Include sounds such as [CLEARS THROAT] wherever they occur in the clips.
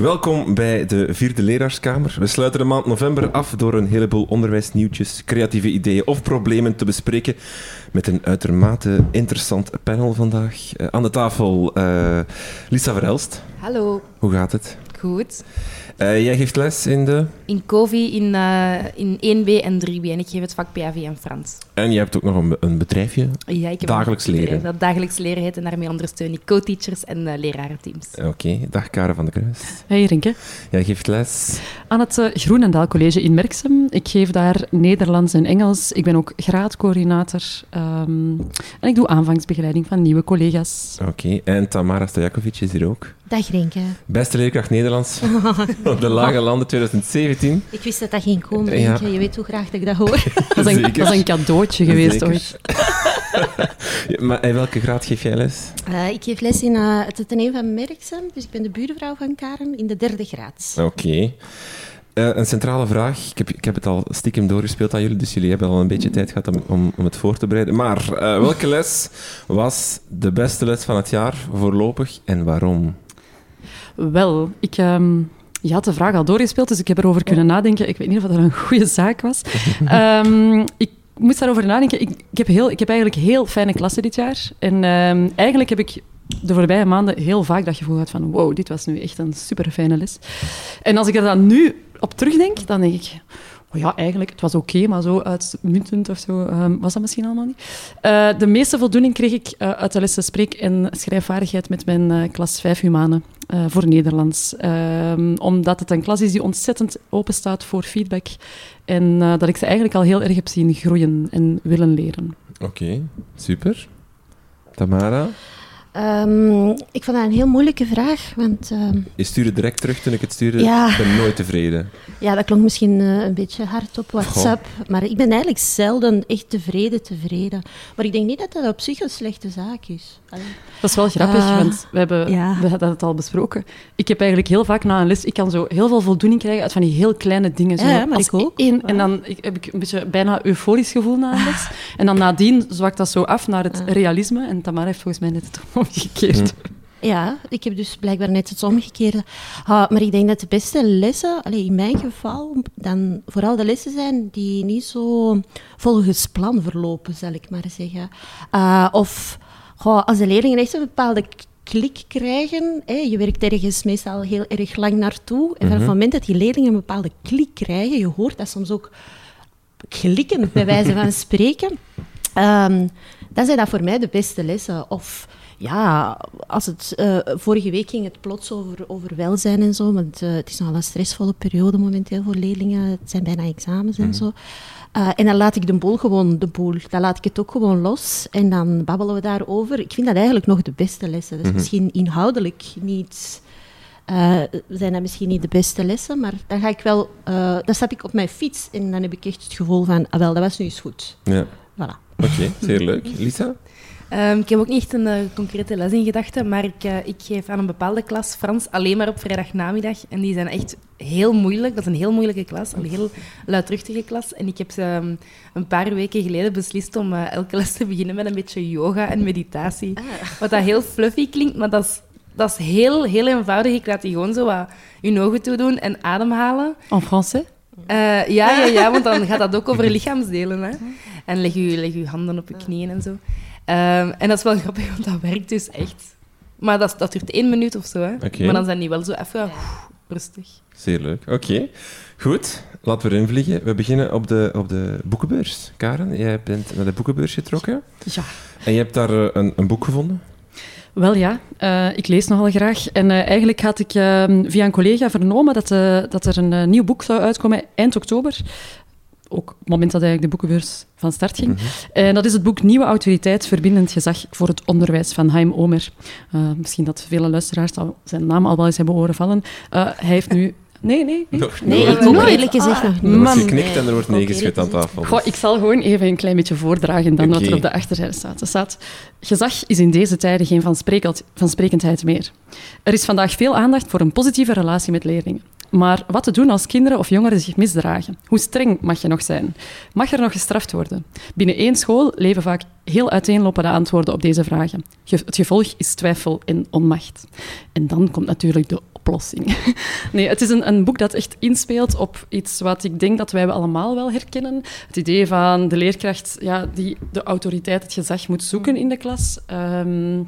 Welkom bij de vierde leraarskamer. We sluiten de maand november af door een heleboel onderwijsnieuwtjes, creatieve ideeën of problemen te bespreken met een uitermate interessant panel vandaag. Uh, aan de tafel uh, Lisa Verhelst. Hallo. Hoe gaat het? Goed. Uh, jij geeft les in de? In COVID in, uh, in 1B en 3B en ik geef het vak PAV en Frans. En je hebt ook nog een, een bedrijfje? Ja, ik heb dagelijks een leren. Dat dagelijks leren heet en daarmee ondersteun ik co-teachers en uh, lerarenteams. Oké, okay. dag Karen van de Kruis. Hey Rinke. Jij geeft les? Aan het uh, Groenendaal College in Merksem. Ik geef daar Nederlands en Engels. Ik ben ook graadcoördinator um, en ik doe aanvangsbegeleiding van nieuwe collega's. Oké, okay. en Tamara Stojakovic is hier ook. Dag Renke. Beste leerkracht Nederlands [LAUGHS] op de Lage Landen 2017. Ik wist dat dat ging komen, ja. Je weet hoe graag dat ik dat hoor. [LAUGHS] dat, is een, dat is een cadeautje geweest Zeker. ooit. [LAUGHS] ja, maar in welke graad geef jij les? Uh, ik geef les in uh, het Atheneum van Merksem, dus ik ben de buurvrouw van Karen in de derde graad. Oké. Okay. Uh, een centrale vraag. Ik heb, ik heb het al stiekem doorgespeeld aan jullie, dus jullie hebben al een beetje tijd gehad om, om, om het voor te bereiden. Maar uh, welke les was de beste les van het jaar voorlopig en waarom? Wel, ik... Um, je had de vraag al doorgespeeld, dus ik heb erover kunnen nadenken. Ik weet niet of dat een [LAUGHS] goede zaak was. um, [LAUGHS] ik moest daarover nadenken. Ik, ik, heb heel, ik heb eigenlijk heel fijne klassen dit jaar. En um, eigenlijk heb ik de voorbije maanden heel vaak dat gevoel gehad van wow, dit was nu echt een super fijne les. En als ik er dan nu op terugdenk, dan denk ik... Ja, eigenlijk, het was oké, maar zo uitmuntend of zo um, was dat misschien allemaal niet. Uh, de meeste voldoening kreeg ik uh, uit de lessen spreek- en schrijfvaardigheid met mijn uh, klas 5 Humane voor Nederlands. Um, omdat het een klas is die ontzettend open staat voor feedback. En dat ik ze eigenlijk al heel erg heb zien groeien en willen leren. Oké, super. Tamara? Um, ik vond dat een heel moeilijke vraag. Want, um, je stuurde direct terug toen ik het stuurde. Ja. Ik ben nooit tevreden. Ja, dat klonk misschien uh, een beetje hard op WhatsApp. Goh. Maar ik ben eigenlijk zelden echt tevreden, tevreden. Maar ik denk niet dat dat op zich een slechte zaak is. Allee. Dat is wel grappig, uh, want we, hebben, ja. we hadden het al besproken. Ik heb eigenlijk heel vaak na een les... Ik kan zo heel veel voldoening krijgen uit van die heel kleine dingen. Zo, ja, maar ik ook. Één, en dan ik, heb ik een beetje bijna euforisch gevoel na een les. En dan nadien zwakt dat zo af naar het realisme. En Tamara heeft volgens mij net het omgekeerd. Ja, ik heb dus blijkbaar net het omgekeerde. Ah, maar ik denk dat de beste lessen, allez, in mijn geval, dan vooral de lessen zijn die niet zo volgens plan verlopen, zal ik maar zeggen. Uh, of goh, als de leerlingen echt een bepaalde klik krijgen, hè, je werkt ergens meestal heel erg lang naartoe, en van het moment dat die leerlingen een bepaalde klik krijgen, je hoort dat soms ook klikken, bij wijze van [LAUGHS] spreken, um, dan zijn dat voor mij de beste lessen. Of ja, als het, uh, vorige week ging het plots over, over welzijn en zo, want uh, het is nogal een stressvolle periode momenteel voor leerlingen. Het zijn bijna examens en mm. zo. Uh, en dan laat ik de boel gewoon de boel. Dan laat ik het ook gewoon los en dan babbelen we daarover. Ik vind dat eigenlijk nog de beste lessen. Dat is mm -hmm. misschien inhoudelijk niet... Uh, zijn dat misschien niet de beste lessen, maar dan ga ik wel... Uh, dan stap ik op mijn fiets en dan heb ik echt het gevoel van... Ah, wel, dat was nu eens goed. Ja. Voilà. Oké, okay, zeer leuk. [LAUGHS] Lisa? Um, ik heb ook niet echt een uh, concrete les in gedachten, maar ik, uh, ik geef aan een bepaalde klas Frans alleen maar op vrijdagnamiddag. En die zijn echt heel moeilijk. Dat is een heel moeilijke klas, een heel luidruchtige klas. En ik heb ze um, een paar weken geleden beslist om uh, elke les te beginnen met een beetje yoga en meditatie. Ah. Wat dat heel fluffy klinkt, maar dat is, dat is heel, heel eenvoudig. Ik laat die gewoon zo wat je ogen toe doen en ademhalen. En français? ja, ja, ja, want dan gaat dat ook over [LAUGHS] lichaamsdelen. Hè. En leg je, leg je handen op je knieën en zo. Um, en dat is wel [LAUGHS] grappig, want dat werkt dus echt. Maar dat, dat duurt één minuut of zo. Hè. Okay. Maar dan zijn die wel zo even oef, rustig. Zeer leuk. Oké. Okay. Goed, laten we erin vliegen. We beginnen op de, op de boekenbeurs. Karen, jij bent naar de boekenbeurs getrokken. Ja. En je hebt daar uh, een, een boek gevonden? Wel ja, uh, ik lees nogal graag. En uh, eigenlijk had ik uh, via een collega vernomen dat, dat er een nieuw boek zou uitkomen eind oktober ook op het moment dat eigenlijk de boekenbeurs van start ging. Mm-hmm. En dat is het boek Nieuwe Autoriteit, Verbindend Gezag voor het Onderwijs van Haim Omer. Uh, misschien dat vele luisteraars al zijn naam al wel eens hebben horen vallen. Uh, hij heeft nu... Nee, nee. Nee, nog nee ik ook eerlijk gezegd nog niet. Er wordt geknikt en er wordt nee geschud aan tafel. Goh, ik zal gewoon even een klein beetje voordragen dan okay. wat er op de achterzijde staat. Er staat... Gezag is in deze tijden geen vansprekendheid meer. Er is vandaag veel aandacht voor een positieve relatie met leerlingen. Maar wat te doen als kinderen of jongeren zich misdragen? Hoe streng mag je nog zijn? Mag er nog gestraft worden? Binnen één school leven vaak heel uiteenlopende antwoorden op deze vragen. Het gevolg is twijfel en onmacht. En dan komt natuurlijk de oplossing. [LAUGHS] nee, het is een, een boek dat echt inspeelt op iets wat ik denk dat wij allemaal wel herkennen. Het idee van de leerkracht ja, die de autoriteit, het gezag moet zoeken in de klas. Ehm,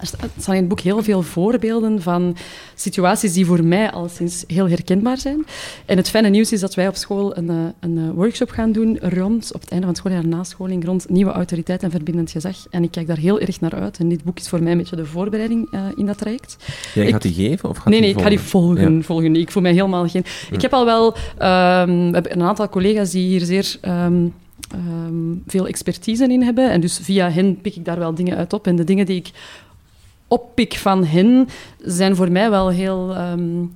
er staan in het boek heel veel voorbeelden van situaties die voor mij al sinds heel herkenbaar zijn. En het fijne nieuws is dat wij op school een, eh, een eh, workshop gaan doen rond, op het einde van het schooljaar nascholing, rond nieuwe autoriteit en verbindend gezag. En ik kijk daar heel erg naar uit. En dit boek is voor mij een beetje de voorbereiding uh, in dat traject. Jij gaat die geven? Of gaat nee, nee, ik ga die volgen, volgen. Ik voel mij helemaal geen... Ik heb al wel... Um, we hebben een aantal collega's die hier zeer... Um, Um, veel expertise in hebben. En dus via hen pik ik daar wel dingen uit op. En de dingen die ik oppik van hen zijn voor mij wel heel. Um,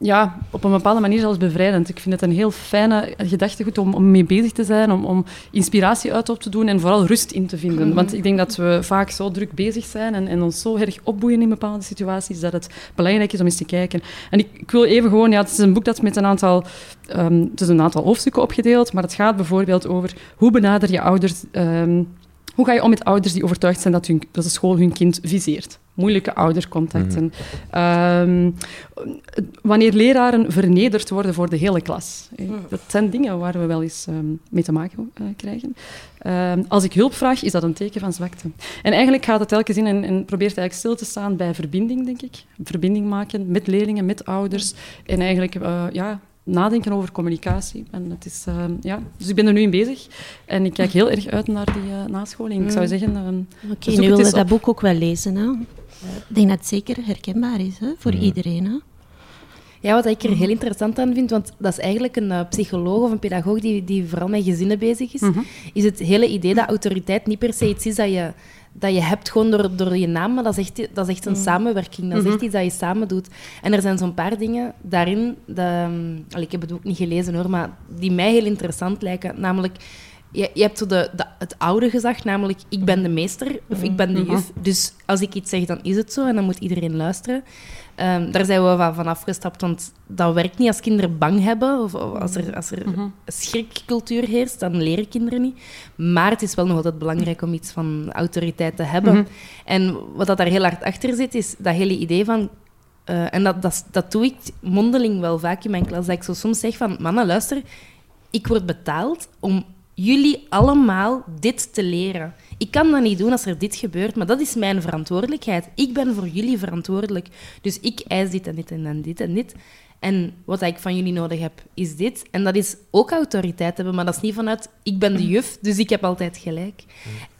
ja, op een bepaalde manier zelfs bevrijdend. Ik vind het een heel fijne gedachtegoed om, om mee bezig te zijn, om, om inspiratie uit op te doen en vooral rust in te vinden. Mhm. Want ik denk dat we vaak zo druk bezig zijn en, en ons zo erg opboeien in bepaalde situaties, dat het belangrijk is om eens te kijken. En ik, ik wil even gewoon... Ja, het is een boek dat met een aantal... Um, het is een aantal hoofdstukken opgedeeld, maar het gaat bijvoorbeeld over hoe benader je ouders... Um, hoe ga je om met ouders die overtuigd zijn dat, hun, dat de school hun kind viseert? Moeilijke oudercontacten. Mm wanneer leraren vernederd worden voor de hele klas. Mhm. Dat zijn dingen waar we wel eens um, mee te maken uh, krijgen. Uh, als ik hulp vraag, is dat een teken van zwakte. En eigenlijk gaat het telkens in en, en probeert eigenlijk stil te staan bij verbinding, denk ik. Verbinding maken met leerlingen, met ouders. En eigenlijk uh, ja, nadenken over communicatie. En het is, uh, ja, dus ik ben er nu in bezig en ik kijk heel erg uit naar die uh, nascholing. Ik zou mm. zeggen... Uh, Oké, okay, nu wil je dat boek ook wel lezen. Hè? Ik denk dat het zeker herkenbaar is hè, voor iedereen. Hè? Ja, wat ik er heel interessant aan vind, want dat is eigenlijk een uh, psycholoog of een pedagoog die, die vooral met gezinnen bezig is, -hmm. is het hele idee dat autoriteit niet per se iets is dat je dat je hebt gewoon door, door je naam, maar dat is echt, dat is echt een mm. samenwerking. Dat is echt mhm. iets dat je samen doet. En er zijn zo'n paar dingen daarin, dat, um, ik heb het ook niet gelezen hoor, maar die mij heel interessant lijken. Namelijk, je, je hebt zo de, de, het oude gezag, namelijk ik ben de meester of ik ben de mhm. juf. Dus als ik iets zeg, dan is het zo en dan moet iedereen luisteren. Um, daar zijn we van afgestapt, want dat werkt niet als kinderen bang hebben of, als er, als er mm schrikcultuur heerst, dan leren kinderen niet. Maar het is wel nog altijd belangrijk om iets van autoriteit te hebben. Mhm. En wat dat daar heel hard achter zit, is dat hele idee van uh, en dat, dat, dat doe ik mondeling wel vaak in mijn klas. Dat ik zo soms zeg van, mannen, luister, ik word betaald om jullie allemaal dit te leren. Ik kan dat niet doen als er dit gebeurt, maar dat is mijn verantwoordelijkheid. Ik ben voor jullie verantwoordelijk. Dus ik eis dit en dit en dit en dit. En wat ik van jullie nodig heb, is dit. En dat is ook autoriteit hebben, maar dat is niet vanuit ik ben de juf, dus ik heb altijd gelijk.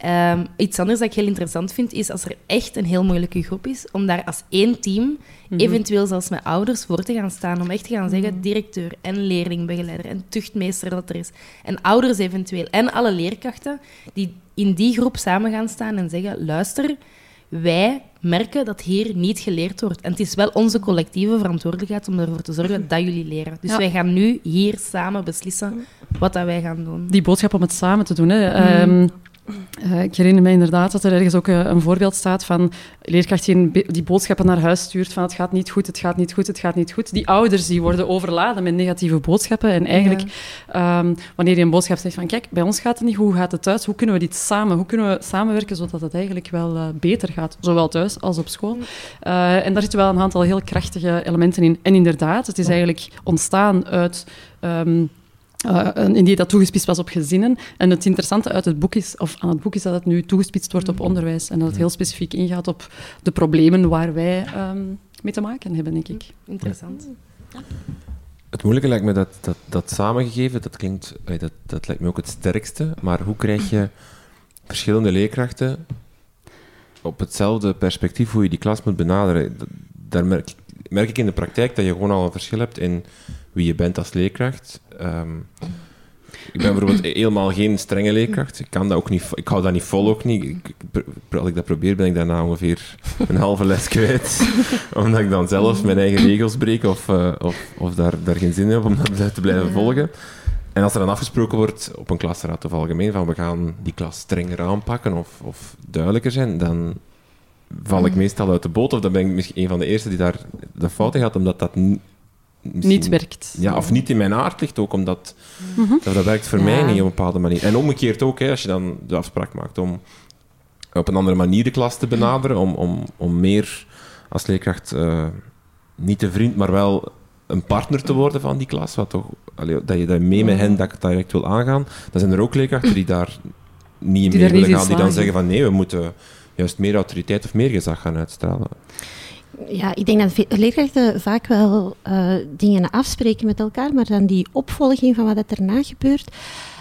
Um, iets anders dat ik heel interessant vind, is als er echt een heel moeilijke groep is, om daar als één team, mhm. eventueel zelfs met ouders, voor te gaan staan. Om echt te gaan zeggen, mhm. directeur en leerlingbegeleider en tuchtmeester dat er is. En ouders eventueel. En alle leerkrachten die in die groep samen gaan staan en zeggen, luister, wij merken dat hier niet geleerd wordt. En het is wel onze collectieve verantwoordelijkheid om ervoor te zorgen dat jullie leren. Dus wij gaan nu hier samen beslissen wat dat wij gaan doen. Die boodschap om het samen te doen. Hè. Mhm. Ehm, uh, ik herinner me inderdaad dat er ergens ook uh, een voorbeeld staat van leerkracht die, die boodschappen naar huis stuurt van het gaat niet goed, het gaat niet goed, het gaat niet goed. Die ouders die worden overladen met negatieve boodschappen. En eigenlijk, ja. um, wanneer je een boodschap zegt van kijk, bij ons gaat het niet goed, hoe gaat het thuis? Hoe kunnen we dit samen, hoe kunnen we samenwerken zodat het eigenlijk wel uh, beter gaat, zowel thuis als op school? en daar zitten wel een aantal heel krachtige elementen in. En inderdaad, het is eigenlijk ontstaan uit... Um, uh, in die dat toegespitst was op gezinnen. En het interessante uit het boek is, of aan het boek is dat het nu toegespitst wordt op mm. onderwijs en dat het heel specifiek ingaat op de problemen waar wij um, mee te maken hebben, denk ik. Interessant. Ja. Het moeilijke lijkt me dat, dat, dat samengegeven, dat klinkt, dat, dat lijkt me ook het sterkste, maar hoe krijg je verschillende leerkrachten op hetzelfde perspectief hoe je die klas moet benaderen? Daar merk, merk ik in de praktijk dat je gewoon al een verschil hebt in wie je bent als leerkracht. Um, ik ben bijvoorbeeld [CLEARS THROAT] helemaal geen strenge leerkracht. Ik, kan dat ook niet, ik hou dat niet vol, ook niet. Ik, als ik dat probeer, ben ik daarna ongeveer een [LAUGHS] halve les kwijt. [LAUGHS] omdat ik dan zelf mijn eigen regels breek of, uh, of, of daar, daar geen zin in heb om dat te blijven volgen. En als er dan afgesproken wordt op een klasraad of algemeen van we gaan die klas strenger aanpakken of, of duidelijker zijn, dan val ik meestal uit de boot. Of dan ben ik misschien een van de eerste die daar de fout in gaat, omdat dat niet werkt. Ja, of niet in mijn aard ligt ook, omdat mhm. dat, dat, werkt voor mij niet op een bepaalde manier. En omgekeerd ook, hè, als je dan de afspraak maakt om op een andere manier de klas te benaderen, om, om, om meer als leerkracht uh, niet een vriend, maar wel een partner te worden van die klas. Wat toch, allee, dat je dat mee met hen dat direct wil aangaan. Dan zijn er ook leerkrachten die daar niet in mee willen gaan. Die dan zeggen van nee, we moeten juist meer autoriteit of meer gezag gaan uitstralen. Ja, ik denk dat leerkrachten vaak wel eh, dingen afspreken met elkaar, maar dan die opvolging van wat er daarna gebeurt,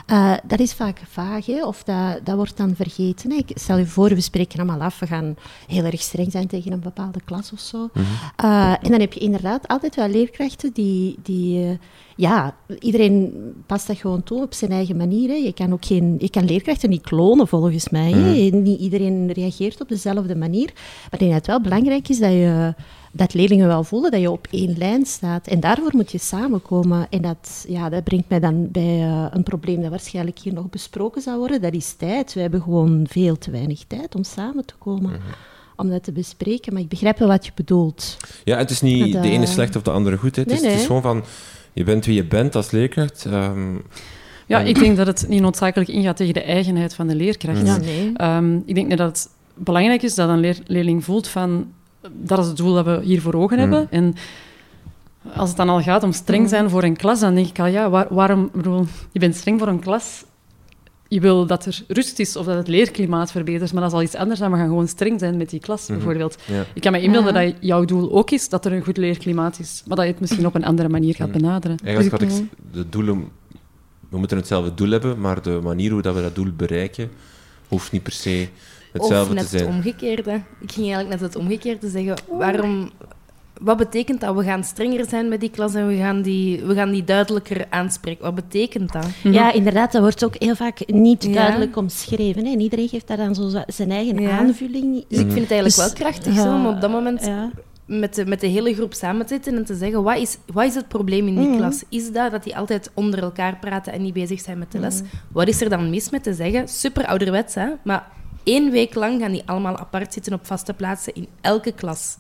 eh, dat is vaak vaag, hè? of dat, dat wordt dan vergeten. Hè? Ik stel je voor, we spreken allemaal af, we gaan heel erg streng zijn tegen een bepaalde klas of zo. Eh, en dan heb je inderdaad altijd wel leerkrachten die... die eh, ja, iedereen past dat gewoon toe op zijn eigen manier. Hè. Je kan ook geen, je kan leerkrachten niet klonen, volgens mij. Hè. Niet iedereen reageert op dezelfde manier. Maar ik denk dat het wel belangrijk is dat, je, dat leerlingen wel voelen dat je op één lijn staat. En daarvoor moet je samenkomen. En dat, ja, dat brengt mij dan bij eh, een probleem dat waarschijnlijk hier nog besproken zal worden. Dat is tijd. We hebben gewoon veel te weinig tijd om samen te komen. Om dat te bespreken. Maar ik begrijp wel wat je bedoelt. Ja, het is niet Dat, de ene eh, slecht of de andere goed. hè. Het, nee, is, het is gewoon van, je bent wie je bent als leerkracht. ehm, Ja, En- ik denk dat het niet noodzakelijk ingaat tegen de eigenheid van de leerkracht. Ja, nee. Ehm, ik denk net dat het belangrijk is dat een leer- leerling voelt van dat is het doel dat we hier voor ogen hebben. En als het dan al gaat om streng zijn voor een klas, dan denk ik al, ja, waar- waarom... bedoel, je bent streng voor een klas, je wil dat er rust is of dat het leerklimaat verbetert, maar dat is al iets anders dan we gaan gewoon streng zijn met die klas, bijvoorbeeld. ja. Ik kan me inbeelden dat jouw doel ook is dat er een goed leerklimaat is, maar dat je het misschien op een andere manier gaat benaderen. Eigenlijk Dus ik- ik, de doelen, we moeten hetzelfde doel hebben, maar de manier hoe dat we dat doel bereiken, hoeft niet per se hetzelfde of net te zijn. het omgekeerde. Ik ging eigenlijk net het omgekeerde zeggen. Waarom, wat betekent dat? We gaan strenger zijn met die klas en we gaan die, we gaan die duidelijker aanspreken. Wat betekent dat? Ja, inderdaad, dat wordt ook heel vaak niet Ja. duidelijk omschreven. Hè. En iedereen geeft daar dan zo zijn eigen Ja. aanvulling. Dus ik vind het eigenlijk Dus, wel krachtig ja, zo, om op dat moment ja. met de, met de hele groep samen te zitten en te zeggen, wat is, wat is het probleem in die Mhm. klas? Is dat dat die altijd onder elkaar praten en niet bezig zijn met de les? Mhm. Wat is er dan mis met te zeggen? Super ouderwets, hè? Maar één week lang gaan die allemaal apart zitten op vaste plaatsen in elke klas.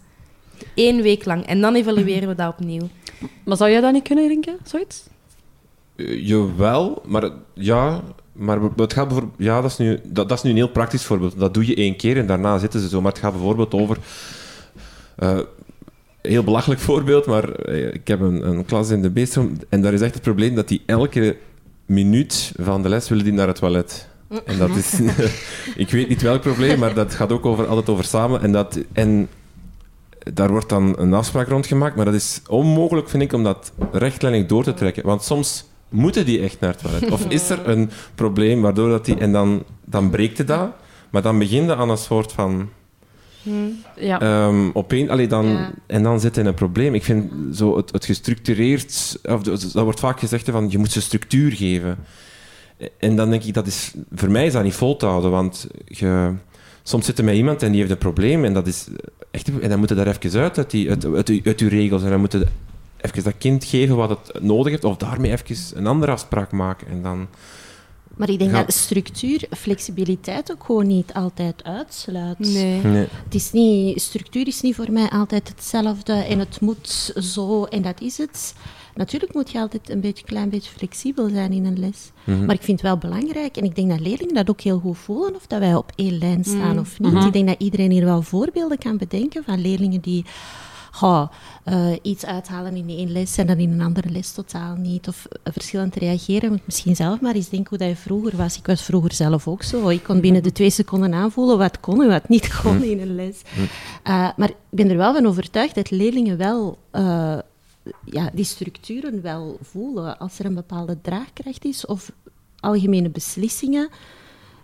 Eén week lang. En dan evalueren we dat opnieuw. Maar zou jij dat niet kunnen, Rinke, zoiets? Eh, jawel, maar ja, maar het gaat bijvoorbeeld, ja, dat is, nu, dat, dat is nu een heel praktisch voorbeeld. Dat doe je één keer en daarna zitten ze zo. Maar het gaat bijvoorbeeld over. eh, heel belachelijk voorbeeld, maar eh, ik heb een, een klas in de Beestrom en daar is echt het probleem dat die elke minuut van de les willen die naar het toilet. En dat is, [LAUGHS] ik weet niet welk probleem, maar dat gaat ook over, altijd over samen. En, dat, en daar wordt dan een afspraak rond gemaakt, maar dat is onmogelijk, vind ik, om dat rechtlijnig door te trekken. Want soms moeten die echt naar het toilet. Of is er een probleem waardoor dat die... En dan, dan breekt het dat, maar dan begint het aan een soort van... Ja. Ehm opeen, allee, dan, Ja. En dan zit in een probleem. Ik vind zo het, het gestructureerd... Of, dat wordt vaak gezegd van, je moet ze structuur geven. En dan denk ik, dat is, voor mij is dat niet vol te houden, want je, soms zit er met iemand en die heeft een probleem en dat is echt... En dan moet je daar even uit, uit, die, uit, uit, uw- uit uw regels. En dan moet je even dat kind geven wat het nodig heeft, of daarmee even een andere afspraak maken. En dan... Maar ik denk Ja. dat structuur, flexibiliteit ook gewoon niet altijd uitsluit. Nee. Nee. Het is niet, structuur is niet voor mij altijd hetzelfde en het moet zo en dat is het. Natuurlijk moet je altijd een beetje, klein beetje flexibel zijn in een les. Mhm. Maar ik vind het wel belangrijk en ik denk dat leerlingen dat ook heel goed voelen of dat wij op één lijn staan Mm. of niet. Mhm. Ik denk dat iedereen hier wel voorbeelden kan bedenken van leerlingen die ga, eh, iets uithalen in één les en dan in een andere les totaal niet. Of eh, verschillend reageren. Want misschien zelf maar eens denken hoe dat je vroeger was. Ik was vroeger zelf ook zo. Ik kon binnen de twee seconden aanvoelen wat kon en wat niet kon in een les. Eh, maar ik ben er wel van overtuigd dat leerlingen wel eh, ja, die structuren wel voelen. Als er een bepaalde draagkracht is of algemene beslissingen.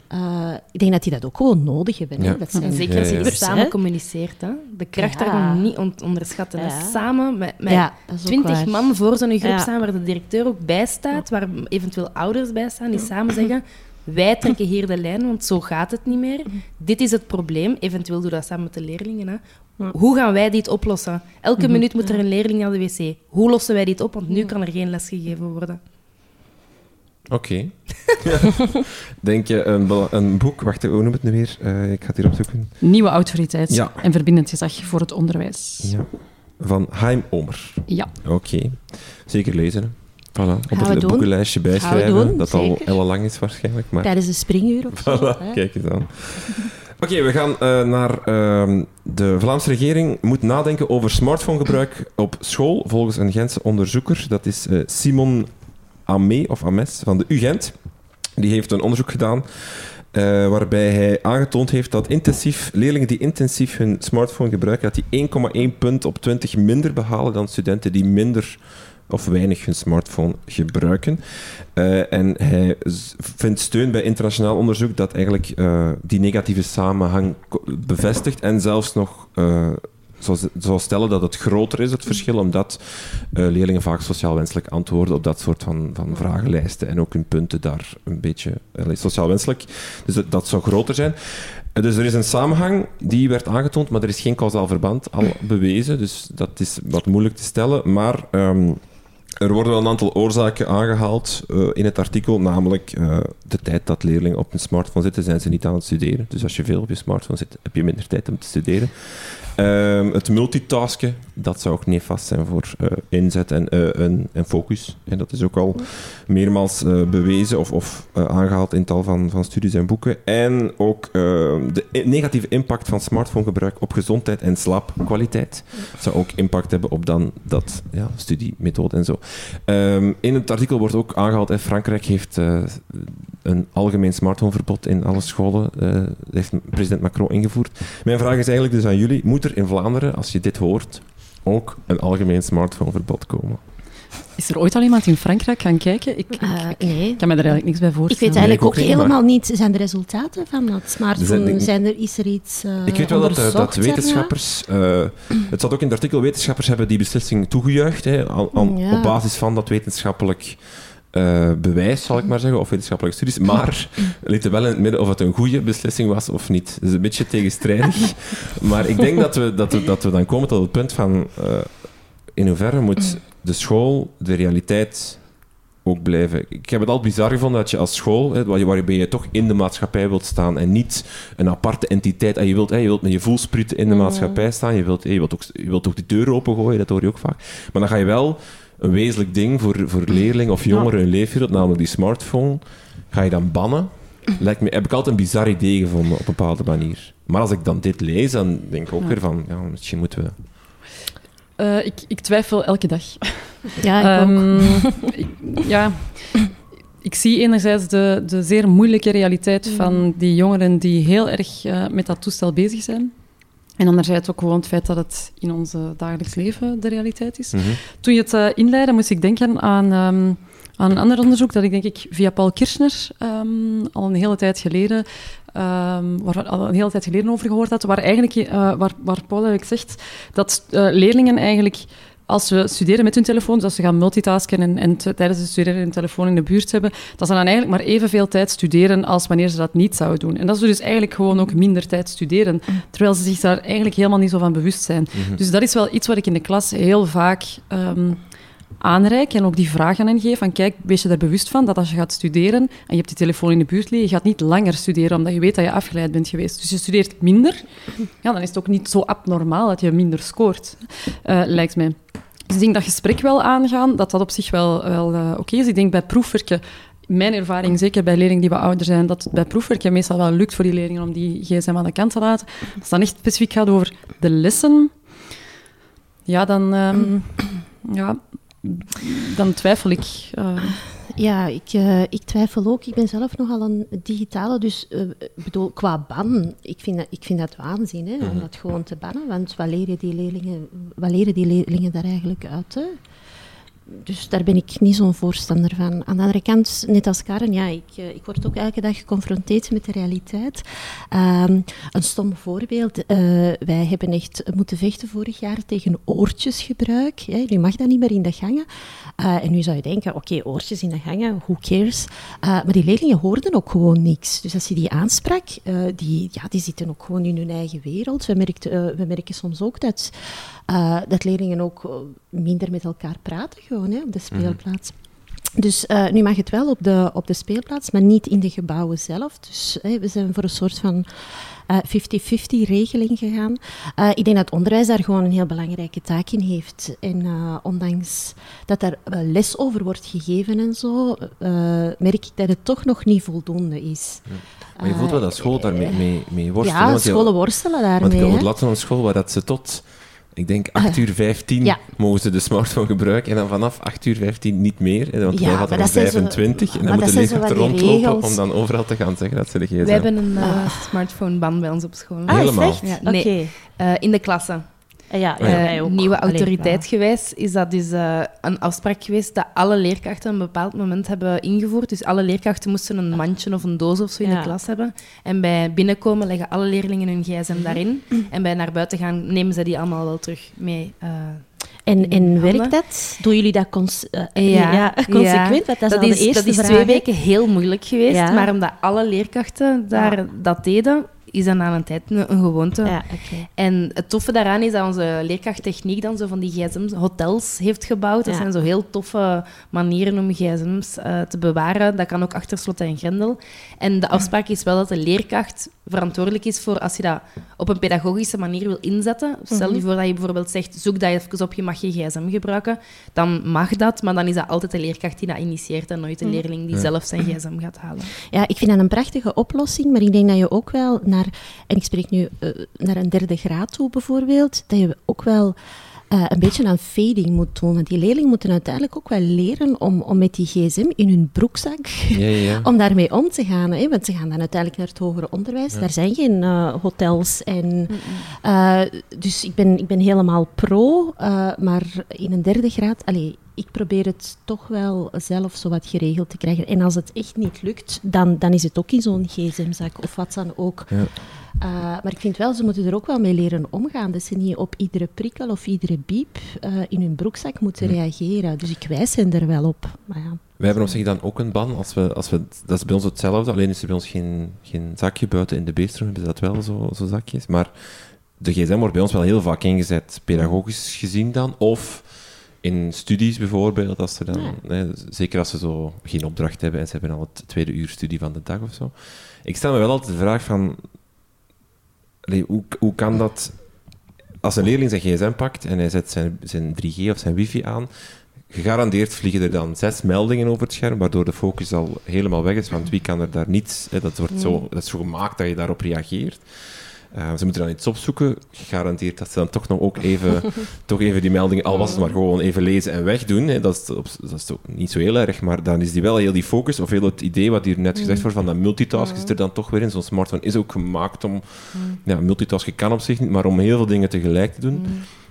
eh, ik denk dat die dat ook gewoon nodig hebben. Hè? Dat zijn zeker als je Ja, ja. samen communiceert. Hè? De kracht Ja. daarvan niet on- onderschatten. hè. Samen met, met twintig man voor zo'n groep Ja. staan, waar de directeur ook bij staat, waar eventueel ouders bij staan, die samen zeggen... Wij trekken hier de lijn, want zo gaat het niet meer. Dit is het probleem. Eventueel doe dat samen met de leerlingen. Hè. Hoe gaan wij dit oplossen? Elke minuut moet er een leerling naar de wc. Hoe lossen wij dit op? Want nu kan er geen les gegeven worden. Oké. [LAUGHS] Denk je een, een boek... Wacht, hoe noem het nu weer? Eh, ik ga het hier opzoeken. Nieuwe autoriteit Ja. en verbindend gezag voor het onderwijs. Ja. Van Haim Omer. Ja. Oké. Zeker lezen. hè. Voilà. Op Gaan we het doen. boekenlijstje bijschrijven. doen, dat al zeker. heel lang is waarschijnlijk. Maar Tijdens een springuur of zo. voilà, hè. kijk eens aan. Oké, we gaan uh, naar uh, de Vlaamse regering moet nadenken over smartphonegebruik op school, volgens een Gentse onderzoeker. Dat is uh, Simon Amé, of Ames, van de UGent. Die heeft een onderzoek gedaan uh, waarbij hij aangetoond heeft dat intensief, leerlingen die intensief hun smartphone gebruiken, dat die 1,1 punt op 20 minder behalen dan studenten die minder of weinig hun smartphone gebruiken. Uh, en hij vindt steun bij internationaal onderzoek dat eigenlijk uh, die negatieve samenhang bevestigt en zelfs nog uh, zou stellen dat het groter is, het verschil, omdat leerlingen vaak sociaal wenselijk antwoorden op dat soort van, van vragenlijsten en ook hun punten daar een beetje sociaal wenselijk. Dus dat, zou groter zijn. Dus er is een samenhang die werd aangetoond, maar er is geen kausaal verband al bewezen. Dus dat is wat moeilijk te stellen. Maar um, er worden een aantal oorzaken aangehaald uh, in het artikel, namelijk uh, de tijd dat leerlingen op een smartphone zitten, zijn ze niet aan het studeren. Dus als je veel op je smartphone zit, heb je minder tijd om te studeren. Uh, het multitasken, dat zou ook nefast zijn voor uh, inzet en, en, en, focus. En dat is ook al meermaals bewezen of, of aangehaald in tal van, van studies en boeken. En ook de negatieve impact van smartphonegebruik op gezondheid en slaapkwaliteit zou ook impact hebben op dan dat ja, studiemethode en zo. Um, in het artikel wordt ook aangehaald, en Frankrijk heeft uh, een algemeen smartphoneverbod in alle scholen. Uh, heeft president Macron ingevoerd. Mijn vraag is eigenlijk dus aan jullie, moet er in Vlaanderen, als je dit hoort, ook een algemeen smartphoneverbod komen? Is er ooit al iemand in Frankrijk gaan kijken? Ik, uh, nee. kan me daar eigenlijk niks bij voorstellen. Ik weet eigenlijk ook, helemaal niet. Zijn de resultaten van dat smartphone? Zijn er, is er iets uh, Ik weet wel dat, dat wetenschappers... Uh, het zat ook in het artikel, wetenschappers hebben die beslissing toegejuicht. Hè, aan, aan, ja. Op basis van dat wetenschappelijk... Uh, bewijs, zal ik maar zeggen, of wetenschappelijke studies. Maar lieten wel in het midden of het een goede beslissing was of niet. Dat is een beetje tegenstrijdig. [LAUGHS] maar ik denk dat we, dat, we, dat we dan komen tot het punt van... Uh, in hoeverre moet de school, de realiteit ook blijven. Ik heb het altijd bizar gevonden dat je als school, hè, waarbij je toch in de maatschappij wilt staan en niet een aparte entiteit. En je wilt, hè, je wilt met je voelsprieten in de maatschappij staan. Je wilt, hè, je, wilt ook, je wilt ook die deur opengooien, dat hoor je ook vaak. Maar dan ga je wel een wezenlijk ding voor, voor leerlingen of jongeren in leefwereld, namelijk die smartphone, ga je dan bannen. Lijkt me, heb ik altijd een bizar idee gevonden op een bepaalde manier. Maar als ik dan dit lees, dan denk ik ook weer van, ja, misschien moeten we uh, ik, ik, twijfel elke dag. Ja, ik um, ik, ja, ik zie enerzijds de, de zeer moeilijke realiteit mm. van die jongeren die heel erg uh, met dat toestel bezig zijn. En anderzijds ook gewoon het feit dat het in ons dagelijks leven de realiteit is. Mm -hmm. Toen je het uh, inleidde, moest ik denken aan, um, aan een ander onderzoek dat ik denk ik via Paul Kirchner um, al een hele tijd geleden um, waar we al een hele tijd geleden over gehoord hadden, waar, eigenlijk, uh, waar, waar Paul eigenlijk zegt dat uh, leerlingen eigenlijk als ze studeren met hun telefoon, dus als ze gaan multitasken en, en tijdens het studeren hun telefoon in de buurt hebben, dat ze dan eigenlijk maar evenveel tijd studeren als wanneer ze dat niet zouden doen. En dat ze dus eigenlijk gewoon ook minder tijd studeren, terwijl ze zich daar eigenlijk helemaal niet zo van bewust zijn. Mm -hmm. Dus dat is wel iets wat ik in de klas heel vaak um, aanreik en ook die vragen aan geef van kijk, wees je er bewust van dat als je gaat studeren en je hebt die telefoon in de buurt liggen, je gaat niet langer studeren omdat je weet dat je afgeleid bent geweest. Dus je studeert minder, ja, dan is het ook niet zo abnormaal dat je minder scoort, uh, lijkt mij. Dus ik denk dat gesprek wel aangaan, dat dat op zich wel, wel uh, oké is. Ik denk bij proefwerken mijn ervaring, zeker bij leerlingen die wat ouder zijn, dat het bij proefwerken meestal wel lukt voor die leerlingen om die gsm aan de kant te laten. Als het dan echt specifiek gaat over de lessen, ja, dan... Um, ja, dan twijfel ik. Uh... Ja, ik, uh, ik twijfel ook. Ik ben zelf nogal een digitale, dus uh, bedoel, qua ban, ik vind dat, ik vind dat waanzin, hè, om mhm. dat gewoon te bannen. Want wat leren die leerlingen, wat leren die leerlingen daar eigenlijk uit? Hè? Dus daar ben ik niet zo'n voorstander van. Aan de andere kant, net als Karen, ja, ik, eh, ik word ook elke dag geconfronteerd met de realiteit. Um, een stom voorbeeld. Uh, wij hebben echt moeten vechten vorig jaar tegen oortjesgebruik. Ja, je mag dat niet meer in de gangen. Uh, en nu zou je denken, oké, oortjes in de gangen, who cares? maar die leerlingen hoorden ook gewoon niks. Dus als je die aansprak, die, ja, die zitten ook gewoon in hun eigen wereld. We, we merken soms ook dat, dat leerlingen ook minder met elkaar praten gewoon hè, op de mhm. speelplaats. Dus uh, nu mag het wel op de, op de speelplaats, maar niet in de gebouwen zelf. Dus hè, we zijn voor een soort van 50-50 uh, regeling gegaan. Uh, ik denk dat onderwijs daar gewoon een heel belangrijke taak in heeft. En ondanks dat daar les over wordt gegeven en zo, merk ik dat het toch nog niet voldoende is. Maar je voelt wel dat school daarmee mee, mee worstelt. Ja, want scholen worstelen Want ik daarmee. het laatst nog een school waar dat ze tot, ik denk, 8 uur 15 Ja. mogen ze de smartphone gebruiken. En dan vanaf 8 uur 15 niet meer. hè, Want Ja, wij hadden zo- 25. en dan moeten die rondlopen regels. om dan overal te gaan zeggen dat ze de gsm We hebben een eh, Ah. smartphone-ban bij ons op school. Ah, Helemaal. Ja, nee. Oké. Eh, in de klasse. Ja, ja, Oh ja. wij Eh, ook. nieuwe autoriteit ja. gewijs is dat dus eh, een afspraak geweest dat alle leerkrachten een bepaald moment hebben ingevoerd. Dus alle leerkrachten moesten een mandje of een doos of zo in Ja. de klas hebben. En bij binnenkomen leggen alle leerlingen hun gsm daarin. En bij naar buiten gaan nemen ze die allemaal wel terug mee. eh. En, en werkt dat? Doen jullie dat cons eh, Ja, ja, consequent? Want dat is, dat al is, de eerste dat is twee weken heel moeilijk geweest. Ja. Maar omdat alle leerkrachten daar Ja. dat deden, is dat na een tijd een, een gewoonte. Ja, oké. En het toffe daaraan is dat onze leerkracht techniek dan zo van die gsm's, hotels heeft gebouwd. Dat Ja. zijn zo heel toffe manieren om gsm's eh, te bewaren. Dat kan ook achter slot en grendel. En de afspraak is wel dat de leerkracht verantwoordelijk is voor als je dat op een pedagogische manier wil inzetten. Stel je voor dat je bijvoorbeeld zegt, zoek dat even op, je mag je gsm gebruiken. Dan mag dat, maar dan is dat altijd de leerkracht die dat initieert en nooit de leerling die Ja. zelf zijn gsm gaat halen. Ja, ik vind dat een prachtige oplossing, maar ik denk dat je ook wel naar, en ik spreek nu eh, naar een derde graad toe bijvoorbeeld, dat je ook wel eh, een beetje aan fading moet doen. Want die leerlingen moeten uiteindelijk ook wel leren om, om met die gsm in hun broekzak, Ja, ja, [LAUGHS] om daarmee om te gaan. Hè? Want ze gaan dan uiteindelijk naar het hogere onderwijs. Daar zijn geen eh, hotels. En, eh, dus ik ben, ik ben helemaal pro, eh, maar in een derde graad... Allee, ik probeer het toch wel zelf zo wat geregeld te krijgen. En als het echt niet lukt, dan, dan is het ook in zo'n gsm-zak of wat dan ook. Ja. Eh, maar ik vind wel, ze moeten er ook wel mee leren omgaan. Dat ze niet op iedere prikkel of iedere biep eh, in hun broekzak moeten reageren. Dus ik wijs hen er wel op. Maar ja. Wij hebben op zich dan ook een ban. Als we, als we, dat is bij ons hetzelfde, alleen is er bij ons geen, geen zakje buiten. In de beestroom hebben ze dat wel, zo, zo zakjes. Maar de gsm wordt bij ons wel heel vaak ingezet, pedagogisch gezien dan. Of in studies bijvoorbeeld, als ze dan, hè, zeker als ze zo geen opdracht hebben en ze hebben al het tweede uur studie van de dag of zo. Ik stel me wel altijd de vraag van, allee, hoe, hoe kan dat, als een leerling zijn gsm pakt en hij zet zijn, zijn 3G of zijn wifi aan, gegarandeerd vliegen er dan zes meldingen over het scherm, waardoor de focus al helemaal weg is, want wie kan er daar niets, hè, dat, wordt zo, dat is zo gemaakt dat je daarop reageert. Eh, ze moeten dan iets opzoeken, gegarandeerd dat ze dan toch nog ook even, [LAUGHS] toch even die meldingen, al was het maar gewoon even lezen en wegdoen. Hè. Dat, is, op- dat is ook niet zo heel erg, maar dan is die wel heel die focus, of heel het idee wat hier net gezegd wordt, van dat multitasken is er dan toch weer in. Zo'n smartphone is ook gemaakt om, ja, multitasken kan op zich niet, maar om heel veel dingen tegelijk te doen.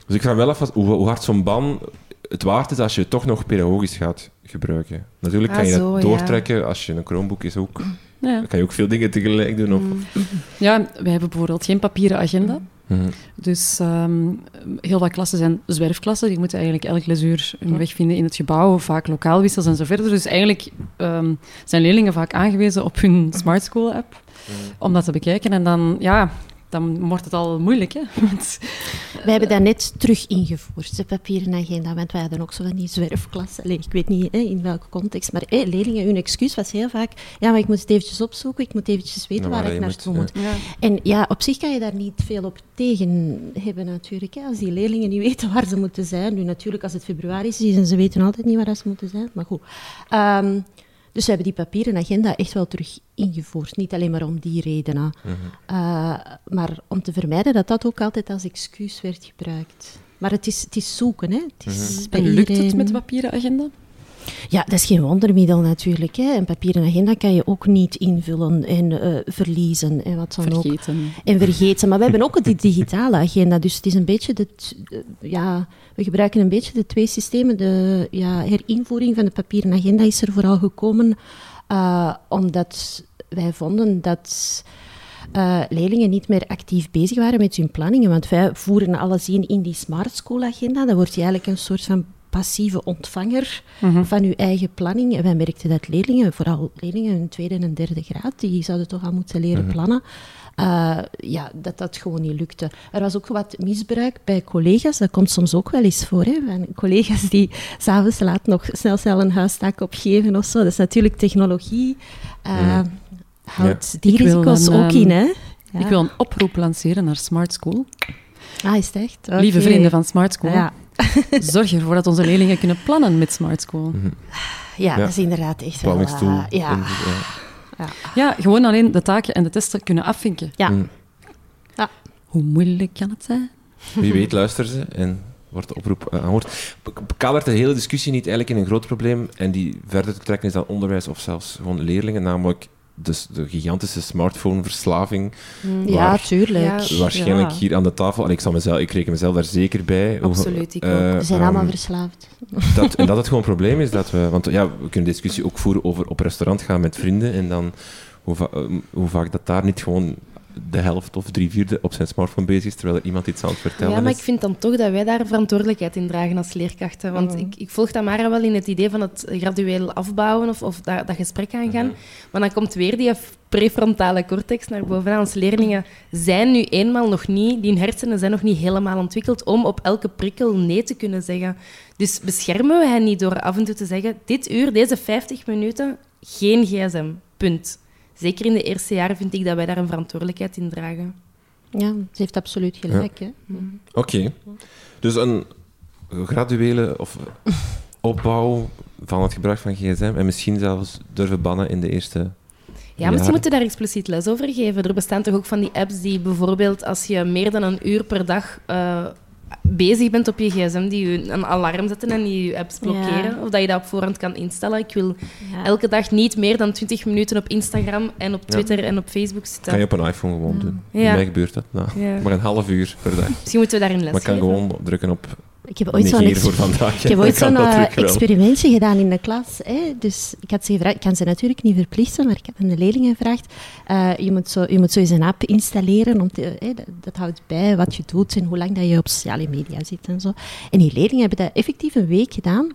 Dus ik vraag me wel af hoe, hoe hard zo'n ban het waard is als je het toch nog pedagogisch gaat gebruiken. Natuurlijk Ah, kan je zo, dat ja. doortrekken als je een Chromebook is ook. Ja. Dan kan je ook veel dingen tegelijk doen. Of, ja, wij hebben bijvoorbeeld geen papieren agenda. Mhm. Dus ehm, heel wat klassen zijn zwerfklassen. Die moeten eigenlijk elk lesuur hun weg vinden in het gebouw, vaak lokaalwissels en zo verder. Dus eigenlijk ehm, zijn leerlingen vaak aangewezen op hun Smart School app om dat te bekijken. En dan, ja, dan wordt het al moeilijk, hè. [LAUGHS] Want, Wij hebben dat net terug ingevoerd, de papieren agenda. Want wij hadden ook zo van die zwerfklassen. Allee, ik weet niet hè, in welke context, maar hè, leerlingen, hun excuus was heel vaak... Ja, maar ik moet het eventjes opzoeken, ik moet eventjes weten Ja, waar waar ik naartoe moet, moet. ja. En ja, op zich kan je daar niet veel op tegen hebben natuurlijk. Hè. Als die leerlingen niet weten waar ze moeten zijn. Nu natuurlijk, als het februari is, en ze weten altijd niet waar ze moeten zijn. Maar goed. Ehm, dus we hebben die papieren agenda echt wel terug ingevoerd. Niet alleen maar om die redenen. Eh, maar om te vermijden dat dat ook altijd als excuus werd gebruikt. Maar het is, het is zoeken, hè. Het is En lukt het met de papieren agenda? Ja, dat is geen wondermiddel natuurlijk. Hè. Een papieren agenda kan je ook niet invullen en eh, verliezen en wat dan ook. Vergeten. En vergeten. Maar we hebben ook die digitale agenda. Dus het is een beetje de, de- ja, we gebruiken een beetje de twee systemen. De ja, herinvoering van de papieren agenda is er vooral gekomen eh, omdat wij vonden dat eh, leerlingen niet meer actief bezig waren met hun planningen. Want wij voeren alles in in die smart school agenda. Dan word je eigenlijk een soort van passieve ontvanger van je eigen planning. En wij merkten dat leerlingen, vooral leerlingen in een tweede en derde graad, die zouden toch al moeten leren plannen, eh, ja, dat dat gewoon niet lukte. Er was ook wat misbruik bij collega's, dat komt soms ook wel eens voor. Hè, van collega's die s'avonds laat nog snel snel een huistaak opgeven of zo. Dat is natuurlijk technologie. eh, Houdt die risico's een, ook ehm, in, hè? Ja. Ik wil een oproep lanceren naar Smart School. Ah, is het echt? Lieve vrienden van Smart School, Ja. [LAUGHS] zorg ervoor dat onze leerlingen kunnen plannen met Smart School. Ja, Ja. dat is inderdaad echt wel... Planningstoel. eh, ja. Ja. ja. Ja, gewoon alleen de taken en de testen kunnen afvinken. Ja. Mm. Hoe moeilijk kan het zijn? Wie weet luisteren ze en wordt de oproep uh, aangehoord. Kadert de hele discussie niet eigenlijk in een groot probleem en die verder te trekken is dan onderwijs of zelfs gewoon leerlingen, namelijk dus de gigantische smartphone-verslaving. Ja, waar tuurlijk. Ja. Waarschijnlijk Ja. hier aan de tafel, en ik, zal mezelf, ik reken mezelf daar zeker bij. Absoluut, ik ook. eh, We zijn ehm, allemaal verslaafd. dat, en dat het gewoon een probleem is dat we... Want ja, we kunnen discussie ook voeren over op restaurant gaan met vrienden en dan hoe, va- eh, hoe vaak dat daar niet gewoon de helft of drie vierde op zijn smartphone bezig is, terwijl er iemand iets aan het vertellen Ja, maar is. ik vind dan toch dat wij daar verantwoordelijkheid in dragen als leerkrachten. Want ik, ik volg Tamara wel in het idee van het gradueel afbouwen of, of dat, dat gesprek aangaan. Maar dan komt weer die prefrontale cortex naar boven. Onze leerlingen zijn nu eenmaal nog niet, die hun hersenen zijn nog niet helemaal ontwikkeld om op elke prikkel nee te kunnen zeggen. Dus beschermen we hen niet door af en toe te zeggen, dit uur, deze 50 minuten, geen gsm. Punt. Zeker in de eerste jaren vind ik dat wij daar een verantwoordelijkheid in dragen. Ja, ze heeft absoluut gelijk. Hè. Oké. Dus een graduele of opbouw van het gebruik van gsm en misschien zelfs durven bannen in de eerste Ja, misschien jaren. moeten we daar expliciet les over geven. Er bestaan toch ook van die apps die bijvoorbeeld als je meer dan een uur per dag eh, bezig bent op je gsm, die je een alarm zetten en die je apps blokkeren. Ja. Of dat je dat op voorhand kan instellen. Ik wil Ja. elke dag niet meer dan 20 minuten op Instagram en op Twitter en op Facebook zitten. kan je op een iPhone gewoon doen. Ja. Bij mij gebeurt dat. Nou, Ja. Maar een half uur per dag. Misschien moeten we daarin les Maar ik kan gewoon drukken op Ik heb ooit zo'n ooit dat eh, experimentje gedaan in de klas. Hè. Dus ik had ze gevraagd, ik kan ze natuurlijk niet verplichten, maar ik heb aan de leerlingen gevraagd, eh, je, moet zo, je moet zo eens een app installeren, om te, hè, dat, dat houdt bij wat je doet en hoe lang dat je op sociale media zit en zo. En die leerlingen hebben dat effectief een week gedaan.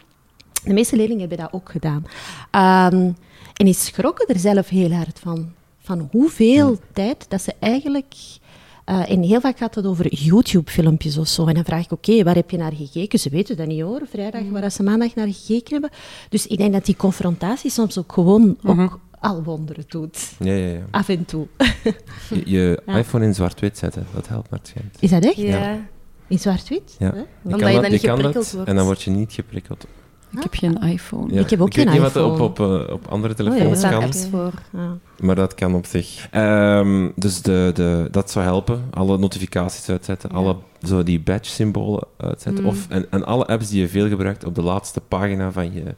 De meeste leerlingen hebben dat ook gedaan. Ehm, en die schrokken er zelf heel hard van. Van hoeveel tijd dat ze eigenlijk... eh, en heel vaak gaat het over YouTube-filmpjes of zo. En dan vraag ik, oké, waar heb je naar gekeken? Ze weten dat niet hoor, vrijdag, waar dat ze maandag naar gekeken hebben. Dus ik denk dat die confrontatie soms ook gewoon ook al wonderen doet. Ja, ja, ja. Af en toe. Je, je [LAUGHS] Ja. iPhone in zwart-wit zetten, dat helpt maar het schijnt. Is dat echt? Ja. In zwart-wit? Ja. Hè? Je Omdat je dat- dan niet kan geprikkeld dat, wordt. En dan word je niet geprikkeld. Ik heb geen iPhone. Ja. Ik heb ook weet geen niet wat er op, iPhone. op, eh, op andere ja, Er telefoons bestaan kan, apps voor. Ja. maar dat kan op zich. Ehm, dus de, de, dat zou helpen. Alle notificaties uitzetten, alle zo die badge-symbolen uitzetten. Mm. Of, en, en alle apps die je veel gebruikt op de laatste pagina van je,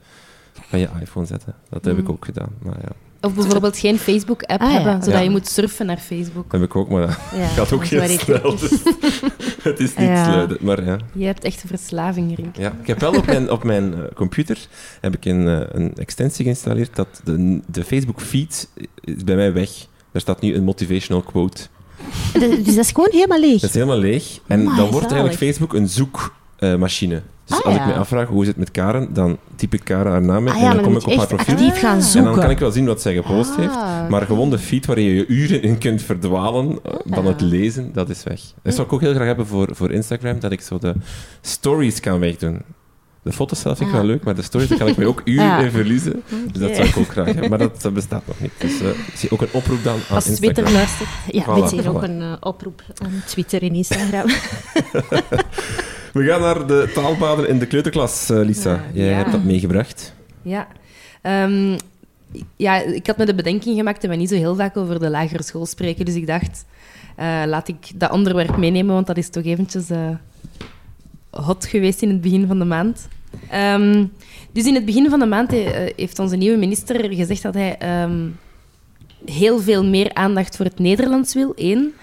van je iPhone zetten. Dat heb Mm. ik ook gedaan. Maar ja, Of bijvoorbeeld geen Facebook-app Ah, ja. hebben, zodat Ja. je moet surfen naar Facebook. dat heb ik ook, maar [LAUGHS] dat Ja, gaat ook heel snel. Dus [LAUGHS] het is niet Ja. sluiten. Maar ja. Je hebt echt een verslaving, Rink. Ja, ik heb wel op mijn, op mijn eh, computer heb ik een, eh, een extensie geïnstalleerd dat de, de Facebook feed is bij mij weg. Daar staat nu een motivational quote. Dus dat is gewoon helemaal leeg. Dat is helemaal leeg. En Amai, dan wordt zalig. eigenlijk Facebook een zoekmachine. Dus Ah, als ik me afvraag hoe is het met Karen, dan typ ik Karen haar naam in Ah en dan kom ik op haar profiel. gaan En dan kan ik wel zien wat zij gepost heeft. Ah. Maar gewoon de feed waar je je uren in kunt verdwalen eh, van het lezen, dat is weg. Dat zou ik ook heel graag hebben voor, voor Instagram, dat ik zo de stories kan wegdoen. De foto's zelf vind ik wel leuk, maar de stories daar kan ik me ook [LAUGHS] uren Ja. in verliezen. Dus dat zou ik ook graag hebben. Maar dat, dat bestaat nog niet. Dus eh, ik zie ook een oproep dan aan Als Instagram. Twitter luistert. Ja, Voilà, mensen hier ook voilà. een eh, oproep aan Twitter en Instagram. [LAUGHS] We gaan naar de taalbaden in de kleuterklas, eh, Lisa. Jij Ja. hebt dat meegebracht. Ja. Ehm, ja, ik had me de bedenking gemaakt dat we niet zo heel vaak over de lagere school spreken. Dus ik dacht, laat ik dat onderwerp meenemen, want dat is toch eventjes hot geweest in het begin van de maand. Ehm, dus in het begin van de maand eh, heeft onze nieuwe minister gezegd dat hij ehm, heel veel meer aandacht voor het Nederlands wil. Eén.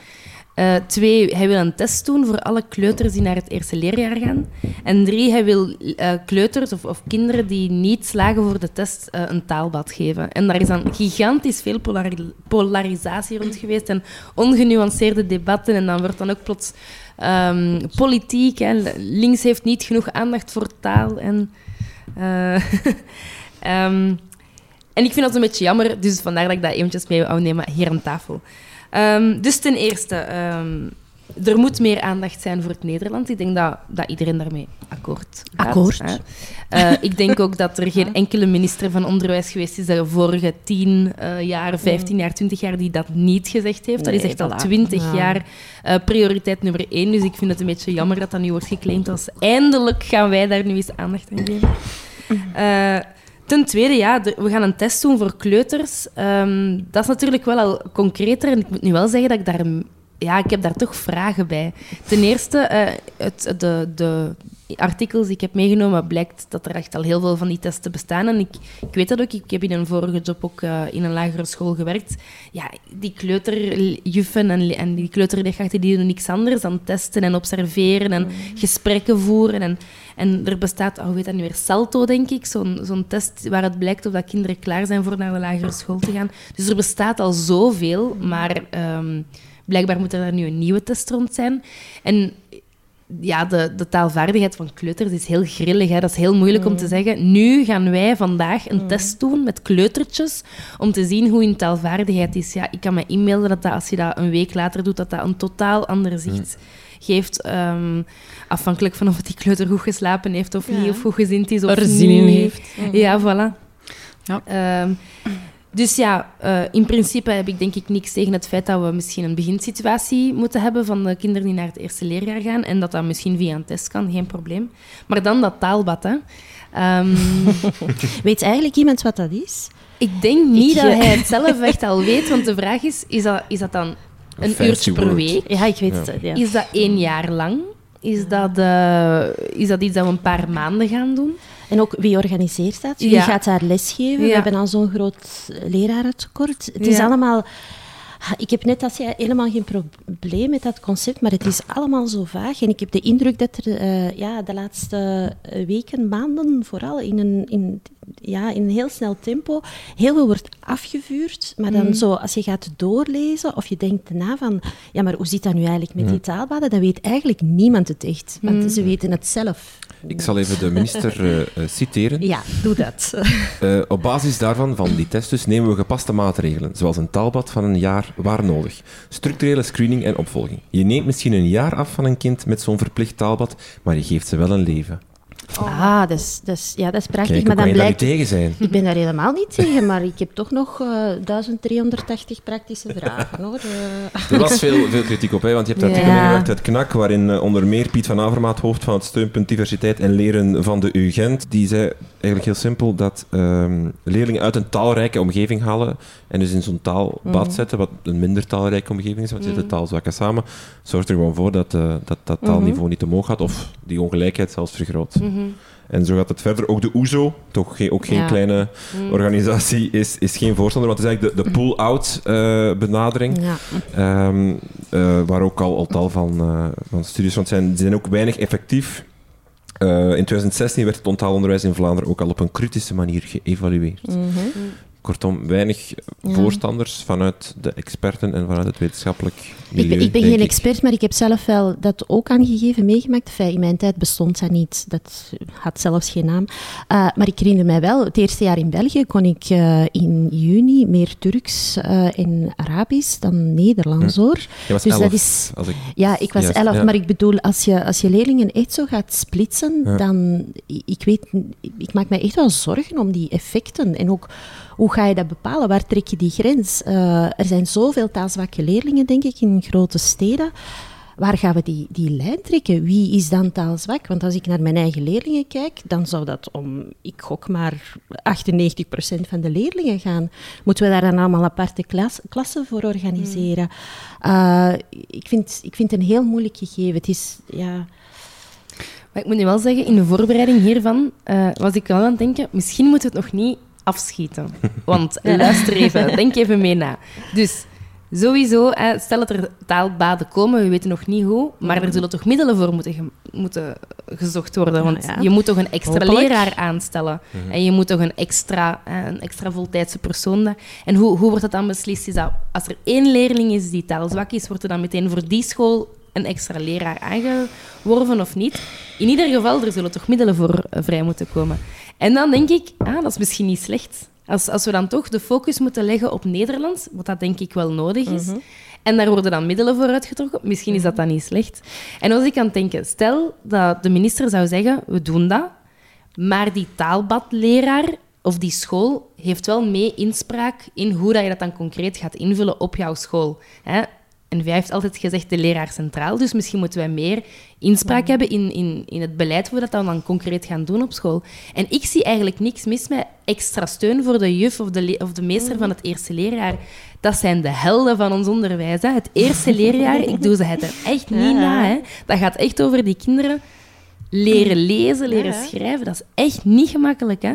Eh, twee, hij wil een test doen voor alle kleuters die naar het eerste leerjaar gaan. En drie, hij wil eh, kleuters of, of kinderen die niet slagen voor de test een taalbad geven. En daar is dan gigantisch veel polari- polarisatie rond geweest en ongenuanceerde debatten. En dan wordt dan ook plots ehm, politiek. Hè. Links heeft niet genoeg aandacht voor taal. En, eh, [LAUGHS] ehm, en ik vind dat een beetje jammer, dus vandaar dat ik dat eventjes mee wou nemen hier aan tafel. Ehm, dus ten eerste, er moet meer aandacht zijn voor het Nederlands. Ik denk dat, dat iedereen daarmee akkoord gaat. Akkoord. Eh, ik denk ook dat er geen enkele minister van Onderwijs geweest is de vorige 10 eh, jaar, 15 jaar, 20 jaar die dat niet gezegd heeft. dat is echt al voilà. 20 Ja. jaar eh, prioriteit nummer 1. Dus ik vind het een beetje jammer dat dat nu wordt geclaimd als eindelijk gaan wij daar nu eens aandacht aan geven. Eh, Ten tweede, ja, we gaan een test doen voor kleuters. Ehm, dat is natuurlijk wel al concreter. En ik moet nu wel zeggen dat ik daar... Ja, ik heb daar toch vragen bij. Ten eerste, eh, het, de, de artikels die ik heb meegenomen, blijkt dat er echt al heel veel van die testen bestaan. En ik, ik weet dat ook. Ik heb in een vorige job ook eh, in een lagere school gewerkt. Ja, die kleuterjuffen en, en die kleuterleerkrachten die doen niks anders dan testen en observeren en gesprekken voeren. En, en er bestaat, oh, hoe heet dat nu weer, Salto, denk ik, zo'n zo'n test waar het blijkt of dat kinderen klaar zijn voor naar de lagere school te gaan. Dus er bestaat al zoveel, maar ehm, blijkbaar moet er daar nu een nieuwe test rond zijn. En ja, de, de taalvaardigheid van kleuters is heel grillig. Hè? Dat is heel moeilijk om te zeggen. Nu gaan wij vandaag een test doen met kleutertjes om te zien hoe hun taalvaardigheid is. Ja, ik kan me inbeelden dat, dat als je dat een week later doet, dat dat een totaal ander zicht geeft. ehm, afhankelijk van of het die kleuter goed geslapen heeft of Ja. niet, of goed gezind is of Er zin in heeft. Ja, voilà. Ja. Ehm, dus ja, eh, in principe heb ik denk ik niks tegen het feit dat we misschien een beginsituatie moeten hebben van de kinderen die naar het eerste leerjaar gaan en dat dat misschien via een test kan, geen probleem. Maar dan dat taalbad, hè. Ehm, [LAUGHS] Weet eigenlijk iemand wat dat is? ik denk niet Ik, dat hij het zelf echt al weet, want de vraag is, is dat, is dat dan een uurtje per week? Ja, ik weet Ja. het. Ja. Is dat één jaar lang? Is dat, eh, is dat iets dat we een paar maanden gaan doen? En ook wie organiseert dat? Wie Ja. gaat daar lesgeven? We Ja. hebben al zo'n groot lerarentekort. Het is allemaal... Ik heb net als jij helemaal geen probleem met dat concept, maar het is allemaal zo vaag. En ik heb de indruk dat er eh, ja, de laatste eh, weken, maanden, vooral in een, in, ja, in een heel snel tempo, heel veel wordt afgevuurd. Maar dan zo, als je gaat doorlezen of je denkt na van, ja, maar hoe zit dat nu eigenlijk met die taalbaden? Dan weet eigenlijk niemand het echt. Want ze weten het zelf. Ik zal even de minister [LAUGHS] eh, eh, citeren. Ja, doe dat. [LAUGHS] Eh, op basis daarvan, van die test dus, nemen we gepaste maatregelen, zoals een taalbad van een jaar waar nodig. Structurele screening en opvolging. Je neemt misschien een jaar af van een kind met zo'n verplicht taalbad, maar je geeft ze wel een leven. Ah, dat is, dat is, ja, dat is prachtig. Kijk, maar dan je daar blijkt... niet tegen zijn? Ik ben daar helemaal niet tegen, maar ik heb toch nog eh 1380 praktische vragen. Hoor. Eh, Er was veel, veel kritiek op, hè, want je hebt Ja. artikel meegewerkt uit KNAK, waarin eh, onder meer Piet van Avermaat, hoofd van het steunpunt diversiteit en leren van de UGent, die zei eigenlijk heel simpel dat ehm, leerlingen uit een taalrijke omgeving halen en dus in zo'n taalbad Mhm. zetten, wat een minder taalrijke omgeving is, want ze zitten taalzwakken samen, zorgt er gewoon voor dat eh, dat, dat taalniveau niet omhoog gaat of die ongelijkheid zelfs vergroot. Mhm. En zo gaat het verder. Ook de OESO, toch geen, ook geen Ja. kleine organisatie, is, is geen voorstander, want het is eigenlijk de, de pull-out eh, benadering. ja. Ehm, eh, waar ook al, al tal van, van studies van zijn. Die zijn ook weinig effectief. Eh, in 2016 werd het onttaalonderwijs in Vlaanderen ook al op een kritische manier geëvalueerd. Mhm. Kortom, weinig Ja. voorstanders vanuit de experten en vanuit het wetenschappelijk Ik milieu. ben, ik ben geen expert, maar ik heb zelf wel dat ook aangegeven, meegemaakt. Enfin, in mijn tijd bestond dat niet. Dat had zelfs geen naam. Uh, maar ik herinner mij wel, het eerste jaar in België kon ik uh, in juni meer Turks uh, en Arabisch dan Nederlands, Hm. hoor. Je was dus elf, dat is... als ik... Ja, ik was Juist, elf, ja. maar ik bedoel, als je, als je leerlingen echt zo gaat splitsen, Ja. dan... Ik weet, ik maak mij echt wel zorgen om die effecten. En ook, hoe ga je dat bepalen? Waar trek je die grens? Uh, er zijn zoveel taalzwakke leerlingen, denk ik, in grote steden. Waar gaan we die, die lijn trekken? Wie is dan taalzwak? Want als ik naar mijn eigen leerlingen kijk, dan zou dat om, ik gok maar, 98% van de leerlingen gaan. Moeten we daar dan allemaal aparte klas, klassen voor organiseren? Uh, ik, vind, ik vind het een heel moeilijk gegeven. Het is, ja... Maar ik moet nu wel zeggen, in de voorbereiding hiervan uh, was ik wel aan het denken, misschien moeten we het nog niet afschieten. [LAUGHS] Want luister even, denk even mee na. Dus sowieso, stel dat er taalbaden komen, we weten nog niet hoe, maar er zullen toch middelen voor moeten, ge moeten gezocht worden. Want ja, ja. je moet toch een extra Hopelijk. leraar aanstellen. Mm-hmm. En je moet toch een extra, een extra voltijdse persoon. En hoe, hoe wordt dat dan beslist? Is dat als er één leerling is die taalzwak is, wordt er dan meteen voor die school een extra leraar aangeworven of niet? In ieder geval, er zullen toch middelen voor vrij moeten komen. En dan denk ik, ah, dat is misschien niet slecht. Als, als we dan toch de focus moeten leggen op Nederlands, wat dat denk ik wel nodig is, mm-hmm. en daar worden dan middelen voor uitgetrokken, misschien is dat dan niet slecht. En als ik aan het denken, stel dat de minister zou zeggen, we doen dat, maar die taalbadleraar of die school heeft wel mee inspraak in hoe dat je dat dan concreet gaat invullen op jouw school. En VIA heeft altijd gezegd de leraar centraal. Dus misschien moeten wij meer inspraak hebben in, in, in het beleid hoe we dat dan concreet gaan doen op school. En ik zie eigenlijk niks mis met extra steun voor de juf of de, of de meester van het eerste leerjaar. Dat zijn de helden van ons onderwijs. Hè. Het eerste leerjaar, ik doe ze het er echt niet Ja. na. Hè. Dat gaat echt over die kinderen leren lezen, leren Ja. schrijven. Dat is echt niet gemakkelijk. Hè.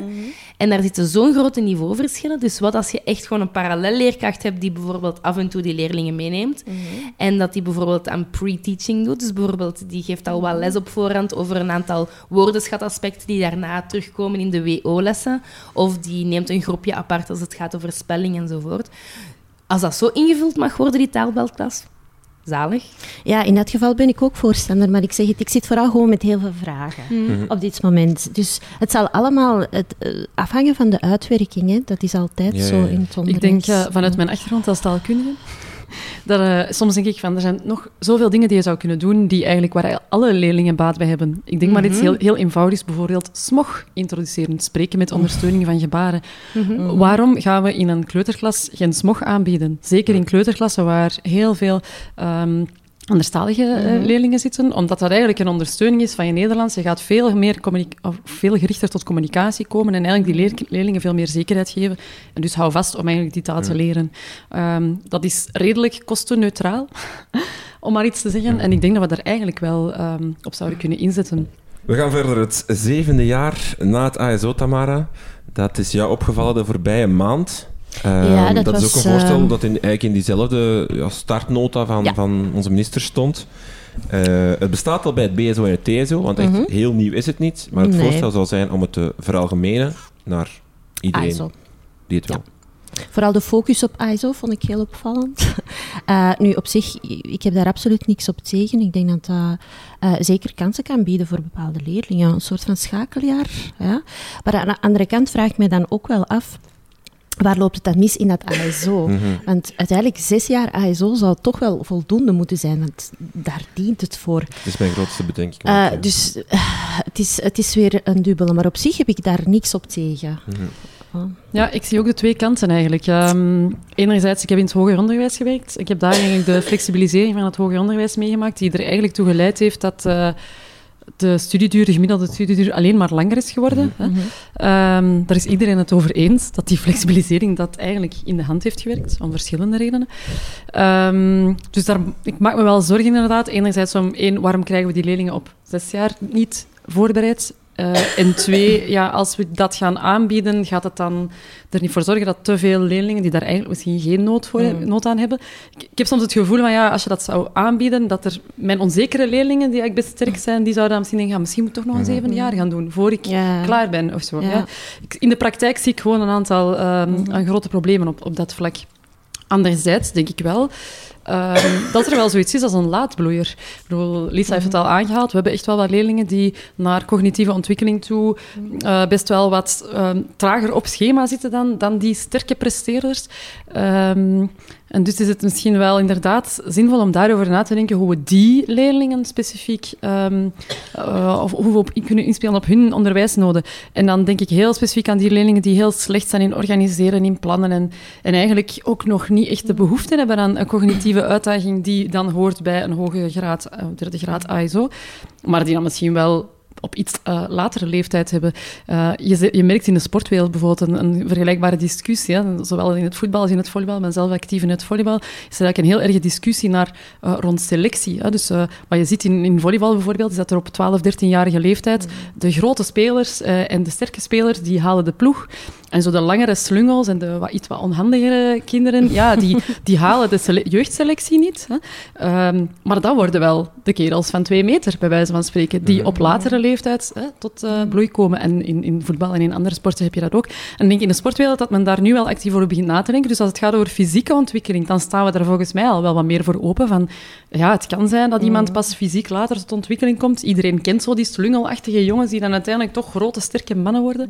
En daar zitten zo'n grote niveauverschillen. Dus wat als je echt gewoon een parallelleerkracht hebt die bijvoorbeeld af en toe die leerlingen meeneemt en dat die bijvoorbeeld aan pre-teaching doet. Dus bijvoorbeeld die geeft al wat les op voorhand over een aantal woordenschataspecten die daarna terugkomen in de WO-lessen. Of die neemt een groepje apart als het gaat over spelling enzovoort. Als dat zo ingevuld mag worden, die taalbelklas, zalig. Ja, in dat geval ben ik ook voorstander, maar ik zeg het, ik zit vooral gewoon met heel veel vragen op dit moment. Dus het zal allemaal het, eh, afhangen van de uitwerking, hè. dat is altijd Ja, zo ja, ja. in het onderwijs. Ik denk eh, vanuit mijn achtergrond als taalkundige. [LAUGHS] Dat, eh, soms denk ik van, er zijn nog zoveel dingen die je zou kunnen doen die eigenlijk waar alle leerlingen baat bij hebben. Ik denk maar iets heel, heel eenvoudigs, bijvoorbeeld smog introduceren, spreken met ondersteuning van gebaren. Waarom gaan we in een kleuterklas geen smog aanbieden? Zeker in kleuterklassen waar heel veel ehm anderstalige eh, leerlingen zitten, omdat dat eigenlijk een ondersteuning is van je Nederlands. Je gaat veel, meer of veel gerichter tot communicatie komen en eigenlijk die leer- leerlingen veel meer zekerheid geven. En dus hou vast om eigenlijk die taal te leren. Ehm, dat is redelijk kostenneutraal, [LAUGHS] om maar iets te zeggen. En ik denk dat we daar eigenlijk wel ehm, op zouden kunnen inzetten. We gaan verder. Het zevende jaar na het ASO, Tamara. Dat is jou opgevallen de voorbije maand. Ehm, Ja, dat is was, ook een voorstel ehm, dat in, eigenlijk in diezelfde ja, startnota van, Ja. van onze minister stond. Eh, het bestaat al bij het BSO en het TSO, want echt Mhm. heel nieuw is het niet. Maar het Nee. voorstel zou zijn om het te veralgemenen naar iedereen ISO. die het wil. Vooral de focus op ISO vond ik heel opvallend. [LAUGHS] Eh, nu, op zich, ik heb daar absoluut niks op tegen. Ik denk dat dat eh, zeker kansen kan bieden voor bepaalde leerlingen. Een soort van schakeljaar. Ja. Maar aan de andere kant vraag ik me dan ook wel af... Waar loopt het dan mis in dat [LAUGHS] ASO? Mhm. Want uiteindelijk, zes jaar ASO zou toch wel voldoende moeten zijn, want daar dient het voor. Dat is mijn grootste bedenking. Eh, ja. dus eh, het, is, het is weer een dubbele, maar op zich heb ik daar niks op tegen. Ja, ik zie ook de twee kanten eigenlijk. Ehm, enerzijds, ik heb in het hoger onderwijs gewerkt. Ik heb daar eigenlijk de [LAUGHS] flexibilisering van het hoger onderwijs meegemaakt, die er eigenlijk toe geleid heeft dat eh, de studieduur, de gemiddelde studieduur, alleen maar langer is geworden. Hè. Ehm, daar is iedereen het over eens dat die flexibilisering dat eigenlijk in de hand heeft gewerkt, om verschillende redenen. Ehm, dus daar, ik maak me wel zorgen inderdaad. Enerzijds om, één, waarom krijgen we die leerlingen op zes jaar niet voorbereid? Eh, en twee, ja, als we dat gaan aanbieden, gaat het dan er niet voor zorgen dat te veel leerlingen die daar eigenlijk misschien geen nood, voor, Mm. nood aan hebben. Ik, ik heb soms het gevoel van, ja, als je dat zou aanbieden, dat er mijn onzekere leerlingen, die eigenlijk best sterk zijn, die zouden dan misschien denken, ja, misschien moet ik toch nog een zeven jaar gaan doen, voor ik klaar ben of zo. Ja. Ja. Ik- in de praktijk zie ik gewoon een aantal ehm, grote problemen op, op dat vlak. Anderzijds denk ik wel ehm, dat er wel zoiets is als een laadbloeier. Ik bedoel, Lisa heeft het al aangehaald. We hebben echt wel wat leerlingen die naar cognitieve ontwikkeling toe eh, best wel wat ehm, trager op schema zitten dan, dan die sterke presteerders. Ehm, en dus is het misschien wel inderdaad zinvol om daarover na te denken hoe we die leerlingen specifiek, ehm, eh, of hoe we op, kunnen inspelen op hun onderwijsnoden. En dan denk ik heel specifiek aan die leerlingen die heel slecht zijn in organiseren, in plannen en, en eigenlijk ook nog niet echt de behoefte hebben aan een cognitieve uitdaging die dan hoort bij een hoge graad, eh, derde graad ASO, maar die dan misschien wel op iets eh, latere leeftijd hebben. Eh, je, je merkt in de sportwereld bijvoorbeeld een, een vergelijkbare discussie, hè, zowel in het voetbal als in het volleybal. Ik ben zelf actief in het volleybal. Is er eigenlijk een heel erge discussie naar, eh, rond selectie. Hè. Dus wat je ziet in, in volleybal bijvoorbeeld, is dat er op 12, 13-jarige leeftijd de grote spelers en de sterke spelers, die halen de ploeg. En zo de langere slungels en de wat, iets wat onhandigere kinderen, ja, die, die halen de sele- jeugdselectie niet. Hè. Ehm, maar dat worden wel de kerels van twee meter, bij wijze van spreken, die op latere leeftijd hè, tot eh, bloei komen. En in, in voetbal en in andere sporten heb je dat ook. En ik denk in de sportwereld dat men daar nu wel actief over begint na te denken. Dus als het gaat over fysieke ontwikkeling, dan staan we daar volgens mij al wel wat meer voor open. Van, ja, het kan zijn dat iemand pas fysiek later tot ontwikkeling komt. Iedereen kent zo die slungelachtige jongens die dan uiteindelijk toch grote, sterke mannen worden.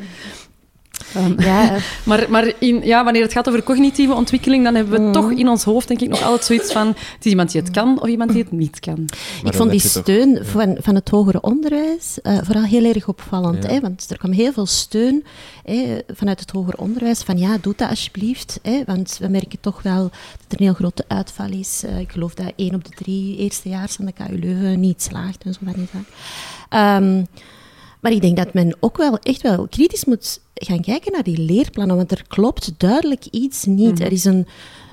Ja, [LAUGHS] maar maar in, ja, wanneer het gaat over cognitieve ontwikkeling, dan hebben we toch in ons hoofd denk ik nog altijd zoiets van het is iemand die het kan of iemand die het niet kan. Maar ik vond die toch- steun van, van het hoger onderwijs eh, vooral heel erg opvallend. Ja. Hè? Want er kwam heel veel steun hè, vanuit het hoger onderwijs van ja, doe dat alsjeblieft. Hè? Want we merken toch wel dat er een heel grote uitval is. Eh, ik geloof dat één op de drie eerstejaars aan de KU Leuven niet slaagt en zo van die zaken. Ehm, maar ik denk dat men ook wel echt wel kritisch moet gaan kijken naar die leerplannen, want er klopt duidelijk iets niet. Er is een,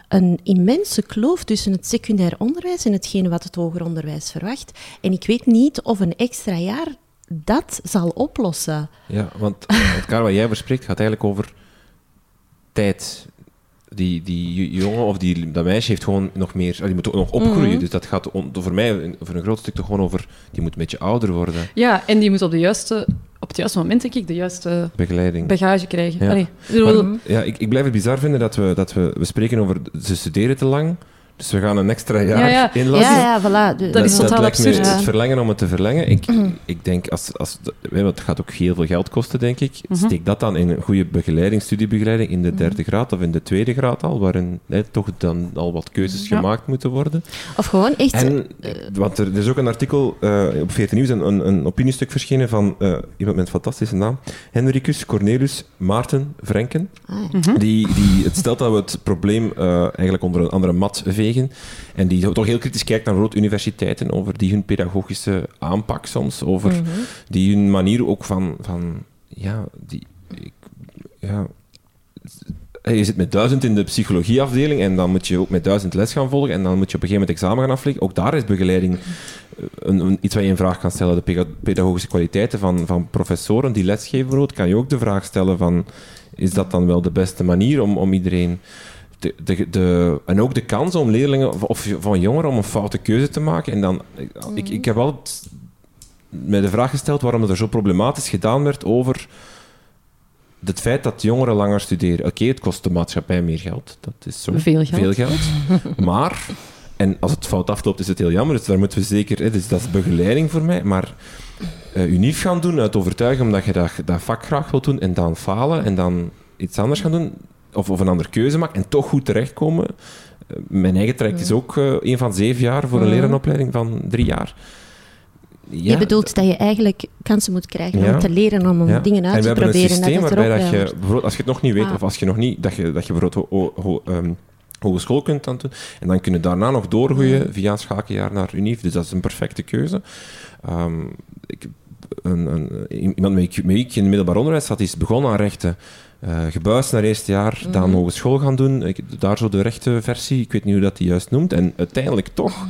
een immense kloof tussen het secundair onderwijs en hetgene wat het hoger onderwijs verwacht. En ik weet niet of een extra jaar dat zal oplossen. Ja, want het kaart wat jij verspreekt gaat eigenlijk over tijd. Die, die jongen of die, dat meisje heeft gewoon nog meer... Die moet ook nog opgroeien. Dus dat gaat on- voor mij voor een groot stuk toch gewoon over... Die moet een beetje ouder worden. Ja, en die moet op, de juiste, op het juiste moment, denk ik, de juiste Begeleiding. bagage krijgen. Ja. Allee, Maar, ja, ik, ik blijf het bizar vinden dat we, dat we... We spreken over... Ze studeren te lang. Dus we gaan een extra jaar Ja, ja. inlassen. Ja, ja, voilà. Dat is totaal me absurd. het verlengen om het te verlengen. Ik, ik denk, als, als, want het gaat ook heel veel geld kosten, denk ik. Mhm. Steek dat dan in een goede begeleiding, studiebegeleiding in de derde graad of in de tweede graad al, waarin hè, toch dan al wat keuzes Ja. gemaakt moeten worden. Of gewoon echt... En, want er, er is ook een artikel eh, op 14 Nieuws, een, een, een opiniestuk verschenen van eh, iemand met een fantastische naam, Henricus Cornelius Maarten Vrenken. Ah. Die, die, het stelt dat we het probleem eh, eigenlijk onder een andere mat vegen. En die toch heel kritisch kijkt naar bijvoorbeeld universiteiten, over die hun pedagogische aanpak soms, over Mhm. die hun manier ook van... van ja, die, ik, ja, je zit met duizend in de psychologieafdeling en dan moet je ook met duizend les gaan volgen en dan moet je op een gegeven moment examen gaan afleggen. Ook daar is begeleiding eh, een, een- iets wat je in vraag kan stellen. De pedagogische kwaliteiten van, van professoren die lesgeven, kan je ook de vraag stellen van is dat dan wel de beste manier om, om iedereen... De, de, de, en ook de kans om leerlingen of, van jongeren om een foute keuze te maken. En dan, ik, ik heb altijd mij de vraag gesteld waarom het er zo problematisch gedaan werd over het feit dat jongeren langer studeren. Oké, het kost de maatschappij meer geld. Dat is zo. Veel geld. Veel geld. [LAUGHS] maar, en als het fout afloopt, is het heel jammer. Dus daar moeten we zeker... Hè, dus dat is begeleiding voor mij. Maar eh unief gaan doen uit overtuiging omdat je dat, dat vak graag wilt doen en dan falen en dan iets anders gaan doen of, of een andere keuze maken en toch goed terechtkomen. Eh, Mijn eigen traject is ook eh, een van zeven jaar voor een lerarenopleiding van drie jaar. Ja, je bedoelt dat je eigenlijk kansen moet krijgen Ja. om te leren, om ja. dingen uit en we te hebben een proberen. systeem waarbij dat je, bijvoorbeeld als je het nog niet weet, Ah. of als je nog niet, dat je, dat je bijvoorbeeld ho, ho- ehm, hogeschool kunt aan doen, en dan kun je daarna nog doorgroeien via een schakeljaar naar UNIF. Dus dat is een perfecte keuze. Ehm, ik, een, een, iemand met wie ik in het middelbaar onderwijs zat, die is begonnen aan rechten. eh gebuist naar eerste jaar, dan hogeschool gaan doen. Ik, daar zo de rechte versie, ik weet niet hoe dat die juist noemt. En uiteindelijk toch,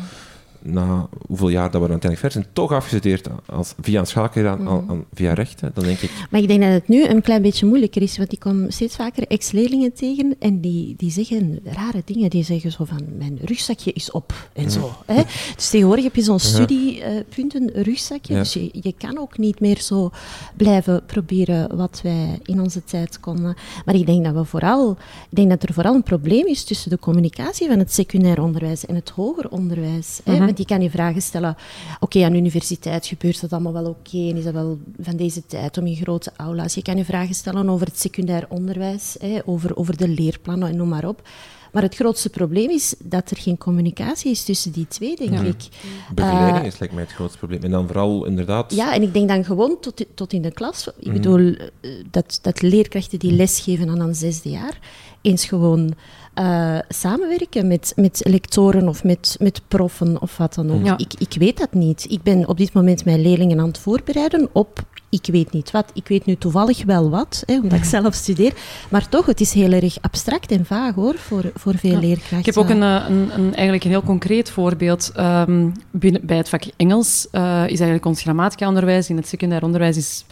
na hoeveel jaar dat we uiteindelijk ver zijn, toch afgestudeerd als, via een aan- aan- via rechten. Dan denk ik, Maar ik denk dat het nu een klein beetje moeilijker is, want ik kom steeds vaker ex-leerlingen tegen en die, die zeggen rare dingen. Die zeggen zo van, mijn rugzakje is op en zo. Hè? Dus tegenwoordig heb je zo'n studiepunten rugzakje, Ja. dus je, je kan ook niet meer zo blijven proberen wat wij in onze tijd konden. Maar ik denk dat, we vooral, ik denk dat er vooral een probleem is tussen de communicatie van het secundair onderwijs en het hoger onderwijs. Hè? Want je kan je vragen stellen, oké, aan de universiteit gebeurt dat allemaal wel oké en is dat wel van deze tijd om in grote aula's. Je kan je vragen stellen over het secundair onderwijs, hè, over, over de leerplannen en noem maar op. Maar het grootste probleem is dat er geen communicatie is tussen die twee, denk Ja. ik. begeleiding Eh, is lijkt mij het grootste probleem. En dan vooral inderdaad... Ja, en ik denk dan gewoon tot, tot in de klas. Ik Mhm. bedoel, eh, dat, dat leerkrachten die lesgeven aan een zesde jaar, eens gewoon eh, samenwerken met, met lectoren of met, met proffen of wat dan ook. Ja. Ik, ik weet dat niet. Ik ben op dit moment mijn leerlingen aan het voorbereiden op ik weet niet wat. Ik weet nu toevallig wel wat, hè, omdat ik zelf studeer. Maar toch, het is heel erg abstract en vaag hoor, voor, voor veel Ja. leerkrachten. Ik heb ook een, eh, een, een, eigenlijk een heel concreet voorbeeld. Ehm, binnen, bij het vak Engels eh, is eigenlijk ons grammatica-onderwijs in het secundair onderwijs is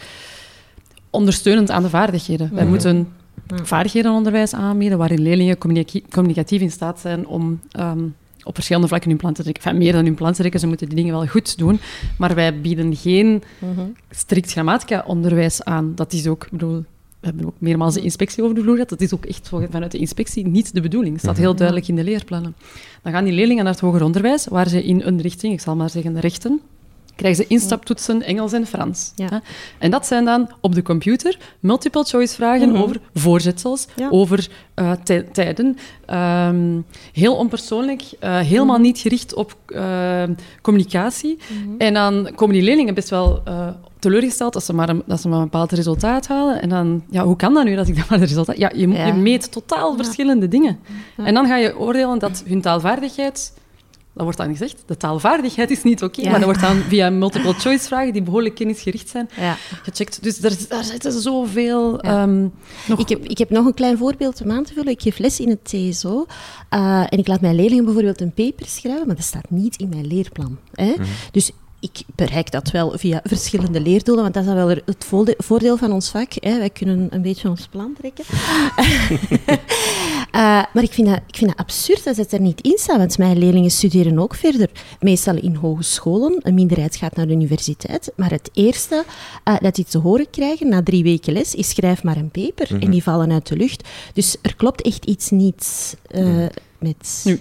ondersteunend aan de vaardigheden. Wij Mhm. moeten. Vaardighedenonderwijs aanbieden waarin leerlingen communica- communicatief in staat zijn om ehm, op verschillende vlakken hun plan te trekken. Enfin, meer dan hun plan te trekken, ze moeten die dingen wel goed doen. Maar wij bieden geen Mhm. strikt grammatica-onderwijs aan. Dat is ook, ik bedoel, we hebben ook meermaals de inspectie over de vloer gehad. Dat is ook echt vanuit de inspectie niet de bedoeling. Het staat heel duidelijk in de leerplannen. Dan gaan die leerlingen naar het hoger onderwijs, waar ze in een richting, ik zal maar zeggen de rechten, krijgen ze instaptoetsen Engels en Frans. Ja. En dat zijn dan op de computer multiple choice vragen Mhm. over voorzetsels, Ja. over eh, tij- tijden. Ehm, heel onpersoonlijk, eh, helemaal Mhm. niet gericht op eh, communicatie. En dan komen die leerlingen best wel eh, teleurgesteld als ze, maar een, dat ze maar een bepaald resultaat halen. En dan, ja, hoe kan dat nu dat ik [LAUGHS] dat maar een resultaat... Ja, je, Ja. je meet totaal verschillende dingen. En dan ga je oordelen dat hun taalvaardigheid... Dat wordt dan gezegd, de taalvaardigheid is niet oké, Ja. maar dat wordt dan via multiple choice vragen die behoorlijk kennisgericht zijn, Ja. gecheckt. Dus daar, daar zitten zoveel... Ja. ehm, nog... Ik heb, ik heb nog een klein voorbeeld om aan te vullen. Ik geef les in het TSO eh, en ik laat mijn leerlingen bijvoorbeeld een paper schrijven, maar dat staat niet in mijn leerplan. Hè? Dus ik bereik dat wel via verschillende leerdoelen, want dat is dan wel het voorde- voordeel van ons vak. Hè? Wij kunnen een beetje ons plan trekken. [LAUGHS] Eh, maar ik vind, dat, ik vind dat absurd dat het er niet in staat, want mijn leerlingen studeren ook verder. Meestal in hogescholen, een minderheid gaat naar de universiteit. Maar het eerste eh, dat die te horen krijgen na drie weken les is schrijf maar een paper. En die vallen uit de lucht. Dus er klopt echt iets niet eh, met... Nu,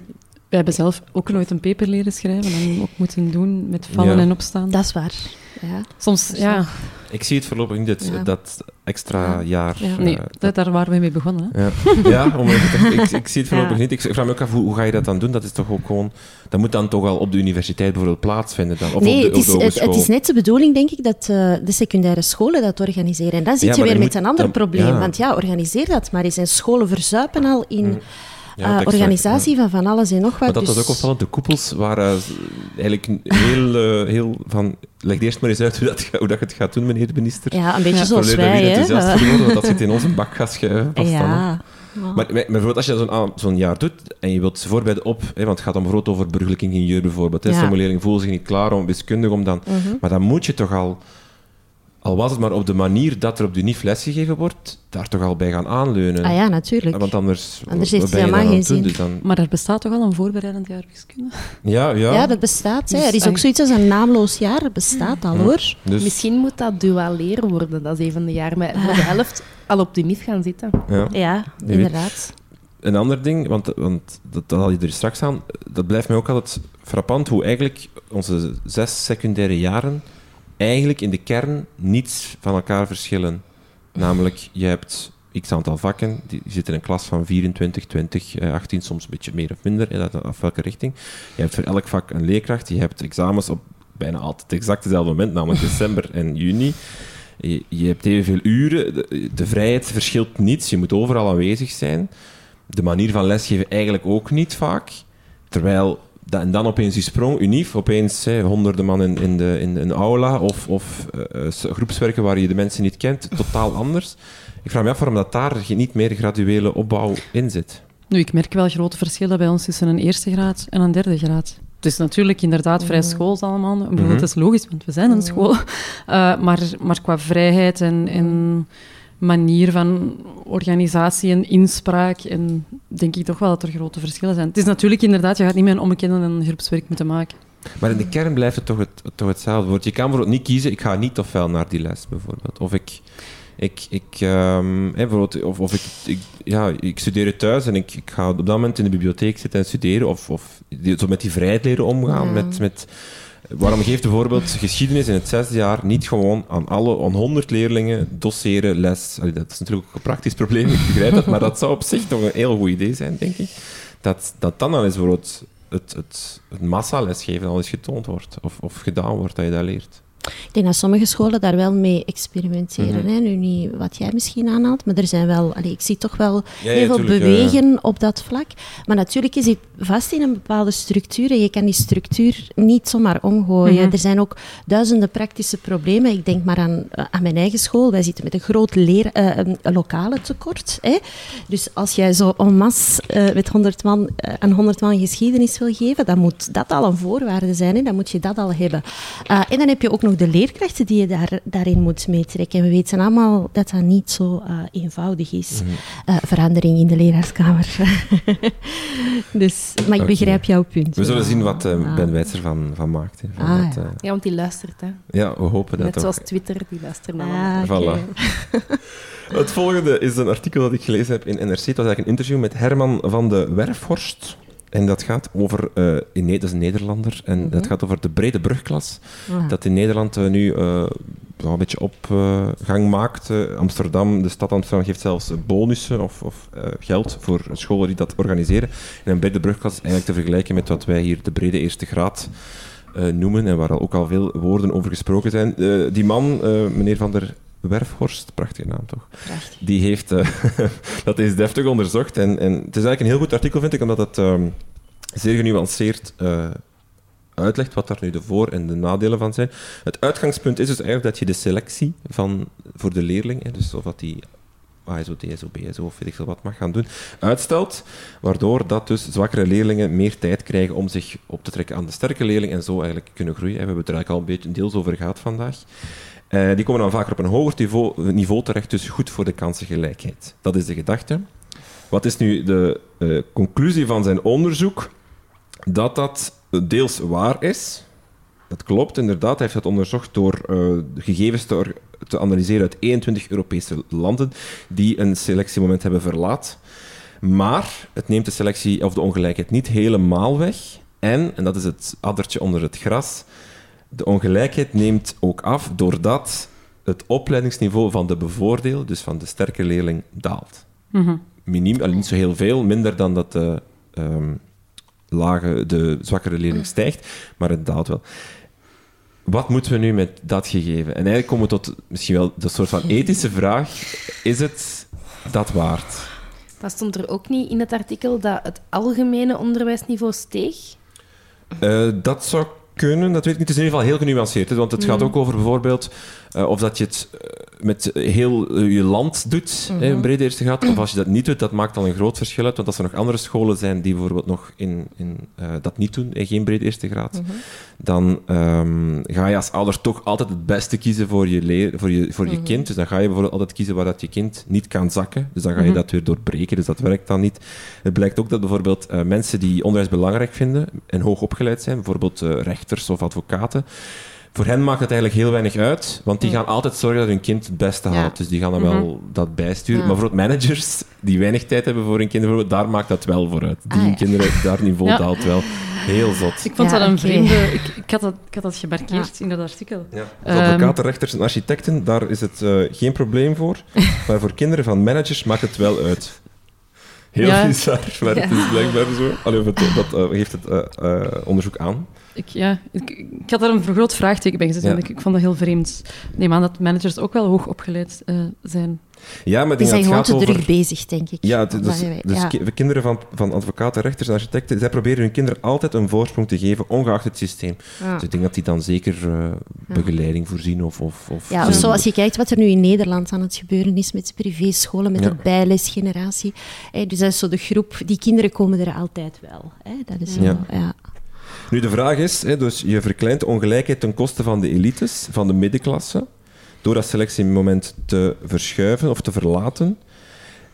wij hebben zelf ook nooit een paper leren schrijven en ook moeten doen met vallen Ja. en opstaan. Dat is waar. Ja. Soms, ja, Ik zie het voorlopig niet, dat, Ja. dat extra jaar. Ja. eh, nee, dat, daar waren we mee begonnen. Hè. Ja, [LAUGHS] ja om even te- ik, ik zie het [LAUGHS] voorlopig Ja. niet. Ik vraag me ook af, hoe, hoe ga je dat dan doen? Dat is toch ook gewoon... Dat moet dan toch al op de universiteit bijvoorbeeld plaatsvinden dan? Of nee, op de, het, is, op de het, is net de bedoeling, denk ik, dat eh, de secundaire scholen dat organiseren. En dan zit Ja, je weer met moet- een ander dan- probleem. ja. Want ja, organiseer dat maar eens. En scholen verzuipen al in Mm. Ja, eh, het extra- organisatie ja. van van alles en nog wat. Maar dat dus... was ook opvallend. De koepels waren eigenlijk heel, eh, heel van... Leg eerst maar eens uit hoe dat, hoe dat je het gaat doen, meneer de minister. Ja, een beetje Ja. zoals wij, hè. enthousiast [LAUGHS] voor te worden, want dat zit in onze bakgas hè. ja. Maar, maar maar bijvoorbeeld als je zo'n ah, zo'n jaar doet en je wilt ze voorbereiden op, hè, want het gaat dan bijvoorbeeld over burgerlijk ingenieur bijvoorbeeld. Hè. Ja. Sommige leerlingen voelen zich niet klaar om wiskundig om dan... Mhm. Maar dan moet je toch al, al was het maar op de manier dat er op de NIF lesgegeven wordt, daar toch al bij gaan aanleunen. Ah ja, natuurlijk. Want anders, Anders heeft dan helemaal geen zin. Dus dan, Maar er bestaat toch al een voorbereidend jaar wiskunde? ja, ja. Ja, dat bestaat. Hè. Dus Er is ook zoiets als een naamloos jaar. Dat bestaat al, hoor. Dus, Misschien moet dat dualeren worden, dat is een van de jaren. Maar voor de [LAUGHS] helft al op de NIF gaan zitten. ja. Ja, inderdaad. Een ander ding, want, want dat, dat had je er straks aan, dat blijft mij ook altijd frappant, hoe eigenlijk onze zes secundaire jaren eigenlijk in de kern niets van elkaar verschillen. Namelijk, je hebt x aantal vakken, die je zit in een klas van 24, 20, eh, 18, soms een beetje meer of minder, af welke richting. Je hebt voor elk vak een leerkracht, je hebt examens op bijna altijd exact hetzelfde moment, namelijk december [LAUGHS] en juni. Je, hebt evenveel uren, de vrijheid verschilt niets, je moet overal aanwezig zijn. De manier van lesgeven eigenlijk ook niet vaak. Terwijl, en dan opeens die sprong, unief, opeens hè, honderden man in, in, de, in een aula of, of eh, eh, groepswerken waar je de mensen niet kent, totaal anders. Ik vraag me af waarom dat daar geen- niet meer graduele opbouw in zit. Nu, ik merk wel grote verschillen bij ons tussen een eerste graad en een derde graad. Het is natuurlijk inderdaad vrij schools allemaal. Bedoel, Mhm. Het is logisch, want we zijn een school. [LAUGHS] Eh, maar, maar qua vrijheid en, en manier van organisatie en inspraak, en denk ik toch wel dat er grote verschillen zijn. Het is natuurlijk inderdaad, je gaat niet met een onbekende een groepswerk moeten maken. Maar in de kern blijft het toch, het, toch hetzelfde. Want je kan bijvoorbeeld niet kiezen, ik ga niet ofwel naar die les, bijvoorbeeld. Of ik... Ik, ik, bijvoorbeeld, of, of ik, ik, ja, ik studeer thuis en ik, ik ga op dat moment in de bibliotheek zitten en studeren. Of, of die- zo met die vrijheid leren omgaan. Ja. Met, met, waarom geeft bijvoorbeeld geschiedenis in het zesde jaar niet gewoon aan alle, aan 100 leerlingen dosseren les? Dat is natuurlijk ook een praktisch probleem, ik begrijp dat. Maar dat zou op zich toch een heel goed idee zijn, denk ik. Dat, dat dan al eens bijvoorbeeld het, het, het massalesgeven al eens getoond wordt. Of, of gedaan wordt, dat je dat leert. Ik denk dat sommige scholen daar wel mee experimenteren. Mhm. hè. Nu niet wat jij misschien aanhaalt, maar er zijn wel... Allee, ik zie toch wel Ja, heel ja, veel tuurlijk, ja, ja. bewegen op dat vlak. Maar natuurlijk is het vast in een bepaalde structuur en je kan die structuur niet zomaar omgooien. Mhm. Er zijn ook duizenden praktische problemen. Ik denk maar aan, eh, aan mijn eigen school. Wij zitten met een groot leer, eh, lokale tekort. Hè. Dus als jij zo en masse eh, met 100 man, eh, aan 100 man geschiedenis wil geven, dan moet dat al een voorwaarde zijn. Hè. Dan moet je dat al hebben. En dan heb je ook nog de leerkrachten die je daar, daarin moet meetrekken. En we weten allemaal dat dat niet zo eh, eenvoudig is. Eh, verandering in de leraarskamer. [LAUGHS] dus, maar ik begrijp jouw punt. We zullen ja. zien wat eh, Ah. Ben Wijts ervan van maakt. hè. Van Ah, dat, ja. eh, Ja, want die luistert, hè. ja, we hopen dat Net zoals Twitter, die luistert naar Ah. Voilà. [LAUGHS] Het volgende is een artikel dat ik gelezen heb in NRC. Het was eigenlijk een interview met Herman van de Werfhorst. En dat gaat over, eh, in, dat is een Nederlander, en dat gaat over de brede brugklas. Dat in Nederland eh, nu eh, een beetje op gang maakt. Amsterdam, de stad Amsterdam geeft zelfs bonussen of, of geld voor scholen die dat organiseren. En een brede brugklas is eigenlijk te vergelijken met wat wij hier de brede eerste graad noemen en waar al ook al veel woorden over gesproken zijn. Die man, meneer Van der Werfhorst, prachtige naam toch? Prachtig. Die heeft eh, [LAUGHS] dat is deftig onderzocht. En, en het is eigenlijk een heel goed artikel, vind ik, omdat het ehm, zeer genuanceerd eh, uitlegt wat daar nu de voor- en de nadelen van zijn. Het uitgangspunt is dus eigenlijk dat je de selectie van, voor de leerling, hè, dus of dat die ASO, DSO, BSO of weet ik veel wat mag gaan doen, uitstelt, waardoor dat dus zwakkere leerlingen meer tijd krijgen om zich op te trekken aan de sterke leerling en zo eigenlijk kunnen groeien. We hebben het er eigenlijk al een beetje deels over gehad vandaag. Eh, die komen dan vaker op een hoger niveau, niveau terecht, dus goed voor de kansengelijkheid. Dat is de gedachte. Wat is nu de eh, conclusie van zijn onderzoek? Dat dat deels waar is. Dat klopt, inderdaad. Hij heeft dat onderzocht door eh, gegevens te, te analyseren uit 21 Europese landen die een selectiemoment hebben verlaat. Maar het neemt de selectie of de ongelijkheid niet helemaal weg. En, en dat is het addertje onder het gras, de ongelijkheid neemt ook af doordat het opleidingsniveau van de bevoordeelde, dus van de sterke leerling, daalt. Miniem, allee, niet zo heel veel, minder dan dat de, ehm, lage, de zwakkere leerling stijgt, maar het daalt wel. Wat moeten we nu met dat gegeven? En eigenlijk komen we tot misschien wel de soort van ethische vraag: is het dat waard? Maar stond er ook niet in het artikel dat het algemene onderwijsniveau steeg? Eh, dat zou kunnen, dat weet ik niet. Het is in ieder geval heel genuanceerd. Hè, want het gaat ook over bijvoorbeeld eh, of dat je het eh, met heel eh, je land doet, hè, een brede eerste graad, of als je dat niet doet, dat maakt al een groot verschil uit. Want als er nog andere scholen zijn die bijvoorbeeld nog in, in, dat niet doen, en geen brede eerste graad, dan ehm, ga je als ouder toch altijd het beste kiezen voor je, leer, voor je, voor je kind. Dus dan ga je bijvoorbeeld altijd kiezen waar dat je kind niet kan zakken. Dus dan ga je dat weer doorbreken, dus dat werkt dan niet. Het blijkt ook dat bijvoorbeeld mensen die onderwijs belangrijk vinden en hoog opgeleid zijn, bijvoorbeeld eh, rechters of advocaten, voor hen maakt het eigenlijk heel weinig uit, want die gaan altijd zorgen dat hun kind het beste Ja. haalt. Dus die gaan dan wel dat bijsturen. Ja. Maar voor managers die weinig tijd hebben voor hun kinderen, daar maakt dat wel voor uit. Die Ah, ja. kinderen, daar niveau [LAUGHS] Ja. daalt wel. Heel zot. Ik vond Ja, dat een vreemde... Ik, ik, had dat, ik had dat gemarkeerd in dat artikel. Ja. Ehm. advocaten, rechters en architecten, daar is het eh, geen probleem voor. [LAUGHS] Maar voor kinderen van managers maakt het wel uit. Heel Ja. bizar, maar het is blijkbaar zo. Allee, of het, dat eh, geeft het eh, eh, onderzoek aan. Ik, ja, ik, ik had daar een groot vraagteken bij gezet. Ja. Ik, ik vond dat heel vreemd. Ik neem aan dat managers ook wel hoog opgeleid eh, zijn. Ja, maar Die zijn gewoon te over... druk bezig, denk ik. Ja, dus, dus ja. ki- kinderen van, van advocaten, rechters en architecten, zij proberen hun kinderen altijd een voorsprong te geven, ongeacht het systeem. Ja. Dus ik denk dat die dan zeker eh, begeleiding voorzien of... of, of Ja, of zo. als je kijkt wat er nu in Nederland aan het gebeuren is met privéscholen, met Ja. de bijlesgeneratie. Hè, dus dat is zo de groep, die kinderen komen er altijd wel. Hè. Dat is zo, Ja. Nu, de vraag is, hè, dus je verkleint ongelijkheid ten koste van de elites, van de middenklasse, door dat selectiemoment te verschuiven of te verlaten.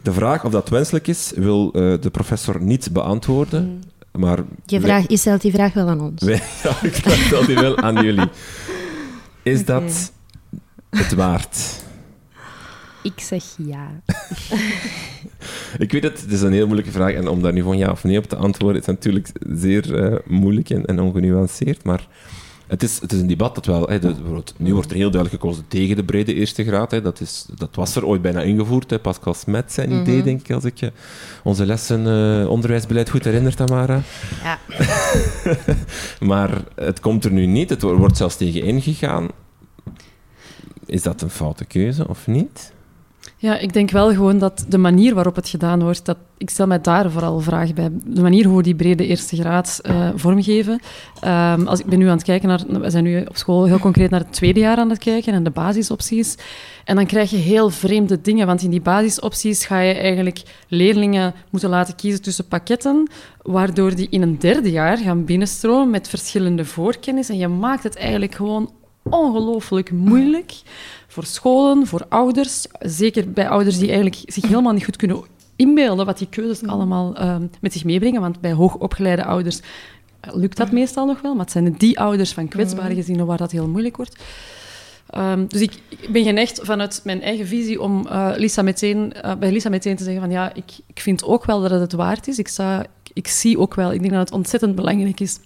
De vraag of dat wenselijk is, wil eh, de professor niet beantwoorden. Maar Je, wij- vraag, je stelt die vraag wel aan ons. wij- [LAUGHS] ja, ik dat die wel aan jullie. Is dat het waard? Ik zeg ja. Ik weet het, het is een heel moeilijke vraag. En om daar nu gewoon ja of nee op te antwoorden, is natuurlijk zeer eh, moeilijk en, en ongenuanceerd. Maar het is, het is een debat dat wel... Hè, de- nu wordt er heel duidelijk gekozen tegen de brede eerste graad. Hè, dat, is, dat was er ooit bijna ingevoerd. Hè, Pascal Smet zijn idee, denk ik, als ik je onze lessen eh, onderwijsbeleid goed herinner, Tamara. Ja. [LAUGHS] Maar het komt er nu niet. Het wo- wordt zelfs tegen ingegaan. Is dat een foute keuze of niet? Ja, ik denk wel gewoon dat de manier waarop het gedaan wordt, dat, ik stel mij daar vooral vragen bij. De manier hoe we die brede eerste graad eh, vormgeven. Ehm, als ik ben nu aan het kijken naar, we zijn nu op school heel concreet naar het tweede jaar aan het kijken en de basisopties. En dan krijg je heel vreemde dingen, want in die basisopties ga je eigenlijk leerlingen moeten laten kiezen tussen pakketten, waardoor die in een derde jaar gaan binnenstromen met verschillende voorkennis. En je maakt het eigenlijk gewoon ongelooflijk moeilijk voor scholen, voor ouders. Zeker bij ouders die eigenlijk zich helemaal niet goed kunnen inbeelden wat die keuzes allemaal ehm, met zich meebrengen. Want bij hoogopgeleide ouders eh, lukt dat meestal nog wel, maar het zijn die ouders van kwetsbare gezinnen waar dat heel moeilijk wordt. Ehm, dus ik, ik ben geneigd vanuit mijn eigen visie om eh, Lisa meteen, eh, bij Lisa meteen te zeggen van ja, ik, ik vind ook wel dat het het waard is. Ik sta, ik zie ook wel, ik denk dat het ontzettend belangrijk is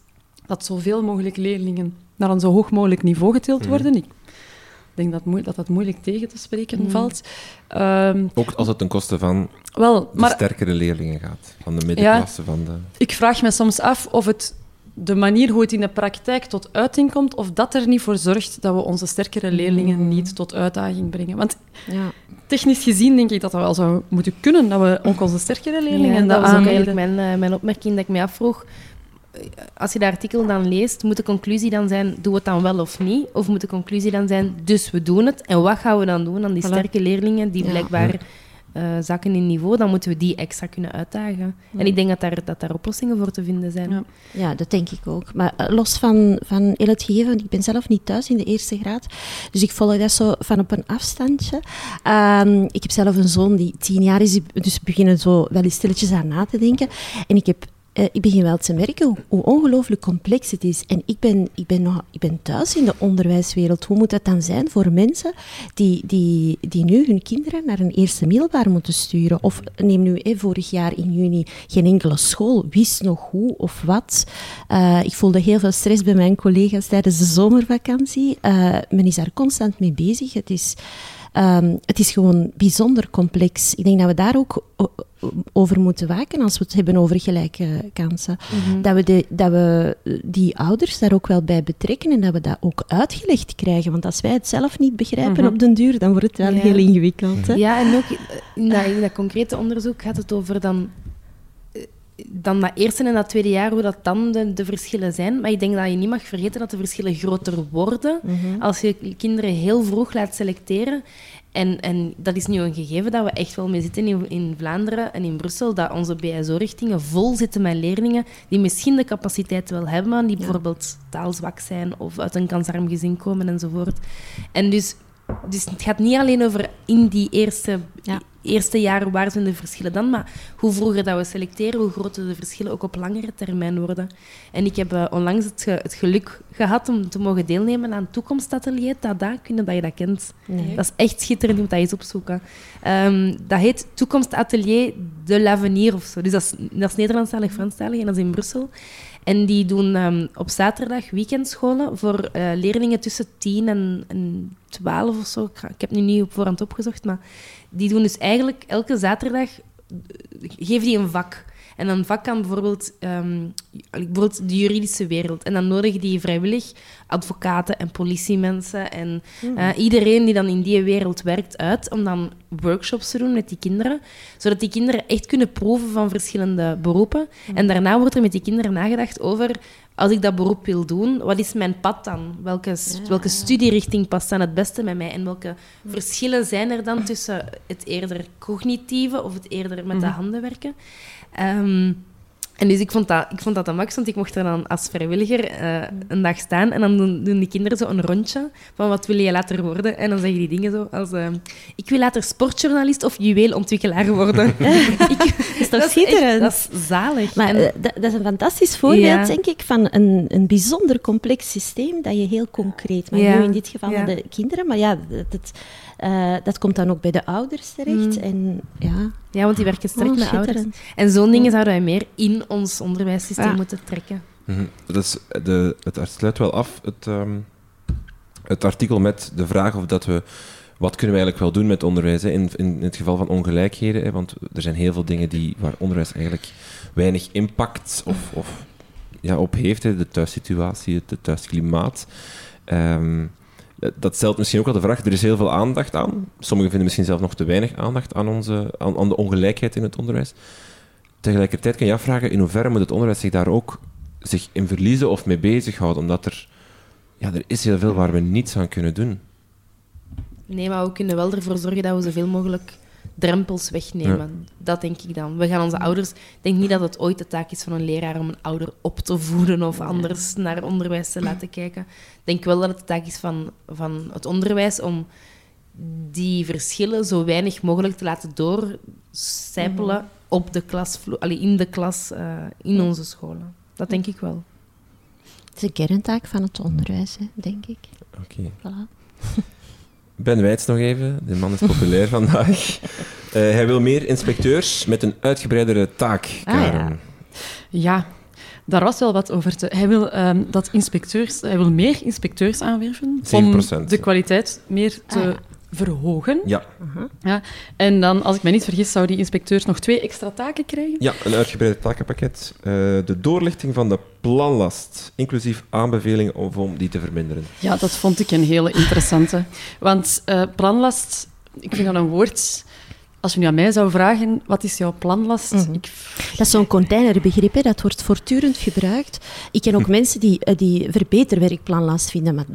dat zoveel mogelijk leerlingen naar een zo hoog mogelijk niveau getild Mhm. worden. Ik denk dat moe- dat, dat moeilijk tegen te spreken Mhm. valt. Ehm, Ook als het ten koste van wel, de maar sterkere leerlingen gaat. Van de middenklasse, van de... ik vraag me soms af of het de manier hoe het in de praktijk tot uiting komt, of dat er niet voor zorgt dat we onze sterkere leerlingen Mm. niet tot uitdaging brengen. Want Ja. technisch gezien denk ik dat dat wel zou moeten kunnen, dat we ook onze sterkere leerlingen Ja, dat was ook eigenlijk mijn, eh, mijn opmerking dat ik mij afvroeg. Als je dat artikel dan leest, moet de conclusie dan zijn, doen we het dan wel of niet? Of moet de conclusie dan zijn, dus we doen het. En wat gaan we dan doen aan die Voilà. sterke leerlingen die Ja. blijkbaar eh, zakken in niveau? Dan moeten we die extra kunnen uitdagen. Ja. En ik denk dat daar, dat daar oplossingen voor te vinden zijn. Ja. Ja, dat denk ik ook. Maar eh, los van, van heel het gegeven, want ik ben zelf niet thuis in de eerste graad, dus ik volg dat zo van op een afstandje. Ehm, ik heb zelf een zoon die tien jaar is, dus we beginnen zo wel eens stilletjes aan na te denken. En ik heb eh, ik begin wel te merken hoe, ongelooflijk complex het is. En ik ben, ik, ben nog, ik ben thuis in de onderwijswereld. Hoe moet dat dan zijn voor mensen die, die, die nu hun kinderen naar een eerste middelbaar moeten sturen? Of neem nu vorig jaar in juni geen enkele school wist nog hoe of wat. Eh, ik voelde heel veel stress bij mijn collega's tijdens de zomervakantie. Eh, men is daar constant mee bezig. Het is... Ehm, het is gewoon bijzonder complex. Ik denk dat we daar ook over moeten waken als we het hebben over gelijke kansen. Mhm. Dat we, de, dat we eh, die ouders daar ook wel bij betrekken en dat we dat ook uitgelegd krijgen. Want als wij het zelf niet begrijpen Mhm. op den duur, dan wordt het wel Ja. heel ingewikkeld. Hè? Ja, en ook in dat, in dat concrete onderzoek gaat het over dan, dan dat eerste en dat tweede jaar, hoe dat dan de, de verschillen zijn. Maar ik denk dat je niet mag vergeten dat de verschillen groter worden Mhm. als je kinderen heel vroeg laat selecteren. En, en dat is nu een gegeven dat we echt wel mee zitten in, in Vlaanderen en in Brussel, dat onze BSO-richtingen vol zitten met leerlingen die misschien de capaciteit wel hebben, maar die Ja. bijvoorbeeld taalzwak zijn of uit een kansarm gezin komen enzovoort. En dus, dus het gaat niet alleen over in die eerste, Ja. Eerste jaren waar zijn de verschillen dan, maar hoe vroeger dat we selecteren, hoe groter de verschillen ook op langere termijn worden. En ik heb eh, onlangs het, ge- het geluk gehad om te mogen deelnemen aan toekomstatelier Tada, of dat je dat kent. Nee. Dat is echt schitterend, je moet dat eens opzoeken. Ehm, dat heet Toekomstatelier de l'Avenir of zo. Dus dat is, dat is Nederlandstalig, Franstalig en dat is in Brussel. En die doen ehm, op zaterdag weekendscholen voor eh, leerlingen tussen 10 en, en 12 of zo. Ik, ik heb nu niet op voorhand opgezocht, maar die doen dus eigenlijk elke zaterdag eh, geven die een vak. En een vak kan bijvoorbeeld, ehm, bijvoorbeeld de juridische wereld. En dan nodigen die vrijwillig advocaten en politiemensen en eh, iedereen die dan in die wereld werkt uit om dan workshops te doen met die kinderen. Zodat die kinderen echt kunnen proeven van verschillende beroepen. En daarna wordt er met die kinderen nagedacht over... Als ik dat beroep wil doen, wat is mijn pad dan? Welke, Ja. welke studierichting past dan het beste met mij? En welke verschillen zijn er dan tussen het eerder cognitieve of het eerder met de Mhm. handen werken? Ehm, en dus ik vond dat, ik vond dat de max, want ik mocht er dan als vrijwilliger eh, een dag staan en dan doen, doen die kinderen zo een rondje van wat wil je later worden? En dan zeggen die dingen zo als ehm, ik wil later sportjournalist of juweelontwikkelaar worden. [LAUGHS] [LAUGHS] ik, Dat is echt- schitterend? dat is zalig. Maar En- eh, dat, dat is een fantastisch voorbeeld, Ja. denk ik, van een, een bijzonder complex systeem dat je heel concreet. Ja. Nu in dit geval Ja. de kinderen, maar ja, dat, dat, eh, dat komt dan ook bij de ouders terecht. Mm. En ja, ja, want die werken sterk oh, met ouders. En zo'n dingen zouden wij meer in ons onderwijssysteem Ja. moeten trekken. Mhm. Dat is de, het sluit wel af, het, ehm, het artikel met de vraag of dat we... Wat kunnen we eigenlijk wel doen met onderwijs? Hè? In, in het geval van ongelijkheden, hè? want er zijn heel veel dingen die, waar onderwijs eigenlijk weinig impact of, of, ja, op heeft. Hè? De thuissituatie, het, het thuisklimaat. Ehm, dat- dat stelt misschien ook wel de vraag, er is heel veel aandacht aan. Sommigen vinden misschien zelf nog te weinig aandacht aan, onze, aan, aan de ongelijkheid in het onderwijs. Tegelijkertijd kan je afvragen, in hoeverre moet het onderwijs zich daar ook zich in verliezen of mee bezighouden? Omdat er, ja, er is heel veel waar we niets aan kunnen doen. Nee, maar we kunnen wel ervoor zorgen dat we zoveel mogelijk drempels wegnemen. Dat denk ik dan. We gaan onze ouders... Ik denk niet dat het ooit de taak is van een leraar om een ouder op te voeden of anders naar onderwijs te laten kijken. Ik denk wel dat het de taak is van, van het onderwijs om die verschillen zo weinig mogelijk te laten doorcijpelen op de klasvloer, allee, in de klas, eh, in onze scholen. Dat denk ik wel. Het is een kerntaak van het onderwijs, hè, denk ik. Oké. Voilà. Ben Wijts nog even. De man is populair [LAUGHS] vandaag. Eh, hij wil meer inspecteurs met een uitgebreidere taak, Ah, ja. Ja, daar was wel wat over te... Hij wil, ehm, dat inspecteurs, hij wil meer inspecteurs aanwerven 7%. om de kwaliteit meer te Ah, ja. Verhogen. Ja, Ja. En dan, als ik me niet vergis, zou die inspecteurs nog twee extra taken krijgen. ja, een uitgebreid takenpakket. Eh, de doorlichting van de planlast, inclusief aanbevelingen om, om die te verminderen. Ja, dat vond ik een hele interessante. Want eh, planlast, ik vind dat een woord... Als je nu aan mij zou vragen, wat is jouw planlast? Mhm. ik, Dat is zo'n containerbegrip, hè, dat wordt voortdurend gebruikt. Ik ken ook mensen die, eh, die verbeterwerkplanlast vinden, maar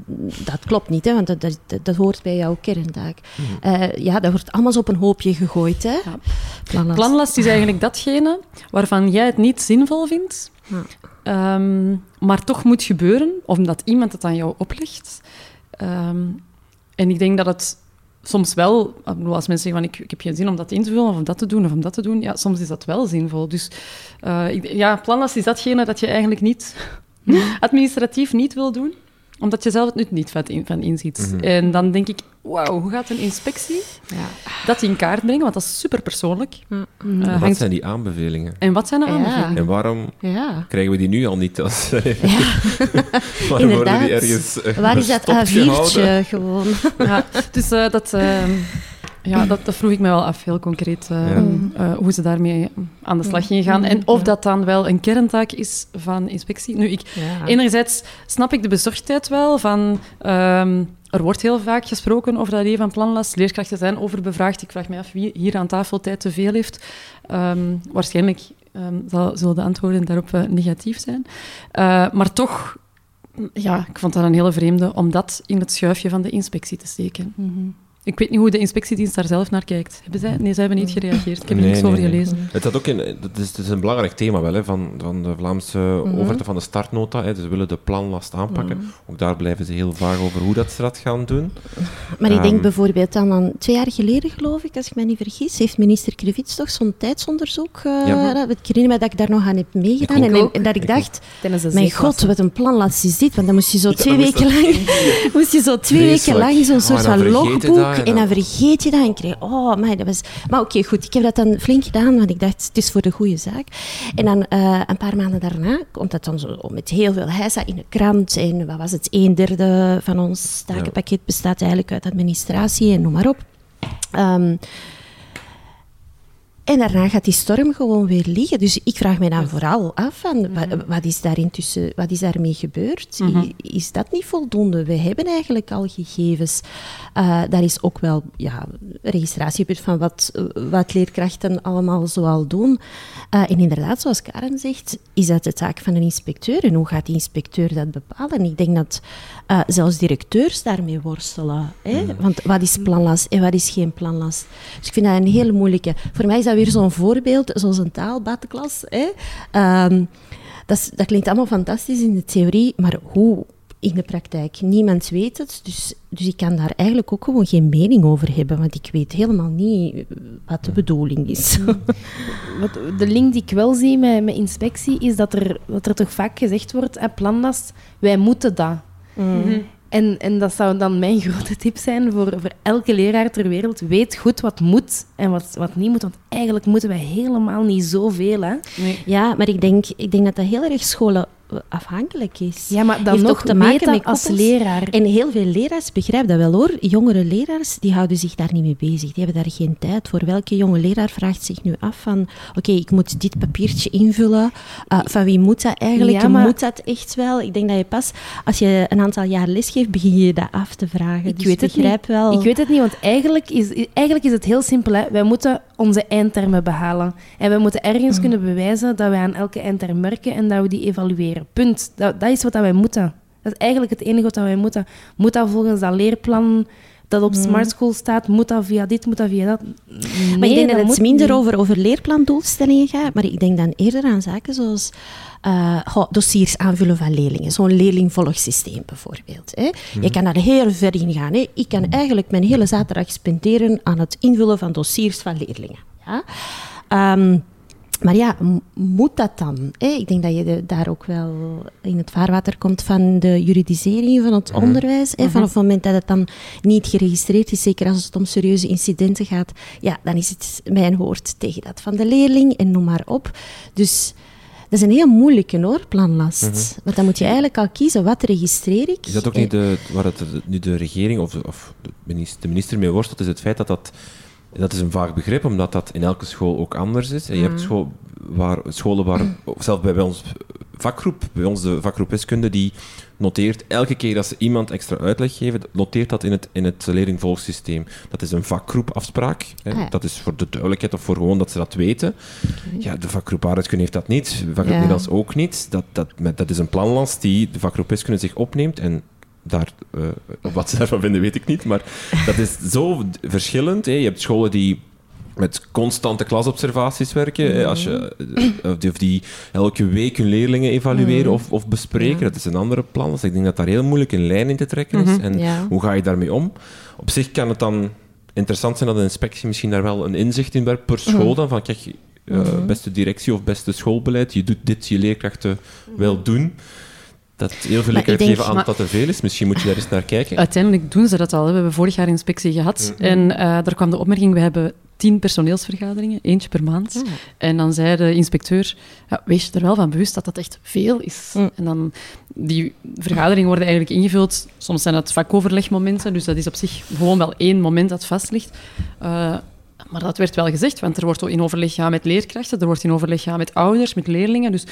dat klopt niet, hè, want dat, dat, dat hoort bij jouw kerntaak. Eh, ja, dat wordt allemaal zo op een hoopje gegooid, hè? Ja. Planlast. planlast is eigenlijk datgene waarvan jij het niet zinvol vindt, Ja. ehm, maar toch moet gebeuren, omdat iemand het aan jou oplegt. Ehm, en ik denk dat het soms wel, als mensen zeggen van ik, ik heb geen zin om dat in te vullen of om dat te doen of om dat te doen, ja, soms is dat wel zinvol. Dus ik, ja, planlast is datgene dat je eigenlijk niet [LAUGHS] administratief niet wil doen, omdat je zelf het nut niet van, in, van inziet. Mhm. En dan denk ik, wauw, hoe gaat een inspectie Ja. dat in kaart brengen? Want dat is super persoonlijk. Mhm. Eh, Wat hangt- zijn die aanbevelingen? En wat zijn de Ja. aanbevelingen? En waarom ja. krijgen we die nu al niet? Als, [LAUGHS] [LAUGHS] waarom worden Inderdaad. die ergens eh, Waar is dat verstopt gehouden? A4'tje gewoon? Ja, dus eh, dat, eh, ja, dat, dat vroeg ik me wel af, heel concreet, eh, Ja. eh, hoe ze daarmee aan de slag gingen gaan. En of dat dan wel een kerntaak is van inspectie. Nu, ik, Ja. enerzijds snap ik de bezorgdheid wel van... ehm, er wordt heel vaak gesproken over dat idee van planlast. Leerkrachten zijn overbevraagd. Ik vraag me af wie hier aan tafel tijd te veel heeft. Ehm, waarschijnlijk ehm, zal, zullen de antwoorden daarop eh, negatief zijn. Eh, maar toch, ja, ik vond dat een hele vreemde om dat in het schuifje van de inspectie te steken. Mhm. Ik weet niet hoe de inspectiedienst daar zelf naar kijkt. Hebben zij? Nee, zij hebben niet gereageerd. Ik heb er Nee, niks over nee, nee. gelezen. Het, had ook in, het, is, het is een belangrijk thema wel, hè, van, van de Vlaamse Mhm. overheid van de startnota. Hè. Ze willen de planlast aanpakken. Ook daar blijven ze heel vaag over hoe dat ze dat gaan doen. Maar ik denk Ehm. bijvoorbeeld aan, aan twee jaar geleden, geloof ik, als ik me niet vergis, heeft minister Krevits toch zo'n tijdsonderzoek. eh, Ja. dat- Ik herinner me dat ik daar nog aan heb meegedaan. En, dat ik Ik dacht, mijn god, wat een planlast is dit. Want dan moest je zo Ja, twee weken lang, [LAUGHS] moest je zo twee weken lang zo'n Oh, soort van logboek. Dat en En dan vergeet je dat en kreeg, oh, maar dat was... Maar oké, goed, ik heb dat dan flink gedaan, want ik dacht, het is voor de goede zaak. En dan eh, een paar maanden daarna komt dat dan zo met heel veel heisa in de krant. En wat was het, een derde van ons takenpakket bestaat eigenlijk uit administratie en noem maar op. Ehm, en daarna gaat die storm gewoon weer liggen. Dus ik vraag me dan vooral af, van, wat, wat is daar intussen, wat is daarmee gebeurd? I- Is dat niet voldoende? We hebben eigenlijk al gegevens. Eh daar is ook wel ja, registratie gebeurd van wat, wat leerkrachten allemaal zoal doen. Eh, en inderdaad, zoals Karen zegt, is dat de taak van een inspecteur. En hoe gaat die inspecteur dat bepalen? Ik denk dat eh, zelfs directeurs daarmee worstelen. Hè? Want wat is planlast en wat is geen planlast? Dus ik vind dat een hele moeilijke. Voor mij is dat weer zo'n voorbeeld, zoals een taalbatenklas. Hè? Ehm, dat, klinkt allemaal fantastisch in de theorie, maar hoe in de praktijk? Niemand weet het, dus, dus ik kan daar eigenlijk ook gewoon geen mening over hebben, want ik weet helemaal niet eh, wat de bedoeling is. [LAUGHS] Wat, de link die ik wel zie met, met inspectie is dat er, dat er toch vaak gezegd wordt, hè, planlast, wij moeten dat. En, en dat zou dan mijn [LAUGHS] grote tip zijn voor, voor elke leraar ter wereld. Weet goed wat moet en wat, wat niet moet, want eigenlijk moeten wij helemaal niet zoveel. Hè? Nee. Ja, maar ik denk, ik denk dat dat heel erg scholen afhankelijk is. Ja, maar dan Heeft nog ook te maken met als leraar. En heel veel leraars begrijpen dat wel hoor. Jongere leraars die houden zich daar niet mee bezig. Die hebben daar geen tijd voor. Welke jonge leraar vraagt zich nu af van... Oké, ik moet dit papiertje invullen. Uh, van wie moet dat eigenlijk? Ja, maar- Moet dat echt wel? Ik denk dat je pas... Als je een aantal jaar lesgeeft, begin je dat af te vragen. Ik dus weet het begrijp wel... Ik weet het niet, want eigenlijk is, eigenlijk is het heel simpel. Hè. Wij moeten onze eindtermen behalen. En we moeten ergens kunnen bewijzen dat wij aan elke eindterm werken en dat we die evalueren. Punt. Dat, dat is wat dat wij moeten. Dat is eigenlijk het enige wat dat wij moeten. Moet dat volgens dat leerplan dat op Smart School staat? Moet dat via dit? Moet dat via dat? Nee, maar ik denk dat, het minder niet. over, over leerplandoelstellingen gaat, maar ik denk dan eerder aan zaken zoals eh, goh, dossiers aanvullen van leerlingen. Zo'n leerlingvolgsysteem bijvoorbeeld. Hè. Je kan daar heel ver in gaan. Hè. Ik kan eigenlijk mijn hele zaterdag spenderen aan het invullen van dossiers van leerlingen. Ja. Ehm, maar ja, moet dat dan? Hè? Ik denk dat je de- daar ook wel in het vaarwater komt van de juridisering van het onderwijs. Hè? Vanaf het moment dat het dan niet geregistreerd is, zeker als het om serieuze incidenten gaat, ja, dan is het mijn woord tegen dat van de leerling en noem maar op. Dus Dat is een heel moeilijke hoor, planlast. Mhm. Want dan moet je eigenlijk al kiezen, wat registreer ik? Is dat ook niet de, waar het nu de regering of, of de minister, de minister mee worstelt, is het feit dat dat... Dat is een vaag begrip, omdat dat in elke school ook anders is. En je hebt school, waar, scholen waar, zelfs bij, bij ons vakgroep, bij ons de vakgroep wiskunde, die noteert elke keer dat ze iemand extra uitleg geven, noteert dat in het, in het leerlingvolgsysteem. Dat is een vakgroepafspraak. Hè. Ah, ja. Dat is voor de duidelijkheid of voor gewoon dat ze dat weten. Ja, de vakgroep aardrijkskunde heeft dat niet, de vakgroep Ja. Nederlands ook niet. Dat, dat, dat is een planlast die de vakgroep wiskunde zich opneemt en daar, eh, wat ze daarvan vinden, weet ik niet. Maar dat is zo verschillend. Hè. Je hebt scholen die met constante klasobservaties werken. Als je, eh, of die- elke week hun leerlingen evalueren of, of bespreken. Dat is een andere plan. Dus ik denk dat daar heel moeilijk een lijn in te trekken is. En Ja. hoe ga je daarmee om? Op zich kan het dan interessant zijn dat de inspectie misschien daar wel een inzicht in werpt per school. Dan van, kijk, eh, beste directie of beste schoolbeleid, je doet dit, je leerkrachten wel doen. Dat heel veel denk- geven aan maar- dat dat te veel is. Misschien moet je daar eens naar kijken. Uiteindelijk doen ze dat al. hè. We hebben vorig jaar inspectie gehad. En eh, daar kwam de opmerking, we hebben tien personeelsvergaderingen, eentje per maand. Ah. En dan zei de inspecteur, ja, wees je er wel van bewust dat dat echt veel is. Mm. En dan, die vergaderingen worden eigenlijk ingevuld. Soms zijn dat vakoverlegmomenten, dus dat is op zich gewoon wel één moment dat vast ligt. Eh, maar dat werd wel gezegd, want er wordt in overleg gaan met leerkrachten, er wordt in overleg gaan met ouders, met leerlingen. Dus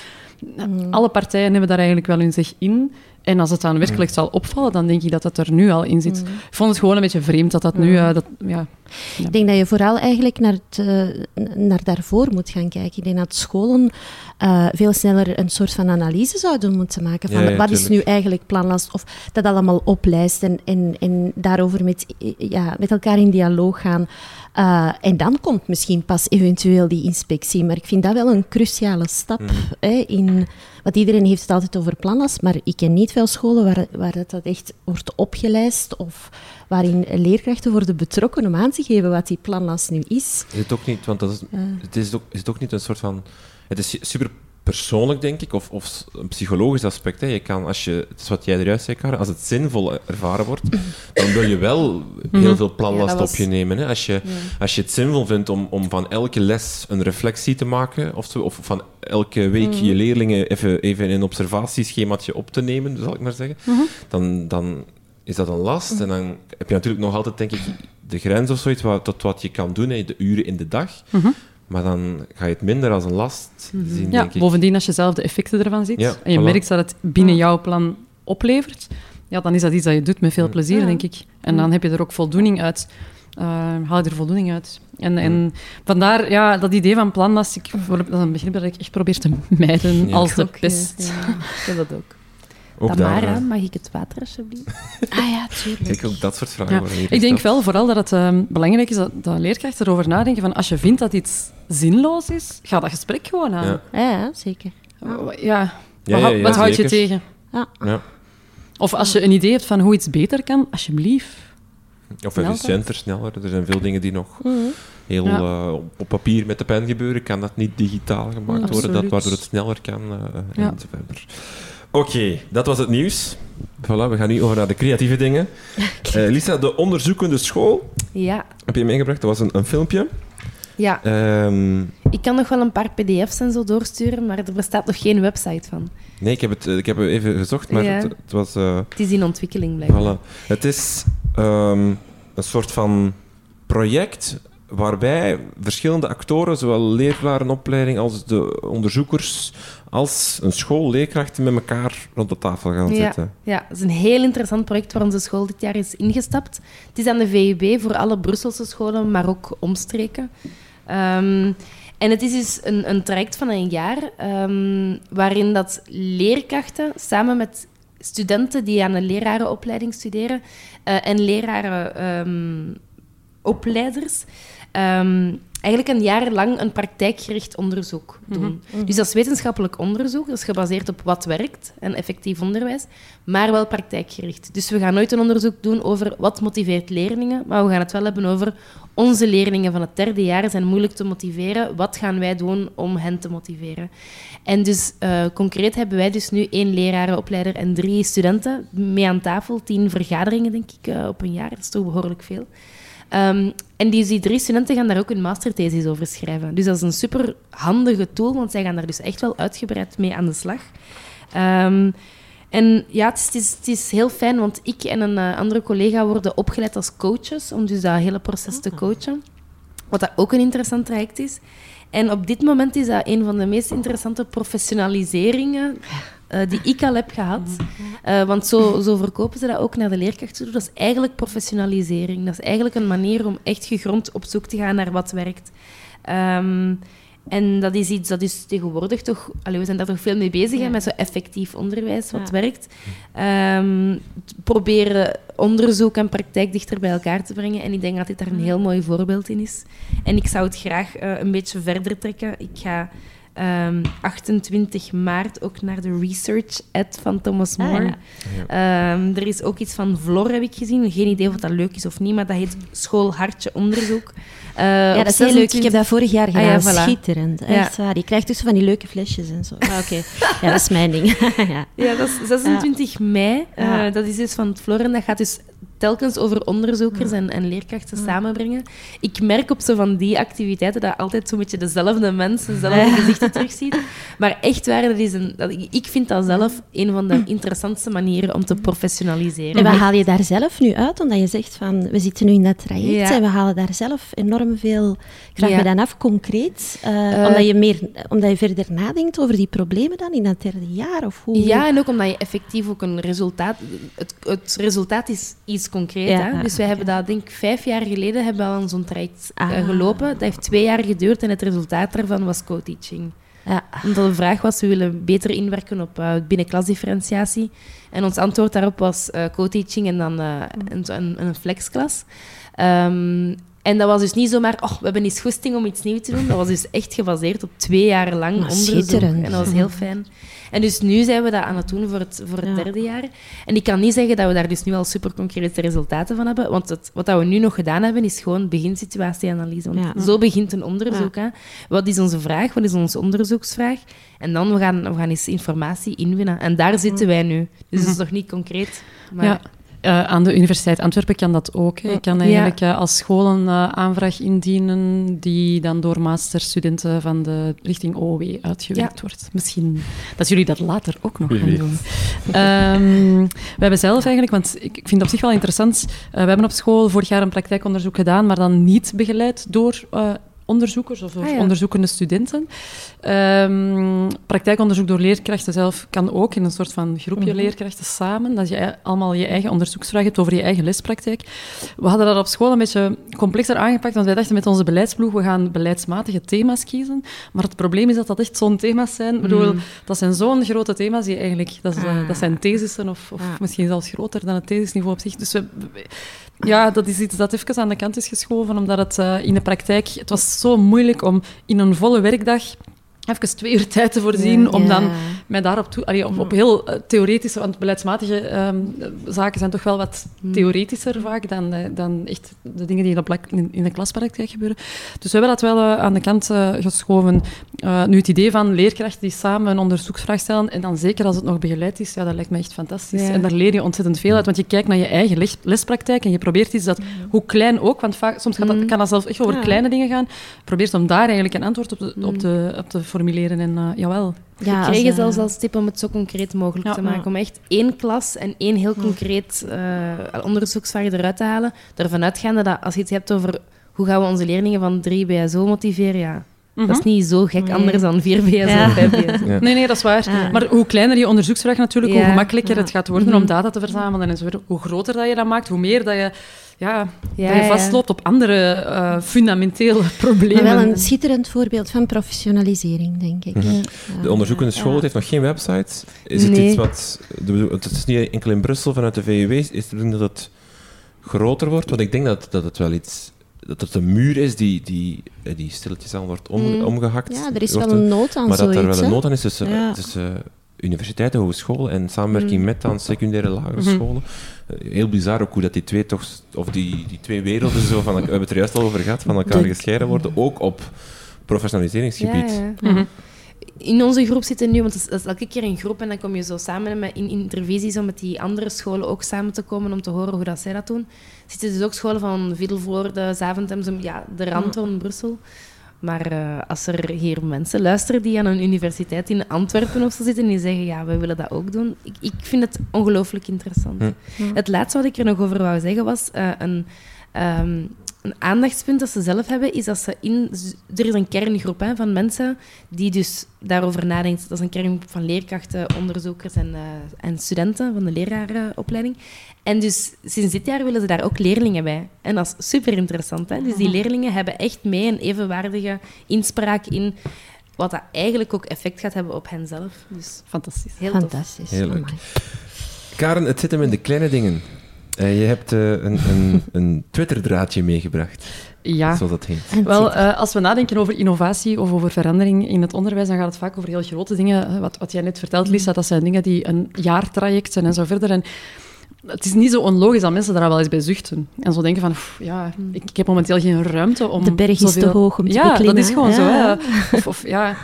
nou, alle partijen hebben daar eigenlijk wel hun zeg in. En als het dan werkelijk zal opvallen, dan denk ik dat dat er nu al in zit. Ik vond het gewoon een beetje vreemd dat dat nu... eh, dat, ja, Ik denk dat je vooral eigenlijk naar, het, eh, naar daarvoor moet gaan kijken. Ik denk dat scholen eh, veel sneller een soort van analyse zouden moeten maken van Ja, ja, wat is nu eigenlijk planlast, of dat allemaal oplijsten en, en daarover met, ja, met elkaar in dialoog gaan. Eh, en dan komt misschien pas eventueel die inspectie. Maar ik vind dat wel een cruciale stap. Mhm. Hè, in, want iedereen heeft het altijd over planlast, maar ik ken niet veel scholen waar, waar dat, dat echt wordt opgelijst of waarin leerkrachten worden betrokken om aan te geven wat die planlast nu is. Is het ook niet, want dat is, het is, ook, is het ook niet een soort van... Het is super persoonlijk, denk ik, of, of een psychologisch aspect. Hè. Je kan, als je, het is wat jij eruit zei, Karen, als het zinvol ervaren wordt, [LAUGHS] dan wil je wel heel veel planlast was- op je nemen. Hè. Als, je, als je het zinvol vindt om, om van elke les een reflectie te maken, of, zo, of van elke week je leerlingen even, even in een observatieschemaatje op te nemen, zal ik maar zeggen, dan, dan is dat een last. En dan heb je natuurlijk nog altijd, denk ik, de grens of zoiets wat, tot wat je kan doen, hè, de uren in de dag. Maar dan ga je het minder als een last zien, ja, denk ik. bovendien, als je zelf de effecten ervan ziet Ja, en je voilà. merkt dat het binnen jouw plan oplevert, ja, dan is dat iets dat je doet met veel plezier, Ja. denk ik. En dan heb je er ook voldoening uit. eh, haal je er voldoening uit. En, en vandaar ja, dat idee van planlast, ik, voor- dat is een begrip dat ik echt probeer te mijden Ja. als de pest. ja. Ik heb dat ook. Ook Tamara, eh, mag ik het water alsjeblieft? [LAUGHS] Ah ja, tuurlijk. Kijk, ook dat soort vragen Ja. worden Ik denk wel vooral dat het ehm, belangrijk is dat, dat leerkrachten erover nadenken van als je vindt dat iets zinloos is, ga dat gesprek gewoon aan. Ja. Zeker. Ja, Ja, wat, ja, ja, wat houd je tegen? Ja. Ja. Of als je een idee hebt van hoe iets beter kan, alsjeblieft. Of efficiënter, sneller. Er zijn veel dingen die nog Mhm. heel Ja. eh, op- papier met de pen gebeuren. Kan dat niet digitaal gemaakt worden, dat, waardoor het sneller kan eh, Ja. en zo verder. Oké, dat was het nieuws. Voilà, we gaan nu over naar de creatieve dingen. Eh, Lisa, de onderzoekende school Ja. heb je meegebracht. Dat was een, een filmpje. ja, Ehm, ik kan nog wel een paar pdf's en zo doorsturen, maar er bestaat nog geen website van. nee, ik heb het eh, ik heb het even gezocht, maar Ja. het, het was... eh, Het is in ontwikkeling, blijkbaar. Voilà. Het is ehm, een soort van project waarbij verschillende actoren, zowel lerarenopleiding als de onderzoekers, als een school, leerkrachten met elkaar rond de tafel gaan Ja. zitten. Ja, het is een heel interessant project waar onze school dit jaar is ingestapt. Het is aan de VUB voor alle Brusselse scholen, maar ook omstreken. Ehm, en het is dus een, een traject van een jaar ehm, waarin dat leerkrachten samen met studenten die aan een lerarenopleiding studeren eh, en lerarenopleiders ehm, eigenlijk een jaar lang een praktijkgericht onderzoek doen. Dus dat is wetenschappelijk onderzoek, dat is gebaseerd op wat werkt en effectief onderwijs, maar wel praktijkgericht. Dus we gaan nooit een onderzoek doen over wat motiveert leerlingen, maar we gaan het wel hebben over onze leerlingen van het derde jaar zijn moeilijk te motiveren. Wat gaan wij doen om hen te motiveren? En dus eh, concreet hebben wij dus nu één lerarenopleider en drie studenten mee aan tafel. Tien vergaderingen, denk ik, eh, op een jaar. Dat is toch behoorlijk veel. Ehm, en die, die drie studenten gaan daar ook een masterthesis over schrijven. Dus dat is een super handige tool, want zij gaan daar dus echt wel uitgebreid mee aan de slag. Ehm, en ja, het is, het, is, het is, heel fijn, want ik en een uh, andere collega worden opgeleid als coaches om dus dat hele proces te coachen. Wat dat ook een interessant traject is. En op dit moment is dat een van de meest interessante professionaliseringen uh, die ik al heb gehad. Uh, want zo, zo verkopen ze dat ook naar de leerkrachten toe. Dat is eigenlijk professionalisering. Dat is eigenlijk een manier om echt gegrond op zoek te gaan naar wat werkt. Um, en dat is iets dat is tegenwoordig toch... Allee, we zijn daar toch veel mee bezig, ja. hè, met zo effectief onderwijs, wat ja. werkt. Um, proberen onderzoek en praktijk dichter bij elkaar te brengen. En ik denk dat dit daar een heel mooi voorbeeld in is. En ik zou het graag uh, een beetje verder trekken. Ik ga... Um, 28 maart ook naar de Research Ad van Thomas More. Ah, ja. um, er is ook iets van Vlor, heb ik gezien. Geen idee of dat leuk is of niet, maar dat heet School Hartje Onderzoek. Uh, ja, dat is heel leuk. Ik heb dat vorig jaar gedaan. Ah, ja, voilà. Schitterend. Echt ja. waar. Je krijgt tussen van die leuke flesjes en zo. Ah, Oké. Okay. [LAUGHS] ja, dat is mijn ding. [LAUGHS] ja. ja, dat is 26 mei. Uh, dat is dus van het Flor en dat gaat dus telkens over onderzoekers en, en leerkrachten samenbrengen. Ik merk op zo van die activiteiten dat altijd zo'n beetje dezelfde mensen, dezelfde gezichten terugziet. [LAUGHS] Maar echt waar, dat is een, dat, ik vind dat zelf een van de interessantste manieren om te professionaliseren. En wat haal je daar zelf nu uit? Omdat je zegt van, we zitten nu in dat traject ja. en we halen daar zelf enorm veel... Ik vraag ja. me dan af, concreet, uh, uh, omdat, je meer, omdat je verder nadenkt over die problemen dan in dat derde jaar? Of hoe? Ja, en ook omdat je effectief ook een resultaat... Het, het resultaat is iets concreet. Ja, hè? Dus wij hebben dat, denk ik, vijf jaar geleden hebben we al zo'n traject ah. uh, gelopen. Dat heeft twee jaar geduurd en het resultaat daarvan was co-teaching. Ja. Omdat de vraag was, we willen beter inwerken op uh, binnenklasdifferentiatie. En ons antwoord daarop was uh, co-teaching en dan uh, een, een, een flexklas. Um, en dat was dus niet zomaar, oh, we hebben eens goesting om iets nieuws te doen. Dat was dus echt gebaseerd op twee jaar lang maar onderzoek. En dat was heel fijn. En dus nu zijn we dat aan het doen voor het, voor het ja. derde jaar. En ik kan niet zeggen dat we daar dus nu al super concrete resultaten van hebben. Want het, wat dat we nu nog gedaan hebben, is gewoon beginsituatieanalyse. Want ja. zo begint een onderzoek. Hè. Wat is onze vraag? Wat is onze onderzoeksvraag? En dan we gaan we gaan eens informatie inwinnen. En daar zitten wij nu. Dus dat is nog niet concreet. Maar... Uh, aan de Universiteit Antwerpen kan dat ook. Hè. Je kan eigenlijk ja. uh, als school een uh, aanvraag indienen die dan door masterstudenten van de richting OOW uitgewerkt ja. wordt. Misschien dat jullie dat later ook nog gaan doen. um, we hebben zelf eigenlijk, want ik, ik vind het op zich wel interessant, we hebben op school vorig jaar een praktijkonderzoek gedaan, maar dan niet begeleid door onderzoekers of, ah, ja. onderzoekende studenten. Um, praktijkonderzoek door leerkrachten zelf kan ook in een soort van groepje mm -hmm. leerkrachten samen, dat je allemaal je eigen onderzoeksvraag hebt over je eigen lespraktijk. We hadden dat op school een beetje complexer aangepakt, want wij dachten met onze beleidsploeg, we gaan beleidsmatige thema's kiezen. Maar het probleem is dat dat echt zo'n thema's zijn. Ik bedoel, mm. dat zijn zo'n grote thema's die eigenlijk, dat, is, ah. dat zijn thesissen of, of misschien zelfs groter dan het thesisniveau op zich. Dus we, ja, dat is iets dat even aan de kant is geschoven, omdat het uh, in de praktijk... Het was zo moeilijk om in een volle werkdag even twee uur tijd te voorzien ja, om dan ja. mij daarop toe... Allee, op, op heel uh, theoretische... Want beleidsmatige um, zaken zijn toch wel wat theoretischer vaak dan, uh, dan echt de dingen die in de, in, in de klaspraktijk gebeuren. Dus we hebben dat wel uh, aan de kant geschoven. nu, het idee van leerkrachten die samen een onderzoeksvraag stellen, en dan zeker als het nog begeleid is, ja, dat lijkt me echt fantastisch. Ja. En daar leer je ontzettend veel uit, want je kijkt naar je eigen les, lespraktijk en je probeert iets dat, hoe klein ook, want vaak, soms gaat dat, kan dat zelfs echt over kleine dingen gaan, probeert om daar eigenlijk een antwoord op de, op de, op de formuleren. En uh, jawel. Ja, we kregen zelfs als tip om het zo concreet mogelijk ja, te maken. Ja. Om echt één klas en één heel concreet uh, onderzoeksvraag eruit te halen. Ervan uitgaande dat als je het hebt over hoe gaan we onze leerlingen van 3 BSO motiveren, ja. Dat is niet zo gek nee. anders dan 4 BSO ja. of 5 BSO. Ja. Nee, nee, dat is waar. Ja. Maar hoe kleiner je onderzoeksvraag natuurlijk, hoe gemakkelijker het gaat worden mm -hmm. om data te verzamelen. En zo. Hoe groter dat je dat maakt, hoe meer dat je, ja, dat je vastloopt op andere uh, fundamentele [LAUGHS] problemen. Maar wel een schitterend voorbeeld van professionalisering, denk ik. Mm -hmm. De onderzoekende school heeft nog geen website. Is het iets wat... Het is niet enkel in Brussel vanuit de VUW. Is het dat het groter wordt? Want ik denk dat, dat het wel iets dat het een muur is die, die, die stilletjes aan wordt om, mm. omgehakt. Ja, er is wel een nood aan Maar dat er wel een nood aan is tussen, ja. tussen universiteiten, hogescholen en samenwerking mm. met dan secundaire lagere -hmm. scholen. Uh, heel bizar ook hoe dat die twee toch, of die, die twee werelden, zo van, we hebben het er juist al over gehad, van elkaar gescheiden worden, ook op professionaliseringsgebied. Ja, ja. Mm -hmm. in onze groep zitten nu, want het is, elke keer een groep en dan kom je zo samen met, in intervisies om met die andere scholen ook samen te komen om te horen hoe dat zij dat doen. Zitten dus ook scholen van Viddelvoorde, Zaventem, ja, de rand van Brussel. Maar eh, als er hier mensen luisteren die aan een universiteit in Antwerpen of zo zitten en die zeggen, ja, we willen dat ook doen, ik, ik vind het ongelooflijk interessant. Hm. Het laatste wat ik er nog over wou zeggen was eh, een, ehm, een aandachtspunt dat ze zelf hebben, is dat ze in... Er is een kerngroep hè, van mensen die dus daarover nadenkt. Dat is een kerngroep van leerkrachten, onderzoekers en, eh, en studenten van de lerarenopleiding. En dus sinds dit jaar willen ze daar ook leerlingen bij. En dat is super interessant. Hè? Dus die leerlingen hebben echt mee een evenwaardige inspraak in wat dat eigenlijk ook effect gaat hebben op henzelf. Dus Fantastisch. heel tof. Fantastisch. Heel leuk. Karen, het zit hem in de kleine dingen. Eh, je hebt eh, een, een, [LAUGHS] een Twitter-draadje meegebracht, Ja. zoals dat heet. Wel, eh, als we nadenken over innovatie of over verandering in het onderwijs, dan gaat het vaak over heel grote dingen. Wat, wat jij net vertelt, Lisa, dat zijn dingen die een jaartraject zijn en zo verder. En het is niet zo onlogisch dat mensen daar wel eens bij zuchten. En zo denken van, "Pff, ja, ik, ik heb momenteel geen ruimte om de berg is zoveel... te hoog om te ja, beklimmen. dat is gewoon zo. Ja. Hè. Of, of ja,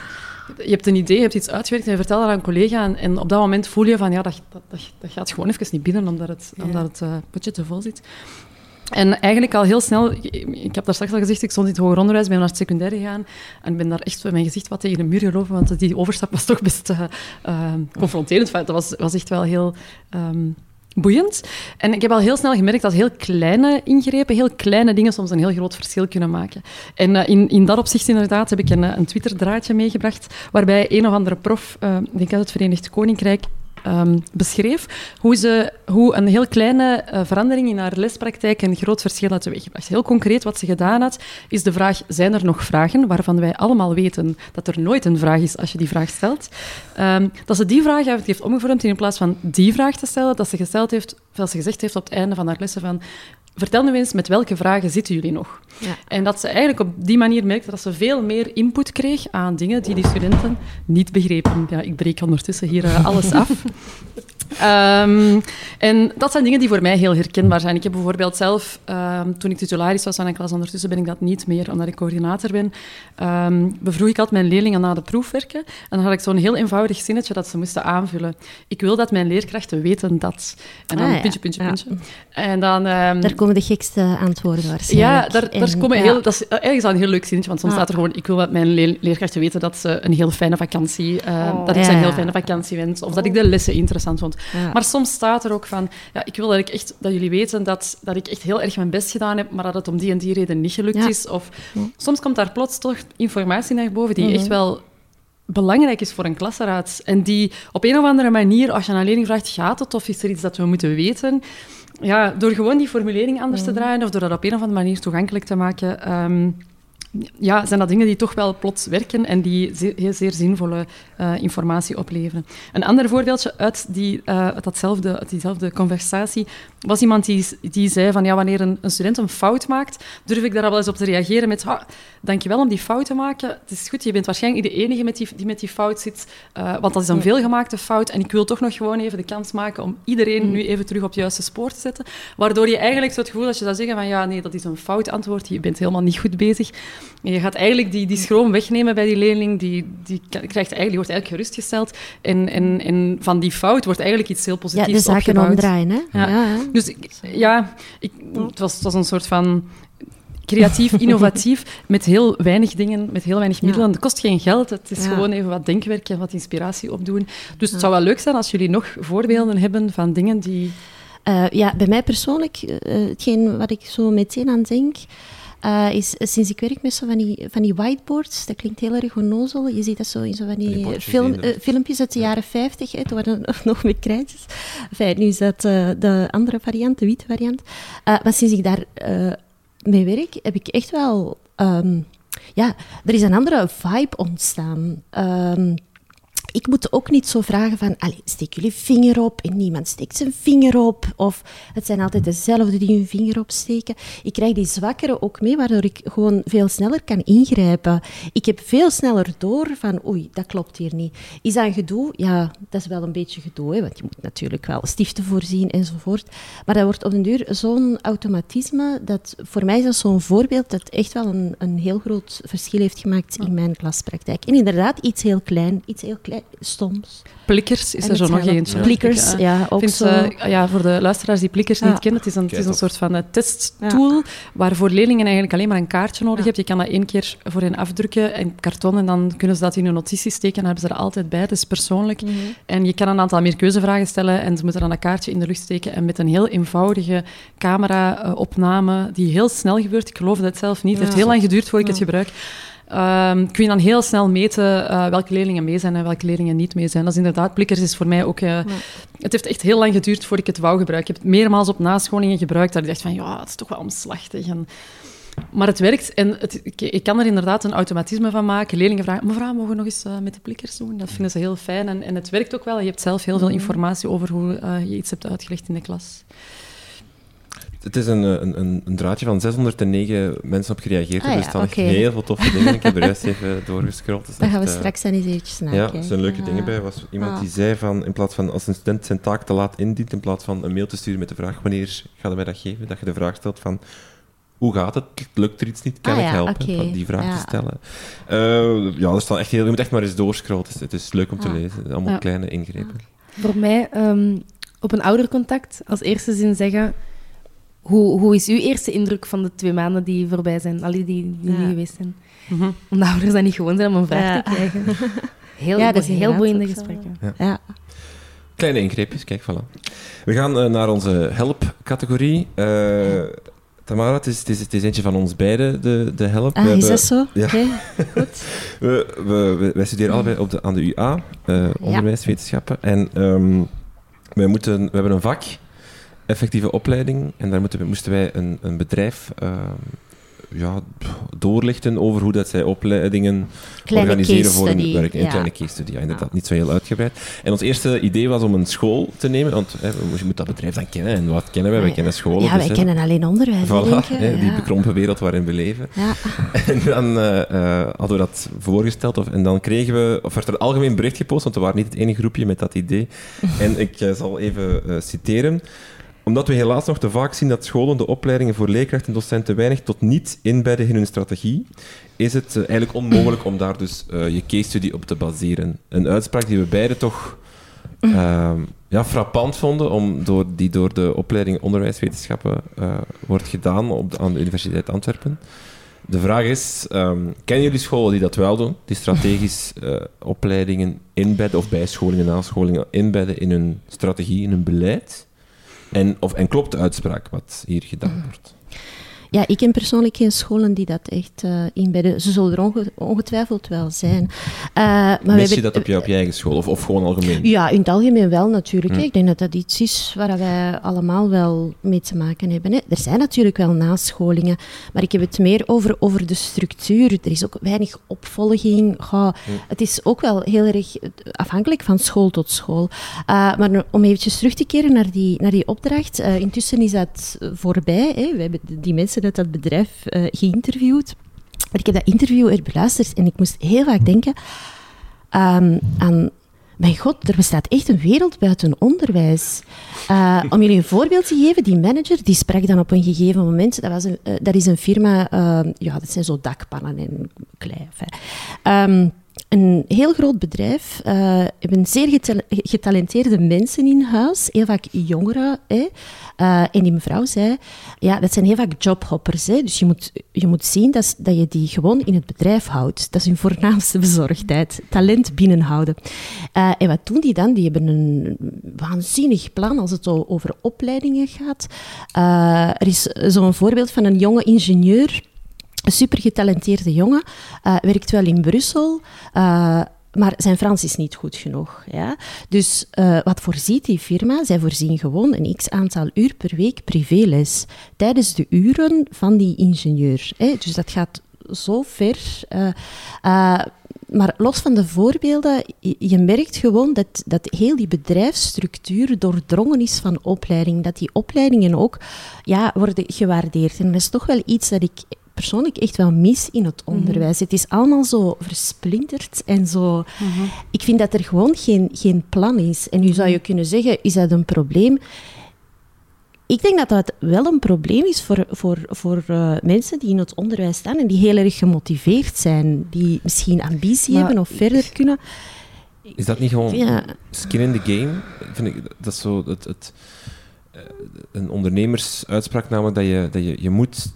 je hebt een idee, je hebt iets uitgewerkt en je vertelt dat aan een collega. En, en op dat moment voel je van, ja, dat, dat, dat, dat gaat gewoon even niet binnen, omdat het, Ja. omdat het eh, potje te vol zit. En eigenlijk al heel snel, ik heb daar straks al gezegd, ik stond in het hoger onderwijs, ben naar het secundair gegaan en ben daar echt met mijn gezicht wat tegen de muur gelopen, want die overstap was toch best eh, eh, confronterend. Dat was, was echt wel heel ehm, boeiend. En ik heb al heel snel gemerkt dat heel kleine ingrepen, heel kleine dingen soms een heel groot verschil kunnen maken. En eh, in, in dat opzicht inderdaad heb ik een, eh, een Twitter-draadje meegebracht, waarbij een of andere prof, eh, ik denk uit het Verenigd Koninkrijk, ehm, beschreef hoe, ze, hoe een heel kleine eh, verandering in haar lespraktijk een groot verschil had teweeggebracht. Heel concreet wat ze gedaan had, is de vraag, zijn er nog vragen? Waarvan wij allemaal weten dat er nooit een vraag is als je die vraag stelt. Ehm, dat ze die vraag heeft, heeft omgevormd in plaats van die vraag te stellen, dat ze, gesteld heeft, dat ze gezegd heeft op het einde van haar lessen van vertel nu eens, met welke vragen zitten jullie nog? Ja. En dat ze eigenlijk op die manier merkte dat ze veel meer input kreeg aan dingen die die studenten niet begrepen. Ja, ik breek ondertussen hier eh, alles af. [LAUGHS] Ehm, en dat zijn dingen die voor mij heel herkenbaar zijn. Ik heb bijvoorbeeld zelf, ehm, toen ik titularis was aan een klas, ondertussen ben ik dat niet meer, omdat ik coördinator ben, ehm, bevroeg ik altijd mijn leerlingen na de proefwerken. En dan had ik zo'n heel eenvoudig zinnetje dat ze moesten aanvullen. Ik wil dat mijn leerkrachten weten dat. En dan Ah, ja. puntje, puntje, Ja. puntje. En dan... Daar komen de gekste antwoorden ja, waarschijnlijk. daar, daar En- komen ja. heel, dat is eigenlijk al een heel leuk zinnetje, want soms Ah. staat er gewoon, ik wil dat mijn le- leerkrachten weten dat ze een heel fijne vakantie, eh, Oh. dat ik ze een Ja, heel ja. fijne vakantie wens, of dat ik de lessen interessant vond. Ja. Maar soms staat er ook van, ja, ik wil dat, ik echt, dat jullie weten dat, dat ik echt heel erg mijn best gedaan heb, maar dat het om die en die reden niet gelukt Ja. is. Of Ja. soms komt daar plots toch informatie naar boven die Mhm. echt wel belangrijk is voor een klasraad. En die op een of andere manier, als je aan een leerling vraagt, gaat het of is er iets dat we moeten weten? Ja, door gewoon die formulering anders te draaien of door dat op een of andere manier toegankelijk te maken, ehm, ja, zijn dat dingen die toch wel plots werken en die zeer, heel zeer zinvolle eh, informatie opleveren. Een ander voorbeeldje uit, die, eh, uit datzelfde, uit diezelfde conversatie was iemand die, die zei van ja, wanneer een, een student een fout maakt, durf ik daar al wel eens op te reageren met ah, dankjewel om die fout te maken. Het is goed, je bent waarschijnlijk niet de enige met die, die met die fout zit, eh, want dat is een veelgemaakte fout en ik wil toch nog gewoon even de kans maken om iedereen nu even terug op het juiste spoor te zetten. Waardoor je eigenlijk zo het gevoel dat je zou zeggen van ja, nee, dat is een fout antwoord, je bent helemaal niet goed bezig. Je gaat eigenlijk die, die schroom wegnemen bij die leerling, die, die, krijgt eigenlijk, die wordt eigenlijk gerustgesteld. En, en, en van die fout wordt eigenlijk iets heel Ja, positiefs de zaken opgebouwd. omdraaien, hè? Ja. ja. Dus ik- ja, ik, het, was, het was een soort van creatief, [LAUGHS] innovatief, met heel weinig dingen, met heel weinig middelen. Het kost geen geld, het is Ja. gewoon even wat denkwerk en wat inspiratie opdoen. Dus het zou wel leuk zijn als jullie nog voorbeelden hebben van dingen die... Eh, ja, bij mij persoonlijk, eh, hetgeen wat ik zo meteen aan denk, eh, is eh, sinds ik werk met zo van die, van die whiteboards, dat klinkt heel erg onnozel. Je ziet dat zo in zo van Die die, bordjes film, eh, filmpjes uit de jaren 50, hè, toen waren er nog met krijtjes. Enfin, nu is dat eh, de andere variant, de witte variant. Eh, maar sinds ik daar eh, mee werk, heb ik echt wel... ehm, ja, er is een andere vibe ontstaan. Ehm, ik moet ook niet zo vragen van, allee, steek jullie vinger op en niemand steekt zijn vinger op. Of het zijn altijd dezelfde die hun vinger opsteken. Ik krijg die zwakkere ook mee, waardoor ik gewoon veel sneller kan ingrijpen. Ik heb veel sneller door van, oei, dat klopt hier niet. Is dat een gedoe? Ja, dat is wel een beetje gedoe, hè, want je moet natuurlijk wel stiften voorzien enzovoort. Maar dat wordt op den duur zo'n automatisme, dat voor mij is dat zo'n voorbeeld dat echt wel een, een heel groot verschil heeft gemaakt in mijn klaspraktijk. En inderdaad, iets heel klein, iets heel klein, stoms. Plikkers is En er zo nog eentje. Plikkers, Ik, eh, ja, ook vind, zo. eh, ja, voor de luisteraars die plikkers Ja. niet kennen, het is een, het is een soort van eh, testtool waarvoor leerlingen eigenlijk alleen maar een kaartje nodig Ja. hebben. Je kan dat één keer voor hen afdrukken in karton en dan kunnen ze dat in hun notities steken. Dan hebben ze er altijd bij. Het is persoonlijk. Mhm. En je kan een aantal meer keuzevragen stellen en ze moeten dan dat kaartje in de lucht steken. En met een heel eenvoudige camera-opname, die heel snel gebeurt. Ik geloof dat zelf niet. Het heeft Ja. heel lang geduurd voor ik het Ja. gebruik. Ehm, kun je dan heel snel meten eh, welke leerlingen mee zijn en welke leerlingen niet mee zijn. Dat is inderdaad, Plikkers is voor mij ook... eh, Het heeft echt heel lang geduurd voordat ik het wou gebruiken. Ik heb het meermaals op nascholingen gebruikt, dat ik dacht van, ja, het is toch wel omslachtig. En, maar het werkt en het, ik, ik kan er inderdaad een automatisme van maken. Leerlingen vragen, mevrouw, mogen we nog eens eh, met de plikkers doen? Dat vinden ze heel fijn en, en het werkt ook wel. Je hebt zelf heel veel informatie over hoe je iets hebt uitgelegd in de klas. Het is een, eh, een, een, een draadje van 609 mensen op gereageerd. Ah hebben, ja, dus er staan echt heel veel toffe dingen. Ik heb er juist even [LAUGHS] doorgescrolld. Is Daar gaan we eh, straks aan eens eventjes Ja, nakijken. er zijn leuke Ja. dingen bij. Er was iemand Ah. die zei van, in plaats van als een student zijn taak te laat indient, in plaats van een mail te sturen met de vraag wanneer ga je mij dat geven, dat je de vraag stelt van hoe gaat het? Lukt er iets niet? Kan Ah ik ja, helpen? die vraag Ja. te stellen. Eh, ja, er staan echt heel, je moet echt maar eens doorscrollen. Het is, het is leuk om te Ah. lezen. Allemaal Ja. kleine ingrepen. Voor mij, ehm, op een oudercontact, als eerste zin zeggen... Hoe, hoe is uw eerste indruk van de twee maanden die voorbij zijn? Allee, die, die Ja. nu geweest zijn. Mhm. Omdat ouders dat niet gewoon zijn om een vraag Ja. te krijgen. [LAUGHS] Heel, Ja, dat heel boeiende gesprekken. Ja. Kleine ingreepjes, kijk, voilà. We gaan eh, naar onze help-categorie. Eh, Tamara, het is, het, is, het is eentje van ons beiden, de, de help. Ah, We is hebben- dat zo? Ja. Oké, [LAUGHS] goed. We, we, we- wij studeren allebei op de, aan de UA, eh, onderwijswetenschappen. En ehm, wij moeten, we hebben een vak, effectieve opleiding. En daar moeten we, moesten wij een, een bedrijf ehm, ja, doorlichten over hoe dat zij opleidingen Kleine organiseren voor hun werk. Een ja. kleine case study, ja, inderdaad. Ja. Niet zo heel uitgebreid. En ons eerste idee was om een school te nemen. Want hè, je moet dat bedrijf dan kennen. En wat kennen wij? Wij Ja. kennen scholen. Ja, dus, wij hè. kennen alleen onderwijs, Voilà, hè, die ja. bekrompen wereld waarin we leven. Ja. [LAUGHS] En dan eh, hadden we dat voorgesteld. Of, en dan kregen we, of werd er een algemeen bericht gepost, want we waren niet het enige groepje met dat idee. [LAUGHS] en ik eh, zal even citeren. Omdat we helaas nog te vaak zien dat scholen de opleidingen voor leerkrachten en docenten weinig tot niet inbedden in hun strategie, is het eh, eigenlijk onmogelijk om daar dus eh, je case study op te baseren. Een uitspraak die we beide toch ehm, ja, frappant vonden, om door, die door de opleiding onderwijswetenschappen eh, wordt gedaan op aan de Universiteit Antwerpen. De vraag is, ehm, kennen jullie scholen die dat wel doen? Die strategisch opleidingen inbedden, of bijscholingen, nascholingen inbedden in hun strategie, in hun beleid? En, of, en klopt de uitspraak wat hier gedaan wordt? Ja, ik ken persoonlijk geen scholen die dat echt eh, inbedden. Ze zullen er onge- ongetwijfeld wel zijn. Eh, maar Mis je hebben- dat op je, op je eigen school, of, of gewoon algemeen? Ja, in het algemeen wel natuurlijk. Hm. Ik denk dat dat iets is waar wij allemaal wel mee te maken hebben. Hè. Er zijn natuurlijk wel nascholingen, maar ik heb het meer over, over de structuur. Er is ook weinig opvolging. Goh, Het is ook wel heel erg afhankelijk van school tot school. Uh, maar om eventjes terug te keren naar die, naar die opdracht. Uh, intussen is dat voorbij. Hè. We hebben die mensen dat bedrijf uh, geïnterviewd. Maar ik heb dat interview er beluisterd en ik moest heel vaak denken um, aan mijn god, er bestaat echt een wereld buiten onderwijs. Uh, om jullie een voorbeeld te geven, die manager die sprak dan op een gegeven moment, dat, was een, uh, dat is een firma, uh, ja, dat zijn zo dakpannen en klei. Um, een heel groot bedrijf, uh, hebben zeer getal getalenteerde mensen in huis, heel vaak jongeren. Hè. Uh, en die mevrouw zei, ja, dat zijn heel vaak jobhoppers. Hè. Dus je moet, je moet zien dat, dat je die gewoon in het bedrijf houdt. Dat is hun voornaamste [LAUGHS] bezorgdheid, talent binnenhouden. Uh, en wat doen die dan? Die hebben een waanzinnig plan als het over opleidingen gaat. Er is zo'n voorbeeld van een jonge ingenieur een super getalenteerde jongen, uh, werkt wel in Brussel, uh, maar zijn Frans is niet goed genoeg. Ja? Dus uh, wat voorziet die firma? Zij voorzien gewoon een x aantal uur per week privéles tijdens de uren van die ingenieur. Hè? Dus dat gaat zo ver. Maar los van de voorbeelden, je, je merkt gewoon dat, dat heel die bedrijfsstructuur doordrongen is van opleiding. Dat die opleidingen ook ja, worden gewaardeerd. En dat is toch wel iets dat ik persoonlijk echt wel mis in het onderwijs. Het is allemaal zo versplinterd en zo... Ik vind dat er gewoon geen, geen plan is. En nu zou je kunnen zeggen, is dat een probleem? Ik denk dat dat wel een probleem is voor, voor, voor eh, mensen die in het onderwijs staan en die heel erg gemotiveerd zijn, die misschien ambitie Maar- hebben of verder kunnen. Is dat niet gewoon Ja. skin in the game? Vind ik, dat is zo het, het, eh, een ondernemersuitspraak namelijk dat je, dat je, je moet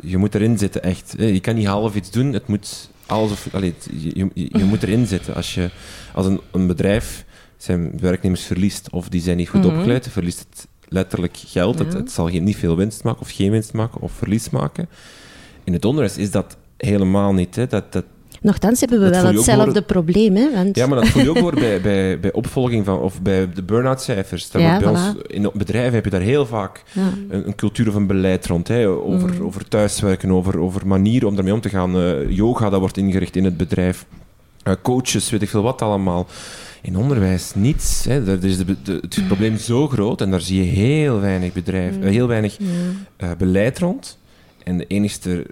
je moet erin zitten echt. hè. Je kan niet half iets doen, het moet alles of allee, je, je, je moet erin zitten. Als je als een, een bedrijf zijn werknemers verliest of die zijn niet goed Mhm. opgeleid, verliest het letterlijk geld. Het, het zal geen, niet veel winst maken of geen winst maken of verlies maken. In het onderwijs is dat helemaal niet. Hè. Dat, dat, Nochtans hebben we Dat wel hetzelfde probleem. Hè, want ja, maar dat voel je ook hoor bij, [LAUGHS] bij, bij opvolging van, of bij de burn-out cijfers. Dat Ja, bij voilà. ons, in bedrijven heb je daar heel vaak ja. een, een cultuur of een beleid rond. Hè, over, Mm. over thuiswerken, over, over manieren om daarmee om te gaan. Eh, yoga, dat wordt ingericht in het bedrijf. Eh, coaches, weet ik veel wat allemaal. In onderwijs niets. Hè. Daar is de, de- het probleem zo groot en daar zie je heel weinig bedrijf, eh, heel weinig beleid rond. En de enigste,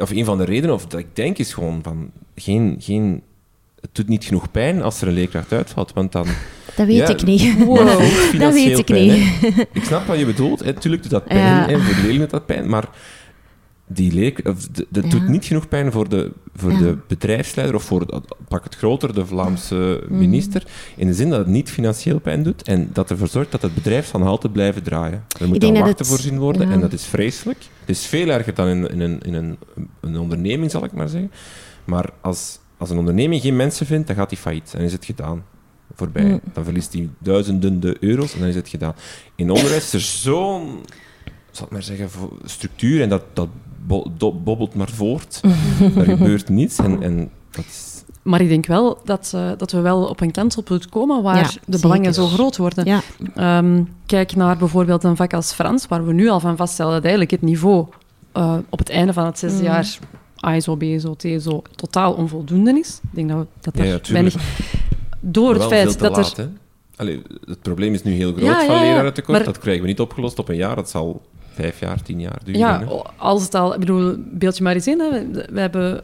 of een van de redenen, of dat ik denk, is gewoon van geen, geen, het doet niet genoeg pijn als er een leerkracht uitvalt, want dan [LAUGHS] Dat weet Ja, ik niet. doet [LAUGHS] Dat weet ik pijn, niet. hè. Ik snap wat je bedoelt. hè. Tuurlijk doet dat pijn. Ja. hè. Voor de leerling doet dat pijn. Maar die leer, of de- dat Ja. doet niet genoeg pijn voor de, voor Ja. de bedrijfsleider of voor, pak het groter, de Vlaamse minister. In de zin dat het niet financieel pijn doet en dat ervoor zorgt dat het bedrijf van altijd blijven draaien. Er moet aan dat wachten het- voorzien worden ja. en dat is vreselijk. Het is veel erger dan in, in, een, in een, een onderneming, zal ik maar zeggen. Maar als, als een onderneming geen mensen vindt, dan gaat die failliet. Dan is het gedaan. Voorbij. Dan verliest hij duizenden de euro's en dan is het gedaan. In onderwijs is er zo'n, zal ik maar zeggen, structuur en dat, dat bo- bobbelt maar voort. er [LAUGHS] gebeurt niets en, en dat is... Maar ik denk wel dat, eh, dat we wel op een kantelpunt komen waar Ja, de zeker. belangen zo groot worden. Ja. Ehm, kijk naar bijvoorbeeld een vak als Frans, waar we nu al van vaststellen dat eigenlijk het niveau eh, op het einde van het zesde Mm. jaar ASO, BSO, TSO totaal onvoldoende is. Ik denk dat, we, dat er ja, weinig... Door het feit dat laat, er... Allee, het probleem is nu heel groot Ja, van ja, ja, lerarentekort. maar- Dat krijgen we niet opgelost op een jaar. Dat zal vijf jaar, tien jaar duren. Ja, hè. als het al... Ik bedoel, beeld je maar eens in. Hè. We, we hebben...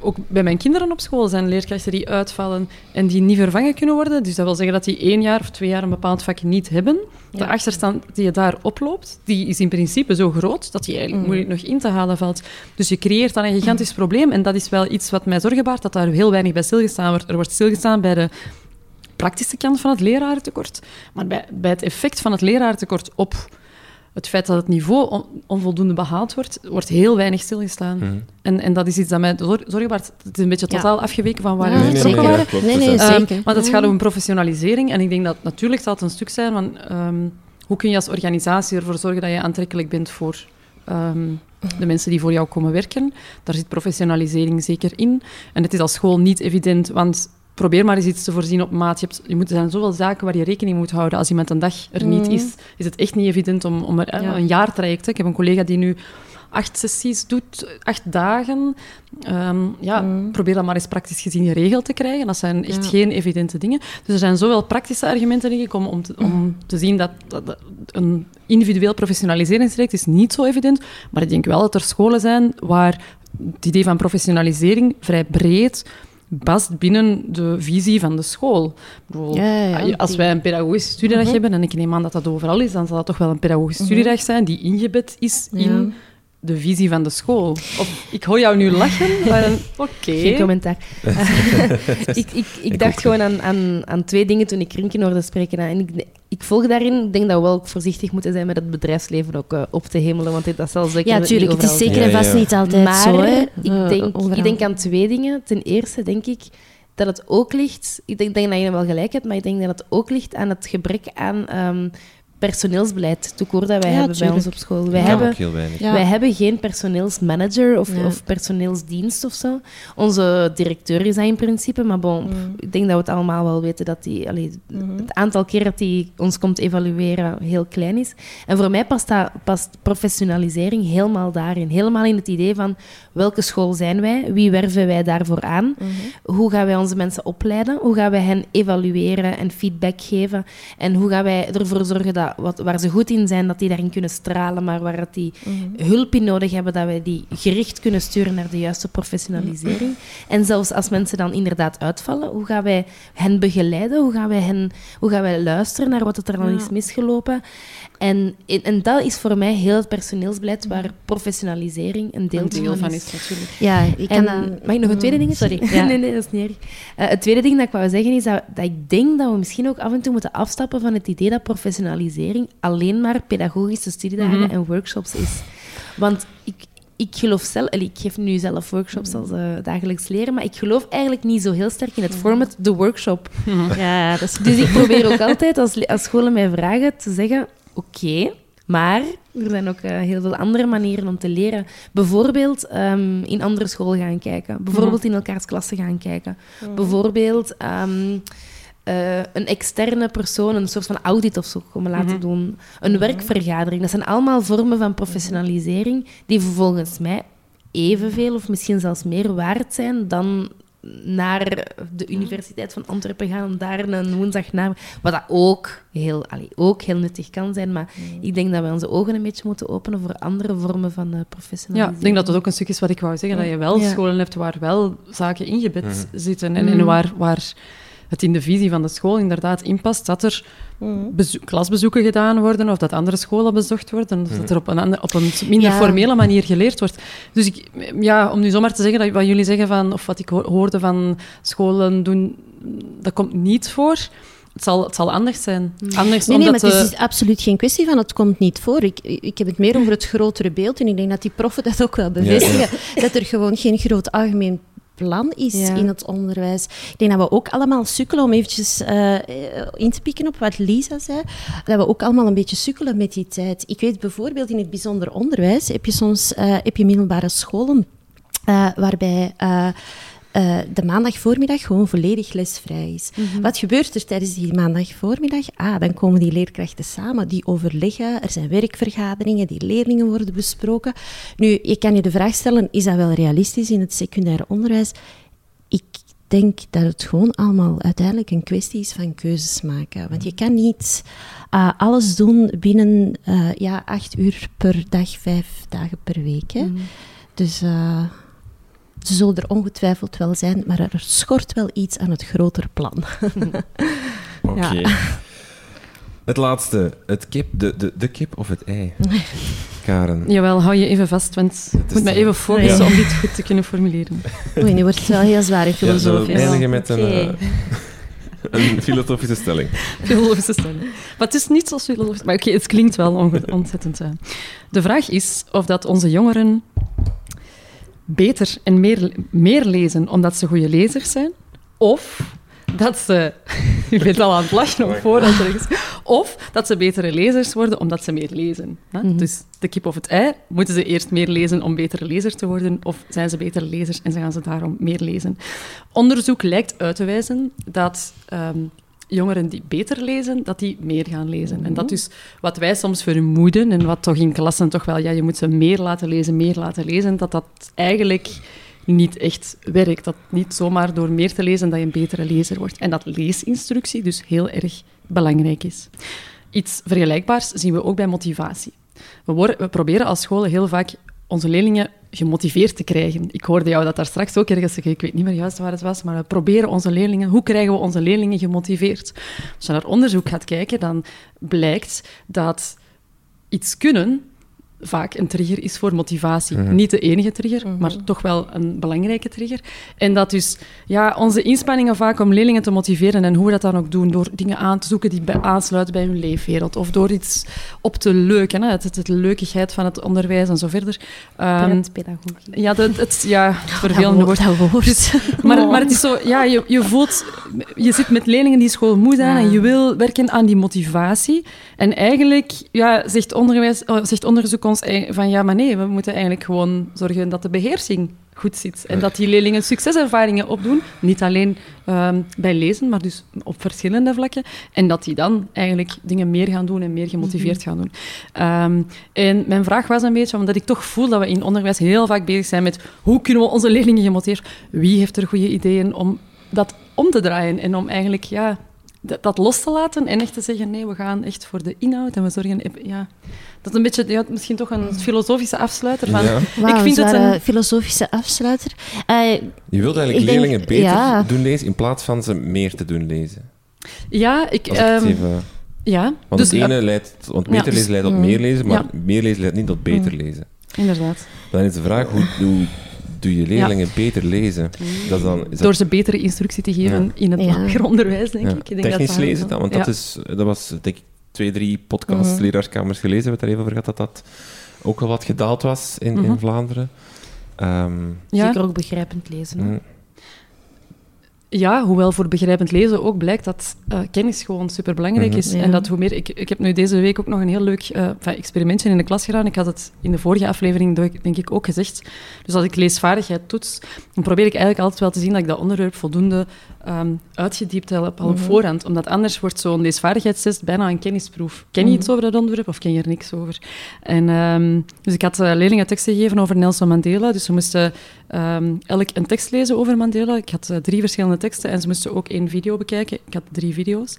Ook bij mijn kinderen op school zijn leerkrachten die uitvallen en die niet vervangen kunnen worden. Dus dat wil zeggen dat die één jaar of twee jaar een bepaald vak niet hebben. De Ja. achterstand die je daar oploopt, die is in principe zo groot dat die eigenlijk Mm. moeilijk nog in te halen valt. Dus je creëert dan een gigantisch probleem. En dat is wel iets wat mij zorgen baart, dat daar heel weinig bij stilgestaan wordt. Er wordt stilgestaan bij de praktische kant van het lerarentekort. Maar bij, bij het effect van het lerarentekort op het feit dat het niveau on- onvoldoende behaald wordt, wordt heel weinig stilgestaan. Mhm. En, en dat is iets dat mij zorgen baart. Het is een beetje Ja. totaal afgeweken van waar we Nee, nee, vertrokken nee, waren. Nee, Dus nee, Ehm, zeker. want het gaat om professionalisering. En ik denk dat natuurlijk zal het een stuk zijn van ehm, hoe kun je als organisatie ervoor zorgen dat je aantrekkelijk bent voor ehm, de mensen die voor jou komen werken. Daar zit professionalisering zeker in. En het is als school niet evident, want probeer maar eens iets te voorzien op maat. Je, hebt, je moet, er zijn zoveel zaken waar je rekening moet houden. Als iemand een dag er niet Mhm. is, is het echt niet evident om, om er, Ja. een jaartraject. hè. Ik heb een collega die nu acht sessies doet, acht dagen. Ehm, ja, Mhm. probeer dat maar eens praktisch gezien geregeld te krijgen. Dat zijn echt Ja. geen evidente dingen. Dus er zijn zowel praktische argumenten, denk ik, om, om, te, om te zien dat, dat- dat een individueel professionaliseringstraject is niet zo evident. Maar ik denk wel dat er scholen zijn waar het idee van professionalisering vrij breed past binnen de visie van de school. Ja, ja, ja. Als wij een pedagogische studiedag Mhm. hebben, en ik neem aan dat dat overal is, dan zal dat toch wel een pedagogische studiedag zijn die ingebed is in de visie van de school. Of, ik hoor jou nu lachen, [LAUGHS] oké. Geen commentaar. [LAUGHS] ik ik, ik dacht gewoon aan, aan, aan twee dingen toen ik Rinken hoorde spreken. En ik, ik volg daarin. Ik denk dat we wel voorzichtig moeten zijn met het bedrijfsleven ook eh, op te hemelen. Want dat zal zeker Ja, tuurlijk. Het is zeker en vast ja. niet altijd maar zo. Hè. ik, denk, ik denk aan twee dingen. Ten eerste denk ik dat het ook ligt... Ik denk, denk dat je wel gelijk hebt, maar ik denk dat het ook ligt aan het gebrek aan ehm, personeelsbeleid toekoor dat wij Ja, hebben bij ons op school. Wij, Ja. hebben, ook heel weinig. Ja. wij hebben geen personeelsmanager of, Ja. of personeelsdienst of zo. Onze directeur is dat in principe, maar bon, Mm. ik denk dat we het allemaal wel weten dat die, allee, Mhm. het aantal keer dat die ons komt evalueren heel klein is. En voor mij past, dat, past professionalisering helemaal daarin. Helemaal in het idee van welke school zijn wij, wie werven wij daarvoor aan, Mhm. hoe gaan wij onze mensen opleiden, hoe gaan wij hen evalueren en feedback geven en hoe gaan wij ervoor zorgen dat wat, waar ze goed in zijn, dat die daarin kunnen stralen, maar waar dat die Mhm. hulp in nodig hebben, dat wij die gericht kunnen sturen naar de juiste professionalisering. En zelfs als mensen dan inderdaad uitvallen, hoe gaan wij hen begeleiden? Hoe gaan wij, hen, hoe gaan wij luisteren naar wat er dan Ja. is misgelopen? En, en, dat is voor mij heel het personeelsbeleid waar professionalisering een deel, Een deel van is. is natuurlijk. Ja, ik kan En, dat- mag ik nog een tweede ding Sorry. [LAUGHS] zeggen? Ja. nee, nee, dat is niet erg. Eh, het tweede ding dat ik wou zeggen is dat, dat ik denk dat we misschien ook af en toe moeten afstappen van het idee dat professionalisering alleen maar pedagogische studiedagen Mhm. en workshops is. Want ik, ik geloof zelf, ik geef nu zelf workshops als eh, dagelijks leren, maar ik geloof eigenlijk niet zo heel sterk in het format de workshop. Ja, dat is Dus ik probeer ook [LAUGHS] altijd als, als scholen mij vragen te zeggen: oké, maar er zijn ook eh, heel veel andere manieren om te leren. Bijvoorbeeld ehm, in andere scholen gaan kijken. Bijvoorbeeld in elkaars klassen gaan kijken. Bijvoorbeeld ehm, eh, een externe persoon een soort van audit of zo komen laten Mhm. doen. Een werkvergadering. Dat zijn allemaal vormen van professionalisering die volgens mij evenveel of misschien zelfs meer waard zijn dan naar de Universiteit van Antwerpen gaan om daar een woensdagname... Wat dat ook heel, allee, ook heel nuttig kan zijn, maar ik denk dat we onze ogen een beetje moeten openen voor andere vormen van eh Ja, ik denk dat dat ook een stuk is wat ik wou zeggen. Dat je wel Ja. scholen hebt waar wel zaken ingebed Mhm. zitten. En, Mhm. en waar, waar het in de visie van de school inderdaad in past dat er Mhm. bezo- klasbezoeken gedaan worden of dat andere scholen bezocht worden. Of dat er op een, ander- op een minder Ja. formele manier geleerd wordt. Dus ik, ja, om nu zomaar te zeggen dat wat jullie zeggen van, of wat ik ho- hoorde van scholen doen, dat komt niet voor. Het zal, het zal anders zijn. Anders Nee, nee, maar het is dus absoluut geen kwestie van het komt niet voor. Ik, ik heb het meer over het grotere beeld en ik denk dat die proffen dat ook wel bevestigen. Dat er gewoon geen groot algemeen plan is Ja. in het onderwijs. Ik denk dat we ook allemaal sukkelen, om eventjes eh, eh, in te pikken op wat Lisa zei, dat we ook allemaal een beetje sukkelen met die tijd. Ik weet bijvoorbeeld in het bijzonder onderwijs heb je soms eh, heb je middelbare scholen waarbij eh, eh, de maandagvoormiddag gewoon volledig lesvrij is. Wat gebeurt er tijdens die maandagvoormiddag? Ah, dan komen die leerkrachten samen, die overleggen, er zijn werkvergaderingen, die leerlingen worden besproken. Nu, je kan je de vraag stellen, is dat wel realistisch in het secundair onderwijs? Ik denk dat het gewoon allemaal uiteindelijk een kwestie is van keuzes maken. Want je kan niet ah, alles doen binnen eh, ja, acht uur per dag, vijf dagen per week. Hè? Dus eh, ze zullen er ongetwijfeld wel zijn, maar er schort wel iets aan het grotere plan. [LAUGHS] Oké. Het laatste. Het kip, de, de, de kip of het ei? [LAUGHS] Karen. Jawel, hou je even vast, want ik moet me dan- even focussen Ja. om dit goed te kunnen formuleren. [LAUGHS] Oei, nu wordt het wel heel zwaar in Ja, we eindigen met een, eh, een filosofische stelling? Filosofische stelling. Maar het is niet zo filosofisch. Maar oké, het klinkt wel ontzettend. eh. De vraag is of dat onze jongeren beter en meer, meer lezen omdat ze goede lezers zijn, of dat ze... [LAUGHS] Je bent al aan het lachen op voorhand ergens. Of dat ze betere lezers worden omdat ze meer lezen. hè? Mhm. Dus de kip of het ei, moeten ze eerst meer lezen om betere lezer te worden, of zijn ze betere lezers en ze gaan ze daarom meer lezen? Onderzoek lijkt uit te wijzen dat ehm, jongeren die beter lezen, dat die meer gaan lezen. En dat is wat wij soms vermoeden, en wat toch in klassen toch wel, ja, je moet ze meer laten lezen, meer laten lezen, dat dat eigenlijk niet echt werkt. Dat niet zomaar door meer te lezen dat je een betere lezer wordt. En dat leesinstructie dus heel erg belangrijk is. Iets vergelijkbaars zien we ook bij motivatie. We, worden, we proberen als scholen heel vaak onze leerlingen gemotiveerd te krijgen. Ik hoorde jou dat daar straks ook ergens ik weet niet meer juist waar het was, maar we proberen onze leerlingen, hoe krijgen we onze leerlingen gemotiveerd? Als je naar onderzoek gaat kijken, dan blijkt dat iets kunnen vaak een trigger is voor motivatie. Mhm. Niet de enige trigger, Mhm. maar toch wel een belangrijke trigger. En dat dus ja, onze inspanningen vaak om leerlingen te motiveren en hoe we dat dan ook doen, door dingen aan te zoeken die bij, aansluiten bij hun leefwereld, of door iets op te leuken, hè, het, het, het leukigheid van het onderwijs en zo verder. Ehm, Pretpedagogie. ja, dat, het, ja, het Dat vervelende woord. woord. Dat woord. Dus, maar, Oh. maar het is zo, ja, je, je voelt, je zit met leerlingen die schoolmoe zijn Ja. en je wil werken aan die motivatie. En eigenlijk ja, zegt, onderwijs, oh, zegt onderzoek ons ei- van ja, maar nee, we moeten eigenlijk gewoon zorgen dat de beheersing goed zit. En dat die leerlingen succeservaringen opdoen, niet alleen ehm, bij lezen, maar dus op verschillende vlakken. En dat die dan eigenlijk dingen meer gaan doen en meer gemotiveerd gaan doen. Ehm, en mijn vraag was een beetje, omdat ik toch voel dat we in onderwijs heel vaak bezig zijn met hoe kunnen we onze leerlingen gemotiveren? Wie heeft er goede ideeën om dat om te draaien en om eigenlijk ja, dat, dat los te laten en echt te zeggen, nee, we gaan echt voor de inhoud en we zorgen... Ja, dat is een beetje, ja, misschien toch een filosofische afsluiter van... Ja. Ik vind een het een- filosofische afsluiter. Eh, Je wilt eigenlijk denk- leerlingen beter ja. doen lezen in plaats van ze meer te doen lezen. Ja, ik... Als ik het ehm, even... ja, Want dus, het ene ja, leidt, want Ja, beter dus- lezen leidt tot mm. meer lezen, maar Ja. meer lezen leidt niet tot beter Mm. lezen. inderdaad. Dan is de vraag, hoe, hoe doe je leerlingen beter lezen? Dat is dan, is dat, Door ze betere instructie te geven Ja. in het Ja. lager onderwijs, denk ja, ik. ik denk technisch dat dat- lezen dan? Want ja. dat, is, dat was, denk ik, twee, drie podcasts, Mhm. leraarskamers gelezen, we het daar even over gehad, dat dat ook al wat gedaald was in, in Mhm. Vlaanderen. Ehm, Ja. Zeker ook begrijpend lezen. mm, Ja, hoewel voor begrijpend lezen ook blijkt dat eh, kennis gewoon superbelangrijk Mhm. is. Ja. En dat hoe meer... Ik, ik heb nu deze week ook nog een heel leuk eh, experimentje in de klas gedaan. Ik had het in de vorige aflevering denk ik- denk ik ook gezegd. Dus als ik leesvaardigheid toets, dan probeer ik eigenlijk altijd wel te zien dat ik dat onderwerp voldoende ehm, uitgediept heb al op Mhm. voorhand. Omdat anders wordt zo'n leesvaardigheidstest bijna een kennisproef. Ken je Mhm. iets over dat onderwerp of ken je er niks over? En, ehm, dus ik had eh, leerlingen teksten gegeven over Nelson Mandela. Dus ze moesten ehm, elk een tekst lezen over Mandela. Ik had eh, drie verschillende teksten en ze moesten ook één video bekijken. Ik had drie video's.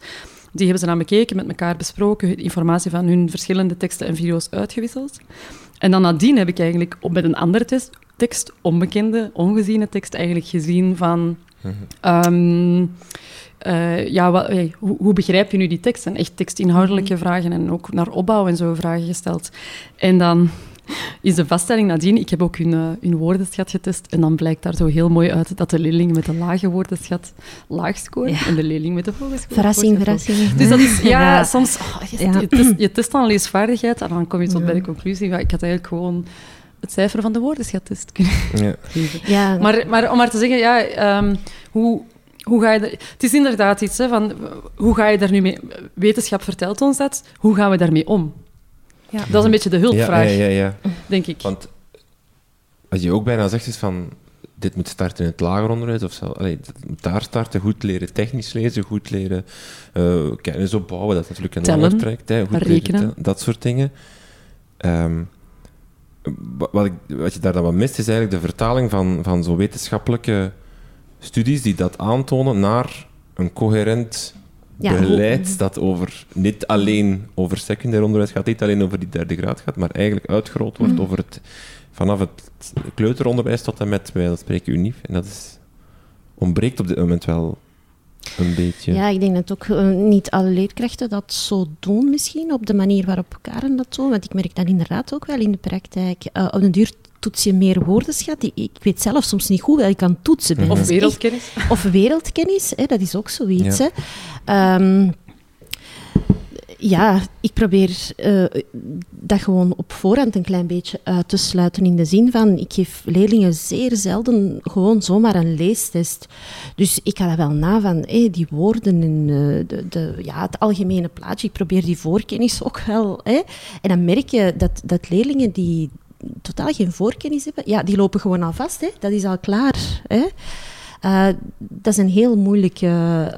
Die hebben ze dan bekeken, met elkaar besproken, informatie van hun verschillende teksten en video's uitgewisseld. En dan nadien heb ik eigenlijk op- met een andere test, tekst, onbekende, ongeziene tekst, eigenlijk gezien van... mhm. Ehm, eh, ja, wat, hey, hoe, hoe begrijp je nu die tekst? En echt tekstinhoudelijke vragen en ook naar opbouw en zo vragen gesteld. En dan is de vaststelling nadien, ik heb ook hun, eh, hun woordenschat getest, en dan blijkt daar zo heel mooi uit dat de leerling met de lage woordenschat laag scoort Ja. en de leerling met de hoge scoort verrassing, hoog verrassing. Dus dat is, [LAUGHS] ja, Ja. soms... oh, je, Ja. je, test, je test dan leesvaardigheid en dan kom je tot bij de conclusie, ik had eigenlijk gewoon het cijfer van de woordenschattest kunnen [LAUGHS] ja. geven. Ja, Maar, maar om maar te zeggen, ja, ehm, hoe, hoe ga je... er- het is inderdaad iets, hè, van, hoe ga je daar nu mee... Wetenschap vertelt ons dat. Hoe gaan we daarmee om? Ja. Dat is een beetje de hulpvraag, Ja, ja, ja, ja. denk ik. Want als je ook bijna zegt is van dit moet starten in het lager onderwijs, of zo, allee, daar starten, goed leren technisch lezen, goed leren eh, kennis opbouwen, dat is natuurlijk een langer traject, hè, goed rekenen. dat soort dingen. Ehm, wat, ik, wat je daar dan wat mist, is eigenlijk de vertaling van, van zo wetenschappelijke studies die dat aantonen naar een coherent Ja, hoe- beleid dat over, niet alleen over secundair onderwijs gaat, niet alleen over die derde graad gaat, maar eigenlijk uitgerold wordt Mhm. over het, vanaf het kleuteronderwijs tot en met, wij dat spreken unief. En dat is, ontbreekt op dit moment wel een beetje. Ja, ik denk dat ook eh, niet alle leerkrachten dat zo doen misschien, op de manier waarop Karen dat doet. Want ik merk dat inderdaad ook wel in de praktijk. Eh, op den duur toets je meer woordenschat. Ik, ik weet zelf soms niet goed wel ik kan toetsen. ben. Of Dat echt- wereldkennis. Of wereldkennis, hè, dat is ook zoiets. Ja. Hè. Ehm, ja, ik probeer eh, dat gewoon op voorhand een klein beetje uit te sluiten. In de zin van, ik geef leerlingen zeer zelden gewoon zomaar een leestest. Dus ik ga dat wel na van hé, die woorden en eh, de, de, ja, het algemene plaatje. Ik probeer die voorkennis ook wel. En dan merk je dat, dat leerlingen die totaal geen voorkennis hebben, ja, die lopen gewoon al vast. Hè. Dat is al klaar. Hè. Eh, dat is een heel moeilijke...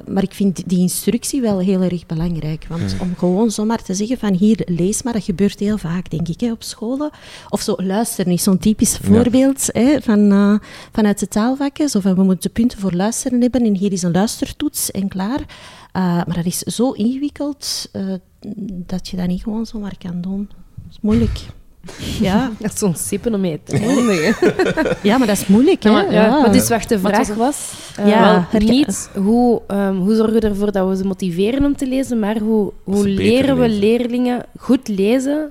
Maar ik vind die instructie wel heel erg belangrijk. Want om gewoon zomaar te zeggen van hier, lees maar, dat gebeurt heel vaak, denk ik, hè, op scholen. Of zo, luisteren is zo'n typisch Ja. voorbeeld hè, van, eh, vanuit de taalvakken. Zo van, we moeten punten voor luisteren hebben en hier is een luistertoets en klaar. Eh, maar dat is zo ingewikkeld eh, dat je dat niet gewoon zomaar kan doen. Dat is moeilijk. Ja, [LAUGHS] Dat is zo'n sippen om mee te eindigen. [LAUGHS] ja maar dat is moeilijk. Hè? Ja, maar- ja, Ja. Maar dus wacht, de vraag was was Ja, eh, wel niet hoe, ehm, hoe zorgen we ervoor dat we ze motiveren om te lezen, maar hoe, hoe leren we lezen. leerlingen goed lezen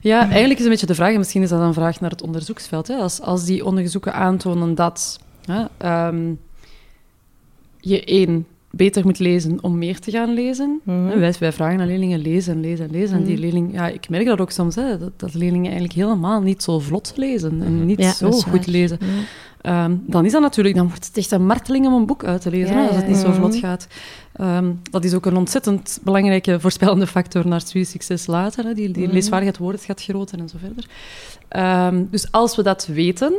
Ja, eigenlijk is een beetje de vraag, en misschien is dat een vraag naar het onderzoeksveld. Hè? Als, als die onderzoeken aantonen dat hè, ehm, je één beter moet lezen om meer te gaan lezen. Mhm. Wij, wij vragen aan leerlingen lezen en lezen en lezen. En die Mhm. leerling, ja, ik merk dat ook soms, hè, dat, dat leerlingen eigenlijk helemaal niet zo vlot lezen en niet Ja, zo goed waar. lezen. Ja. Ehm, dan is dat natuurlijk, dan wordt het echt een marteling om een boek uit te lezen, Ja, hè, als ja, het niet zo vlot gaat. Ehm, dat is ook een ontzettend belangrijke voorspellende factor naar studiesucces later. Hè. Die, die Mhm. leesvaardigheid, woordenschat groter en zo verder. Ehm, dus als we dat weten,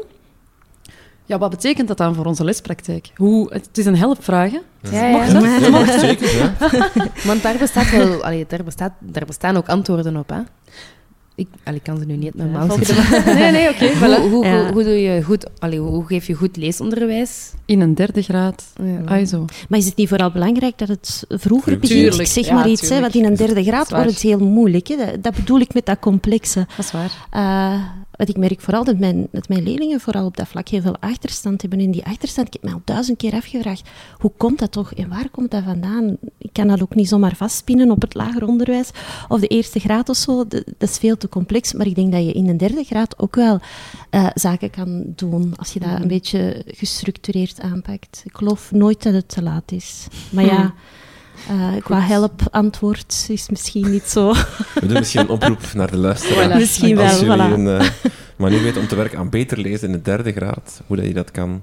ja, wat betekent dat dan voor onze lespraktijk? Hoe, het is een helpvraag, hè? Ja, ja. Mag dat? Ja, [LAUGHS] zeker, ja. [LAUGHS] Want daar, bestaat wel, allee, daar, bestaat, daar bestaan ook antwoorden op. Hè? Ik, allee, kan ze nu niet normaal schieten. Nee, nee, oké. Hoe, hoe, hoe, Ja. hoe, doe je goed, allee, hoe geef je goed leesonderwijs? In een derde graad. Ja. Zo. Maar is het niet vooral belangrijk dat het vroeger begint? Ik zeg ja, maar iets, hè, want in een derde graad wordt het heel moeilijk. Hè. Dat, dat bedoel ik met dat complexe. Dat is waar. Eh, want ik merk vooral dat mijn, dat mijn leerlingen vooral op dat vlak heel veel achterstand hebben. En die achterstand, ik heb me al duizend keer afgevraagd, hoe komt dat toch en waar komt dat vandaan? Ik kan dat ook niet zomaar vastpinnen op het lager onderwijs of de eerste graad of zo. Dat, dat is veel te complex. Maar ik denk dat je in een derde graad ook wel eh, zaken kan doen als je dat een beetje gestructureerd aanpakt. Ik geloof nooit dat het te laat is. Maar ja... eh, qua help-antwoord is misschien niet zo. We doen [LAUGHS] misschien een oproep naar de luisteraar. Voilà. Misschien wel, Als jullie voilà. een eh, manier weten om te werken aan beter lezen in de derde graad, hoe dat je dat kan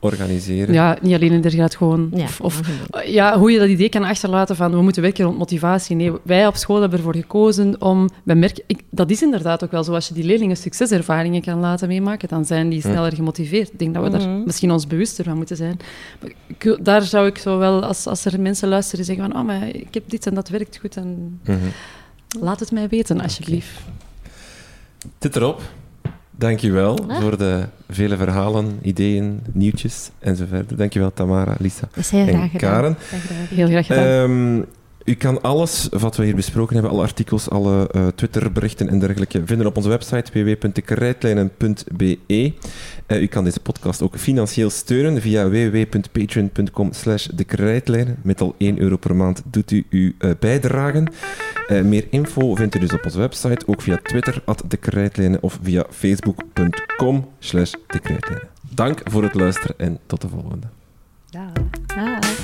organiseren. Ja, niet alleen in derde graad, gewoon... Ja, Of, ja, hoe je dat idee kan achterlaten van we moeten werken rond motivatie. Nee, wij op school hebben ervoor gekozen om... Wij merken, ik, dat is inderdaad ook wel zo. Als je die leerlingen succeservaringen kan laten meemaken, dan zijn die sneller gemotiveerd. Ik denk dat we daar Mhm. misschien ons bewuster van moeten zijn. Maar ik- daar zou ik zo wel, als, als er mensen luisteren, zeggen van oh, maar ik heb dit en dat werkt goed en Mhm. laat het mij weten, alsjeblieft. Zit erop. Dankjewel Ah. voor de vele verhalen, ideeën, nieuwtjes en zo verder. Dankjewel Tamara, Lisa Dat is heel graag en gedaan. Karen. Heel graag gedaan. Ehm, u kan alles wat we hier besproken hebben, alle artikels, alle eh, Twitterberichten en dergelijke, vinden op onze website www.dekrijtlijnen.be. Eh, u kan deze podcast ook financieel steunen via www.patreon.com slash. Met al 1 euro per maand doet u uw eh, bijdragen. Meer info vindt u dus op onze website, ook via Twitter, at of via facebook.com slash. Dank voor het luisteren en tot de volgende. Ah.